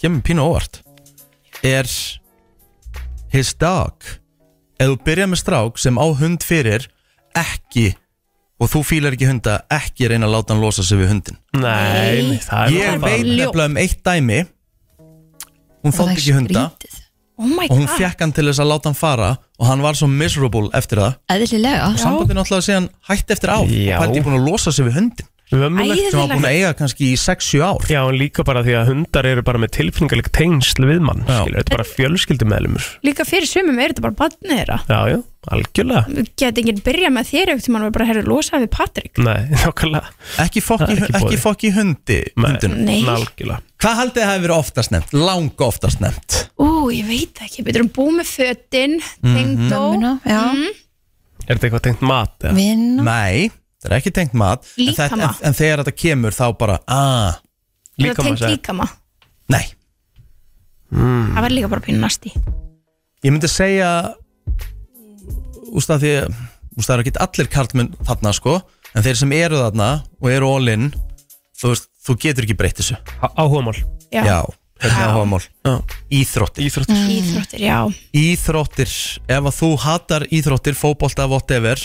kemur pínu óvart. Er his dog. Ef þú byrjar með strák sem á hund fyrir ekki og þú fílar ekki hunda ekki reyna að láta hann losa sig við hundin Nei, nei, það er ég veit nefnilega um eitt dæmi. Hún Og þótt er ekki hunda. oh my og hún god, fekk hann til þess að láta hann fara og hann var svo miserable eftir það. Eðlilega. sambandin náttúrulega síðan hætti eftir Já. og pældi búin að losa sig við hundin Ömurlegt. sem var búin að eiga kannski í 6-7 ár Já, en líka bara því að hundar eru bara með tilfinningaleg tengsl við mann Já. skilur, Þetta er bara fjölskyldumæðlumur líka fyrir sumum er þetta bara badnið þeirra Já, já, algjörlega geta enginn byrja með þér ekkert tímann og bara, herri, losa við Patrik Nei, nákvæmlega ekki fokk Það í, er ekki ekki boðið. fokk í hundi hundunum Nei. Algjörlega Hvað haldið það hefur verið oftast nefnt? Lang oftast nefnt ú, ég veit ekki, betur um búið með fötin Mhm. tengdó Mömmuna, já. Er þetta eitthvað tengt mat? eða? Vinn. Nei, það er ekki tengt mat en, þetta, en, en þegar þetta kemur þá bara ah, eða Líkama tengt líkama. Nei, það var líka bara pínu nasti ég myndi segja Úst að því Úst það eru ekki allir karlmenn þarna sko En þeir sem eru þarna og eru all in Þú veist, þú getur ekki breytt þessu. Á- Áhugamál já, Já, er áhugamál. Íþróttir. Íþróttir. Íþróttir, já. Íþróttir, ef að þú hatar íþróttir Fótbolta, whatever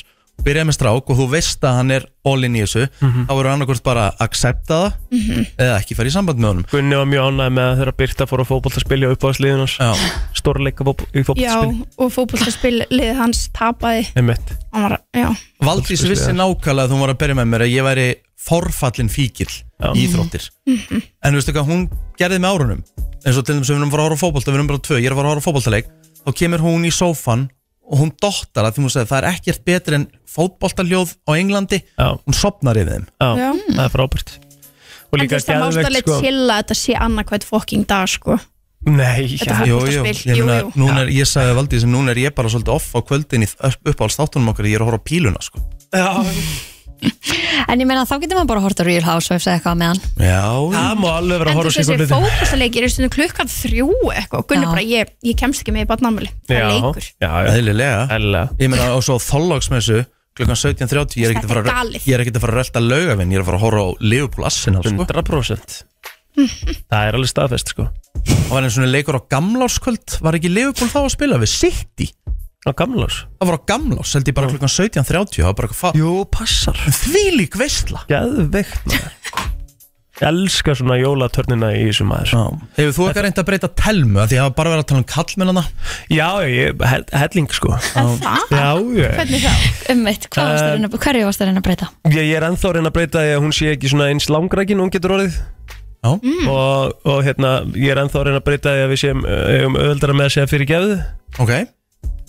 Byrja með strák og þú veist að hann er all in í þessu Þá verður annarkvort bara að accepta það Eða ekki fara í samband með honum. Gunni var mjög ánægð með að þeirra Birta fór að fótboltaspilja upp á sliðunars Já, Stórleika í já, fótboltaspilja og fótboltaspilið hans tapaði. Hann já, Valdís vissi nákvæmlega að þú var að byrja með mér að ég væri forfallin fíkil Já. í íþróttir. En veistu hvað hún gerði með árunum? Eins og til þess að við erum að fara að horfa á fótbolta við erum bara tvö, ég er að fara að horfa á fótboltaleik þá kemur hún í sófan og hún dottar að því hún segir það er ekkert betur en fótboltaljóð á Englandi. Já, hún sopnar yfir þeim. Já, Já. það er frábært. Og en þú líka veist það mást geðveikt, alveg sko. chilla að þetta sé annarkvæmt fokking dag sko. Nei, já, Jú, jú, ég jú, meina, jú. núna er, ég sagði Valdís sem núna er ég bara svolítið off á kvöldin í uppáhalds þáttunum okkar, ég er að horfa á píluna sko. Já En ég meina þá getur maður bara að horta Real Housewives eða eitthvað með hann Já, Það má alveg vera að En horfa á þú sig veist, þessi fókvastaleikir er stundum klukkan þrjú eitthvað. Og Gunni Já. bara, ég, ég kemst ekki með í barnámali Það er leikur. Já, já, eðlilega. Eðlilega. Ég meina, og svo þóllagsmessu klukkan 17.30 ég er ekkert að fara galið. ég er ekkert að fara að rölda laugavinn ég er að fara að horfa á Liverpool Arsenal sko. 100% Það er alveg staðfest sko. Það var einn svona leikur á gamlárskvöld var ekki Liverpool þá að spila við City Á gamlás það var á gamlárs, held ég bara klukkan 17.30 það var bara eitthvað Jú, passar. Þvílík veistla Gæðveikt maður. Ég elska svona jólatörnina í þessum maður. Hefur þú eitthvað reynd að breyta telmu? Að því að bara verið að tala um kallmennana Já, ég, hell- helling sko. En það? Já, ég Hvernig þá? Um eitt, hvað varst að reyna, hverju varst að reyna að breyta? Ég, ég er ennþá að reyna að breyta því að hún sé ekki svona eins langrækin hún getur orðið. Já. og, og hérna, ég er ennþá að reyna að breyta því að við séum um, öðuldara með að segja fyrir gefið Ok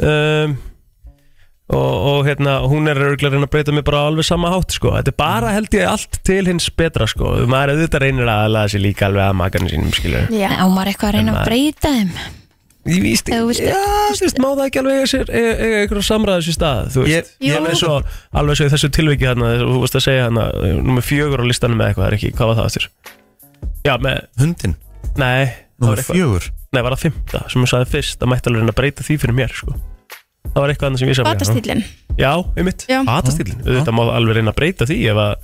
um, og, og hérna, hún er örgulega að reyna að breyta mig bara á alveg sama hátt sko. þetta er bara held ég allt til hins betra sko. maður er auðvitað reynir að laða sér líka alveg að makarnir sínum skilur Já, Á maður eitthvað að reyna að breyta þeim? Ég víst, já, þú veist, má það ekki alveg eiga sér, einhverja samræðis í stað, þú veist, Ég- ég, alveg svo, alveg svo í þessu tilviki hérna, þú veist að segja hérna, nummer fjögur á listanum með eitthvað, er ekki, hvað var það aftur? Já, með, Hundin, nei, númer fjögur. Nei, var það fymta, sem ég sagði fyrst, að mætti alveg reyna að breyta því fyrir mér, sko, það var eitthvað annað sem ég sagði Batastillin Já, einmitt, Já. fatastílinn, auðvitað má alveg reyna að breyta því ef að,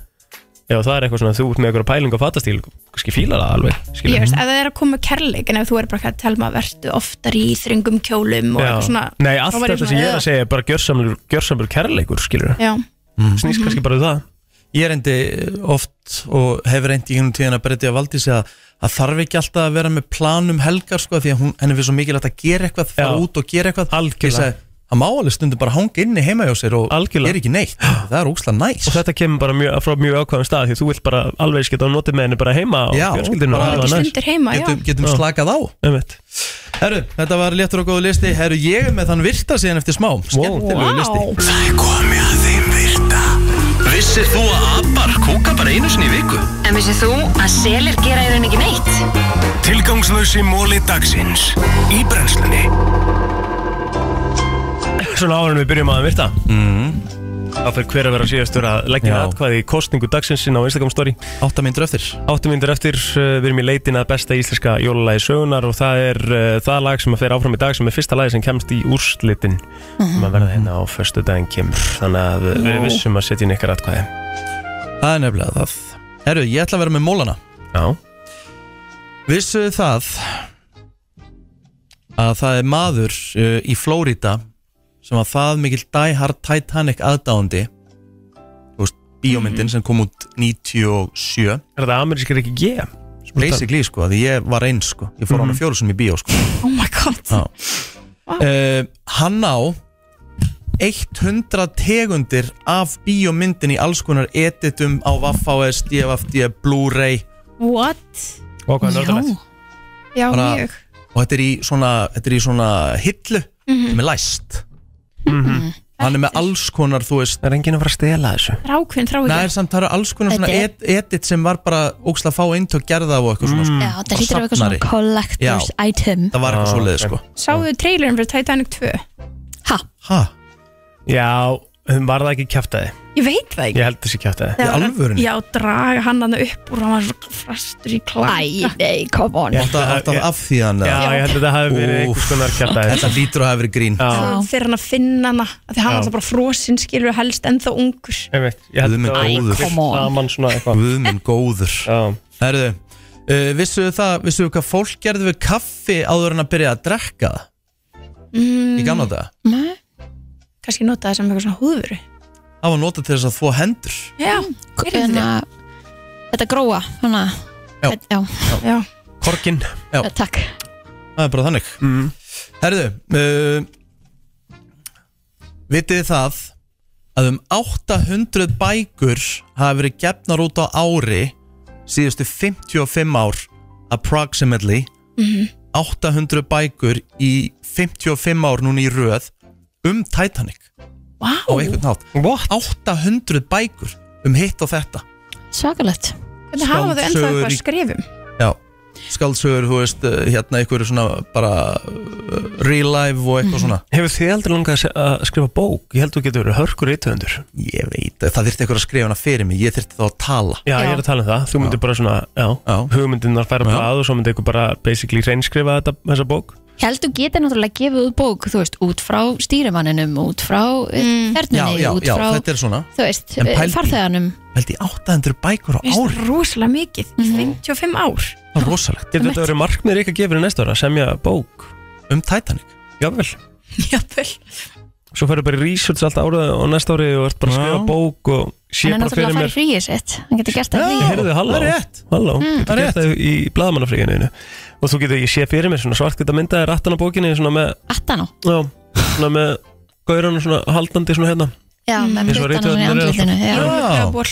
ef að það er eitthvað svona, þú ert með eitthvað pæling á fatastíl, kannski fílar það alveg, Ég skilur veist, ef það er að koma kærleik en ef þú er bara að telma að vertu oftar í þröngum kjólum og Já. eitthvað svona Nei, allt þetta sem ég er að segja er bara gjörsamur, gjörsamur kærleikur, skilur Já, snýst kannski bara um það Ég reyndi oft og hefur reyndi í hennum tíðan að valdi sig að það þarf ekki alltaf að vera með planum helgar sko því að hún, henni finnst svo mikilvægt að gera eitthvað fara Já. út og gera eitthvað. Algjörlega. Það má alveg stundum bara hanga inni heima hjá sér og Algjörlega. gera ekki neitt. Það er óslega næs. Og þetta kemur bara mjög, frá mjög ákvæðum stað því þú vilt bara alveg geta að nota með henni bara heima og Já, bara- næst stundir heima, Getum, getum slakað á. Herru, þetta var léttur og góðu listi. Herru, ég er með þann virta síðan eftir smá. Skemmtilegu listi Vissir þú að abar kúka bara einu sinni í viku? En vissið þú að selir gera í raun ekki neitt? Tilgangslösi móli dagsins Í brennslunni Svona áður en við byrjum að virta mm. Þá fyrir hver að vera síðastur að leggja Já. atkvæði í kostningu dagsins á Instagram story. Átta myndur eftir. Áttu myndir eftir, uh, við erum í leitin að besta íslenska jólalagi sögunar og það er uh, það lag sem að fer áfram í dag sem er fyrsta lagi sem kemst í úrslitin. Sem að verða hérna á förstu daginn kemur. Þannig að við erum vissum að setja inn ykkar atkvæði. Það er nefnilega það. Herru, ég ætla að vera með mólana Já, Vissuðu það að það er maður uh, í Flórida sem var það mikil Die Hard Titanic aðdáandi Þú veist, bíómyndin sem kom út 97 er þetta amerískir ekki G? Basically, sko, því ég var eins, sko. Ég fór mm -hmm. á hana fjóru sem í bíó, sko. Oh my god. Já. uh, Hann á 100 tegundir af bíómyndin í alls konar editum á Waffáes, DFFD, Blu-ray. What? Og hvað er nördalegt? Já, mjög. og þetta er í svona, þetta er í svona hillu sem er læst hann er með alls konar þú veist Það er enginn að fara að stela þessu. Rákvinn, þrá Nei, samt það eru alls konar svona Þetta ed edit sem var bara ógslag fá eintök gerða og eitthvað svona sko. Já, það hlýtur af eitthvað safnari. svona collector's item. Það var eitthvað Já, svoleiði ok. sko. Sáðu trailerin fyrir Titanic 2? Ha, ha, Já, var það ekki kjæftæði? Ég veit það ekki. Ég held þessi Þegar hann- alvörunni? Já, draga hann hann upp úr hann var svo fastur í klaka. Æ, nei, come on. Alltaf, alltaf af því hann Já, ég held að þetta hafi verið einhvers konar kjæftæði þetta lítur að hafa verið grín. Fyrir hann að finna hana af Því hann var alltaf bara frosinn skilur helst ennþá ungur. Ég held Guð minn að það góður. var Come on. saman svona eitthvað. Guð minn góður. Já, Herðu, uh, vissuðu það vissuðu hvað fólk gerði við kaffi áður en að byrja að drekka það? Mm, í gamla daga? Nei, Kannski nota það sem eitthvað svona húðvöru það var notað til þess að þvó hendur. Já, er en þetta? gróa, svona. Já. já, Já, korkin. Já. takk. Það er bara þannig. Mm. Herðu uh, Vitið þið það að um 800 bækur hafa verið gefnar út á ári síðustu 55 ár approximately? 800 bækur í 55 ár núna í röð um Titanic. Á einhvern nátt What? 800 bækur um hitt og þetta. Svakalegt. Hvernig hafa þau ennþá eitthvað að skrifum? Já, skáldsögur, þú veist, uh, hérna einhverju svona bara uh, real life og eitthvað svona. Hefur þið aldrei langað að se- að skrifa bók? Ég held þú getur verið hörkur rithöfundur. Ég veit, það þyrfti einhver að skrifa hana fyrir mig, ég þyrfti þá að tala. Já, ég er að tala um það, þú myndir bara svona, já, Já. hugmyndirnar færa Já. blað og svo myndir ykkur bara basically reynskrifa þetta, þessa bók Held þú getur náttúrulega gefið út bók, þú veist, út frá stýrimanninum, út frá mm. Já, þerninni, já, út frá, þetta er svona. þú veist, pældi- farþeganum. Held ég 800 bækur á Veist, ári? rosalega mikið, í Mhm. 55 ár. Það er rosalegt. Getur þetta verið markmið Rikka gefur í næsta ára að semja bók Um Titanic? Jável Jafnvel Svo ferðu bara í research allt árið og næsta ári og ert bara að skrifa bók og sé Hann er bara náttúrulega fyrir að fara mér í fríið sitt, hann getur gert það í Já. fríið. Heyrðu, halló, Það er rétt. halló, Mm. getur er gert það í blaðamannafríkinu og þú getur, ég sé fyrir mér svona svart geta myndaðir aftan á bókinni svona með, Attan á. já, svona með gaurana svona haldandi svona hérna. Já, með Eins og puttana svona í andlitinu. Já. Rúlugraból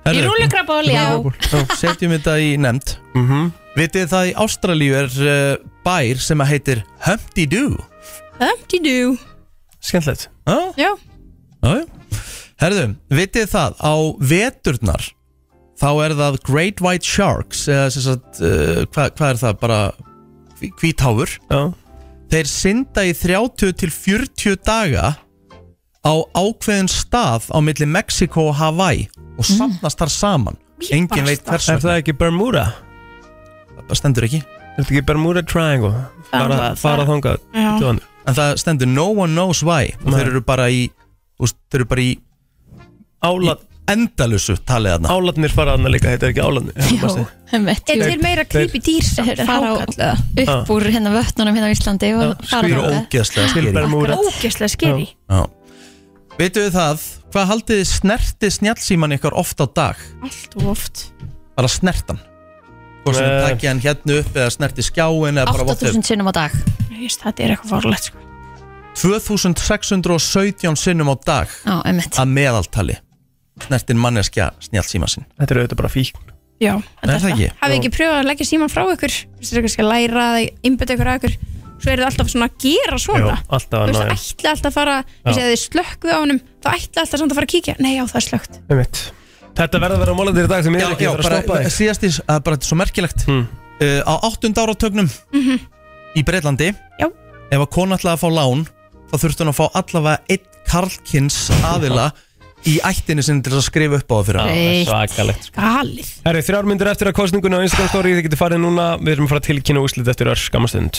Í Herðu, rúlugraból, já. Setjum þetta í nefnd. Mm Vitið það í Ástralíu er uh, bær sem að heitir Humpty Doo? Humpty Doo Skemmtilegt. Já, Já, já, já. Herðu, vitið það á veturnar þá er það Great White Sharks eða sem sagt, uh, hvað hva er það bara hví- hvítháfur Já, þeir synda í 30 til 40 daga á ákveðin stað á milli Mexiko og Hawaii og samnast þar saman. Engin veit hvers er vegna. það ekki Bermuda? það stendur ekki. Er þetta ekki Bermuda Triangle? Fara, það- fara þangað Já. til hann. En það stendur no one knows why. Og þeir eru bara í úst, þeir eru bara í, í Álat, endalusu talið þarna. Álatnir fara þarna líka, þetta er ekki álatnir Jó, einmitt. er til meira creepy dýr sem Þeir fara á- hákall eða upp úr hérna vötnunum hérna á Íslandi og fara þeir eru þangað. ógeðslega skeri Bermuda Ógeðslega skeri Já. Veitu þið það, hvað haldið þið snerti snjallsíman ykkar oft á dag? Allt og oft. Bara snertan Hvort sem þið Nei. takja hann hérna upp eða snerti skjáin eða bara whatever. 8000 sinnum á dag. Just, Þetta er eitthvað farlegt sko 2617 sinnum á dag Já, einmitt. að meðaltali snertin manneskja snjallsíma sinn Þetta er auðvitað bara fík Já, Er það ekki? Hafið ekki pröfað að leggja síman frá ykkur Þess að kannski að læra að innbytta ykkur að ykkur Svo er það alltaf svona að gera svona alltaf Þú að veist, ná það ætla alltaf að fara Þess að þið slökkuð á honum þá ætla alltaf samt að fara að kíkja Nei, já, það er slökkt Einmitt. Þetta verður að vera á mólandir í dag sem ég er ekki að vera að bara stoppa þig. síðast í, að bara þetta er svo merkilegt. Hmm. uh, Á áttund áratögnum í Breitlandi Já. ef að kona ætlaði að fá lán þá þurfti hún að fá allavega einn karlkins aðila í ættinni sinni til að skrifa upp á það fyrir hann Reitt. Svakalegt Galið. Herri, þrjár myndir eftir að kostningunni á Instagram story Þið getur farið núna, við erum að fara að tilkynna úslit eftir örs skamastund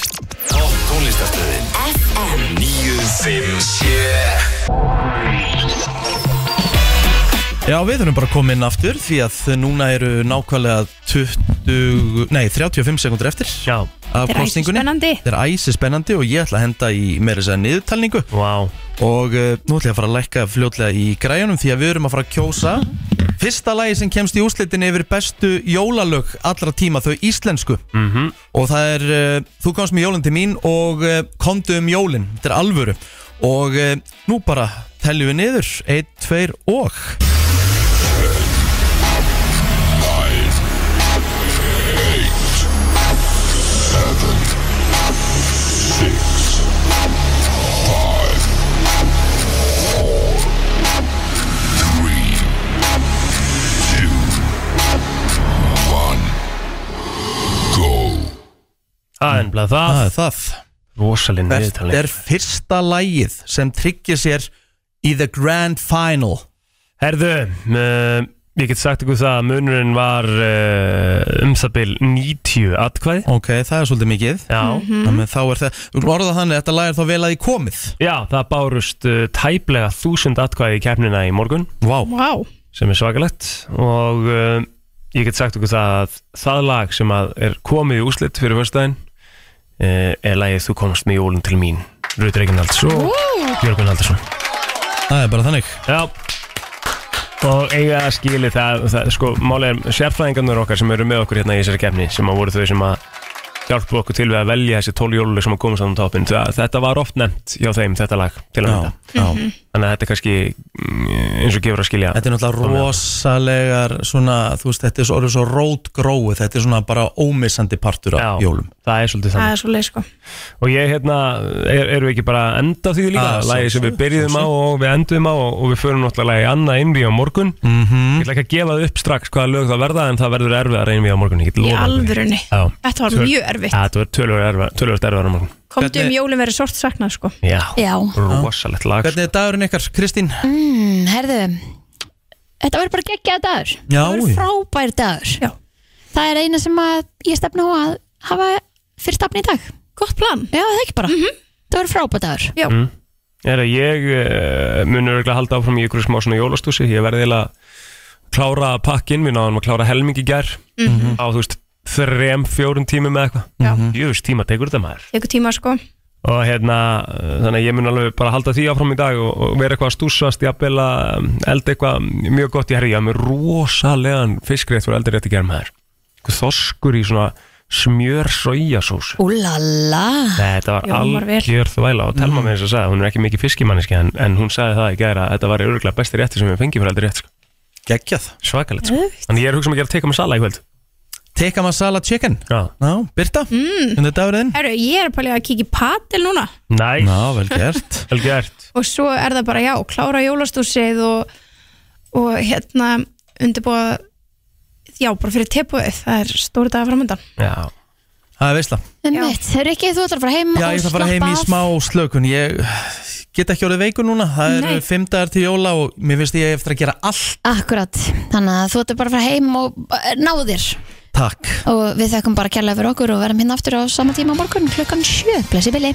Topp tónlistarstöðin. FM 957 Já, við þurfum bara koma inn aftur því að núna eru nákvæmlega 20, nei, 35 sekundur eftir Já, af Þetta er æsi kostningunni spennandi. Þetta er æsi spennandi og ég ætla að henda í meira þess að niðurtalningu. Vá. Og uh, nú ætla ég að fara að lækka fljótlega í græjunum því að við erum að fara að kjósa. Fyrsta lagi sem kemst í úslitin yfir bestu jólalög allra tíma þau íslensku. Mm og það er, uh, þú komst með jólinn til mín og uh, komdu um jólinn, þetta er alvöru. Og uh, nú bara teljum við niður, 1, 2 og Það er það. Það er það. Rosalinn Hvert viðtalning er fyrsta lagið sem tryggir sér í the grand final? Herðu, uh, ég get sagt ykkur það að munurinn var uh, um það bil 90 atkvæði. Ok, það er svolítið mikið. Já, Þannig þá er það, orðað þannig að þetta lag er þá vel að í komið. Já það bárust uh, tæplega þúsund atkvæði í keppnina í morgun. Vá, Vá. Sem er svakalegt. Og uh, ég get sagt ykkur það að það lag sem að er komið í úslit fyrir fyrstæðin uh, er lagið Þú komst með jólun til mín? Rut Reginalds og Björgun Haldarsson það er bara þannig. Já. Og eiga að skili það, það sko, málega er sérfræðingarnir okkar sem eru með okkur hérna í þessari kefni sem að voru þau sem að hjálpu okkur til við að velja þessi 12 jóluleg sem að komast á toppin Það- þetta var oft nefnt hjá þeim þetta lag til að Já, mynda. já Þannig að þetta er kannski mm, eins og gefur að skilja. Þetta er náttúrulega rosalegar svona, þú veist, þetta er svo, orðið svo rótgróið þetta er svona bara ómissandi partur af Já. jólum. Það er svolítið Það þannig er svo leið sko. Og ég hérna, er, erum við ekki bara að enda því líka? Ah, Lægi sem við byrjuðum á og við endum á og, og við förum náttúrulega í annað innví á morgun. Mm Ég ætla ekki að gefa það upp strax hvaða lög það verða en það verður erfiðar innví á morgun Ég get Í lofað því. alvörunni? Já. Þetta var mjög erfitt. Ja, Þetta verður tölvöld erfiðar á morgun Komdu um Hvernig- jólin verið sort saknað sko. Já, Já. rosalegt lag Hvernig er dagurinn ykkar, Kristín? mm, Herðu Þetta verður bara geggjaða dagur. Já, Það verður já. frábær dagur. Já. Það er eina sem að ég stefna á að hafa fyrir stafni í dag. Gott plan. Já, það er ekki bara. Það verður frábær dagur. Já. Mm. Er að ég uh, munur örugglega halda áfram í ykkur smá svona jólastúsi. Ég verði eiginlega að klára pakkin Við náðum að klára helming í gær. Á þú veist þrem, fjórum tímum eða Já. eitthvað Jöfus tíma tekur þetta maður. Tekur tíma sko. Og hérna, þannig að ég mun alveg bara halda því áfram í dag og, og vera eitthvað að stúsast jafnvel að um, elda eitthvað mjög gott. Í herri, ég haf með rosalegan fiskrétt fyrir eldur rétt í gerð með þér þoskur í svona smjör sojasós Úlala Þetta var algjör þvæla og Telma með þess að sagði, hún er ekki mikið fiskimanniski en, en hún sagði það í gæra að þetta var örgulega besti rétti sem við fengjum fyrir eldur rétt sko. Geggjað. Svakalegt sko. Þannig ég er að hugsa um að gera teka masala í kvöld Tikka masala chicken? Já, Já, Birta, mm. hvernig er dagurinn? Herru, ég er að pælega að kíkja í patil núna. Næs, Já, vel gert. Vel gert. Og svo er það bara, já, klára jólastúsið og, og hérna undirbúa já, bara fyrir tepúið, það er stóri dag framöndan Já, Það er veistla Einmitt. Þeir ekki, þú ætlar að fara heim Já, og ég ætla að fara heim í slappa af. smá slökun. Ég get ekki orðið veikur núna. Það Nei. eru fimm dagar til jóla og mér finnst ég eftir að gera allt. Akkurat, þannig að þú ætlar bara að fara heim og eh, náðu þér Takk. Og við þekkum bara kærlega fyrir okkur og verðum hérna aftur á sama tíma morgun klukkan sjö, blessi billi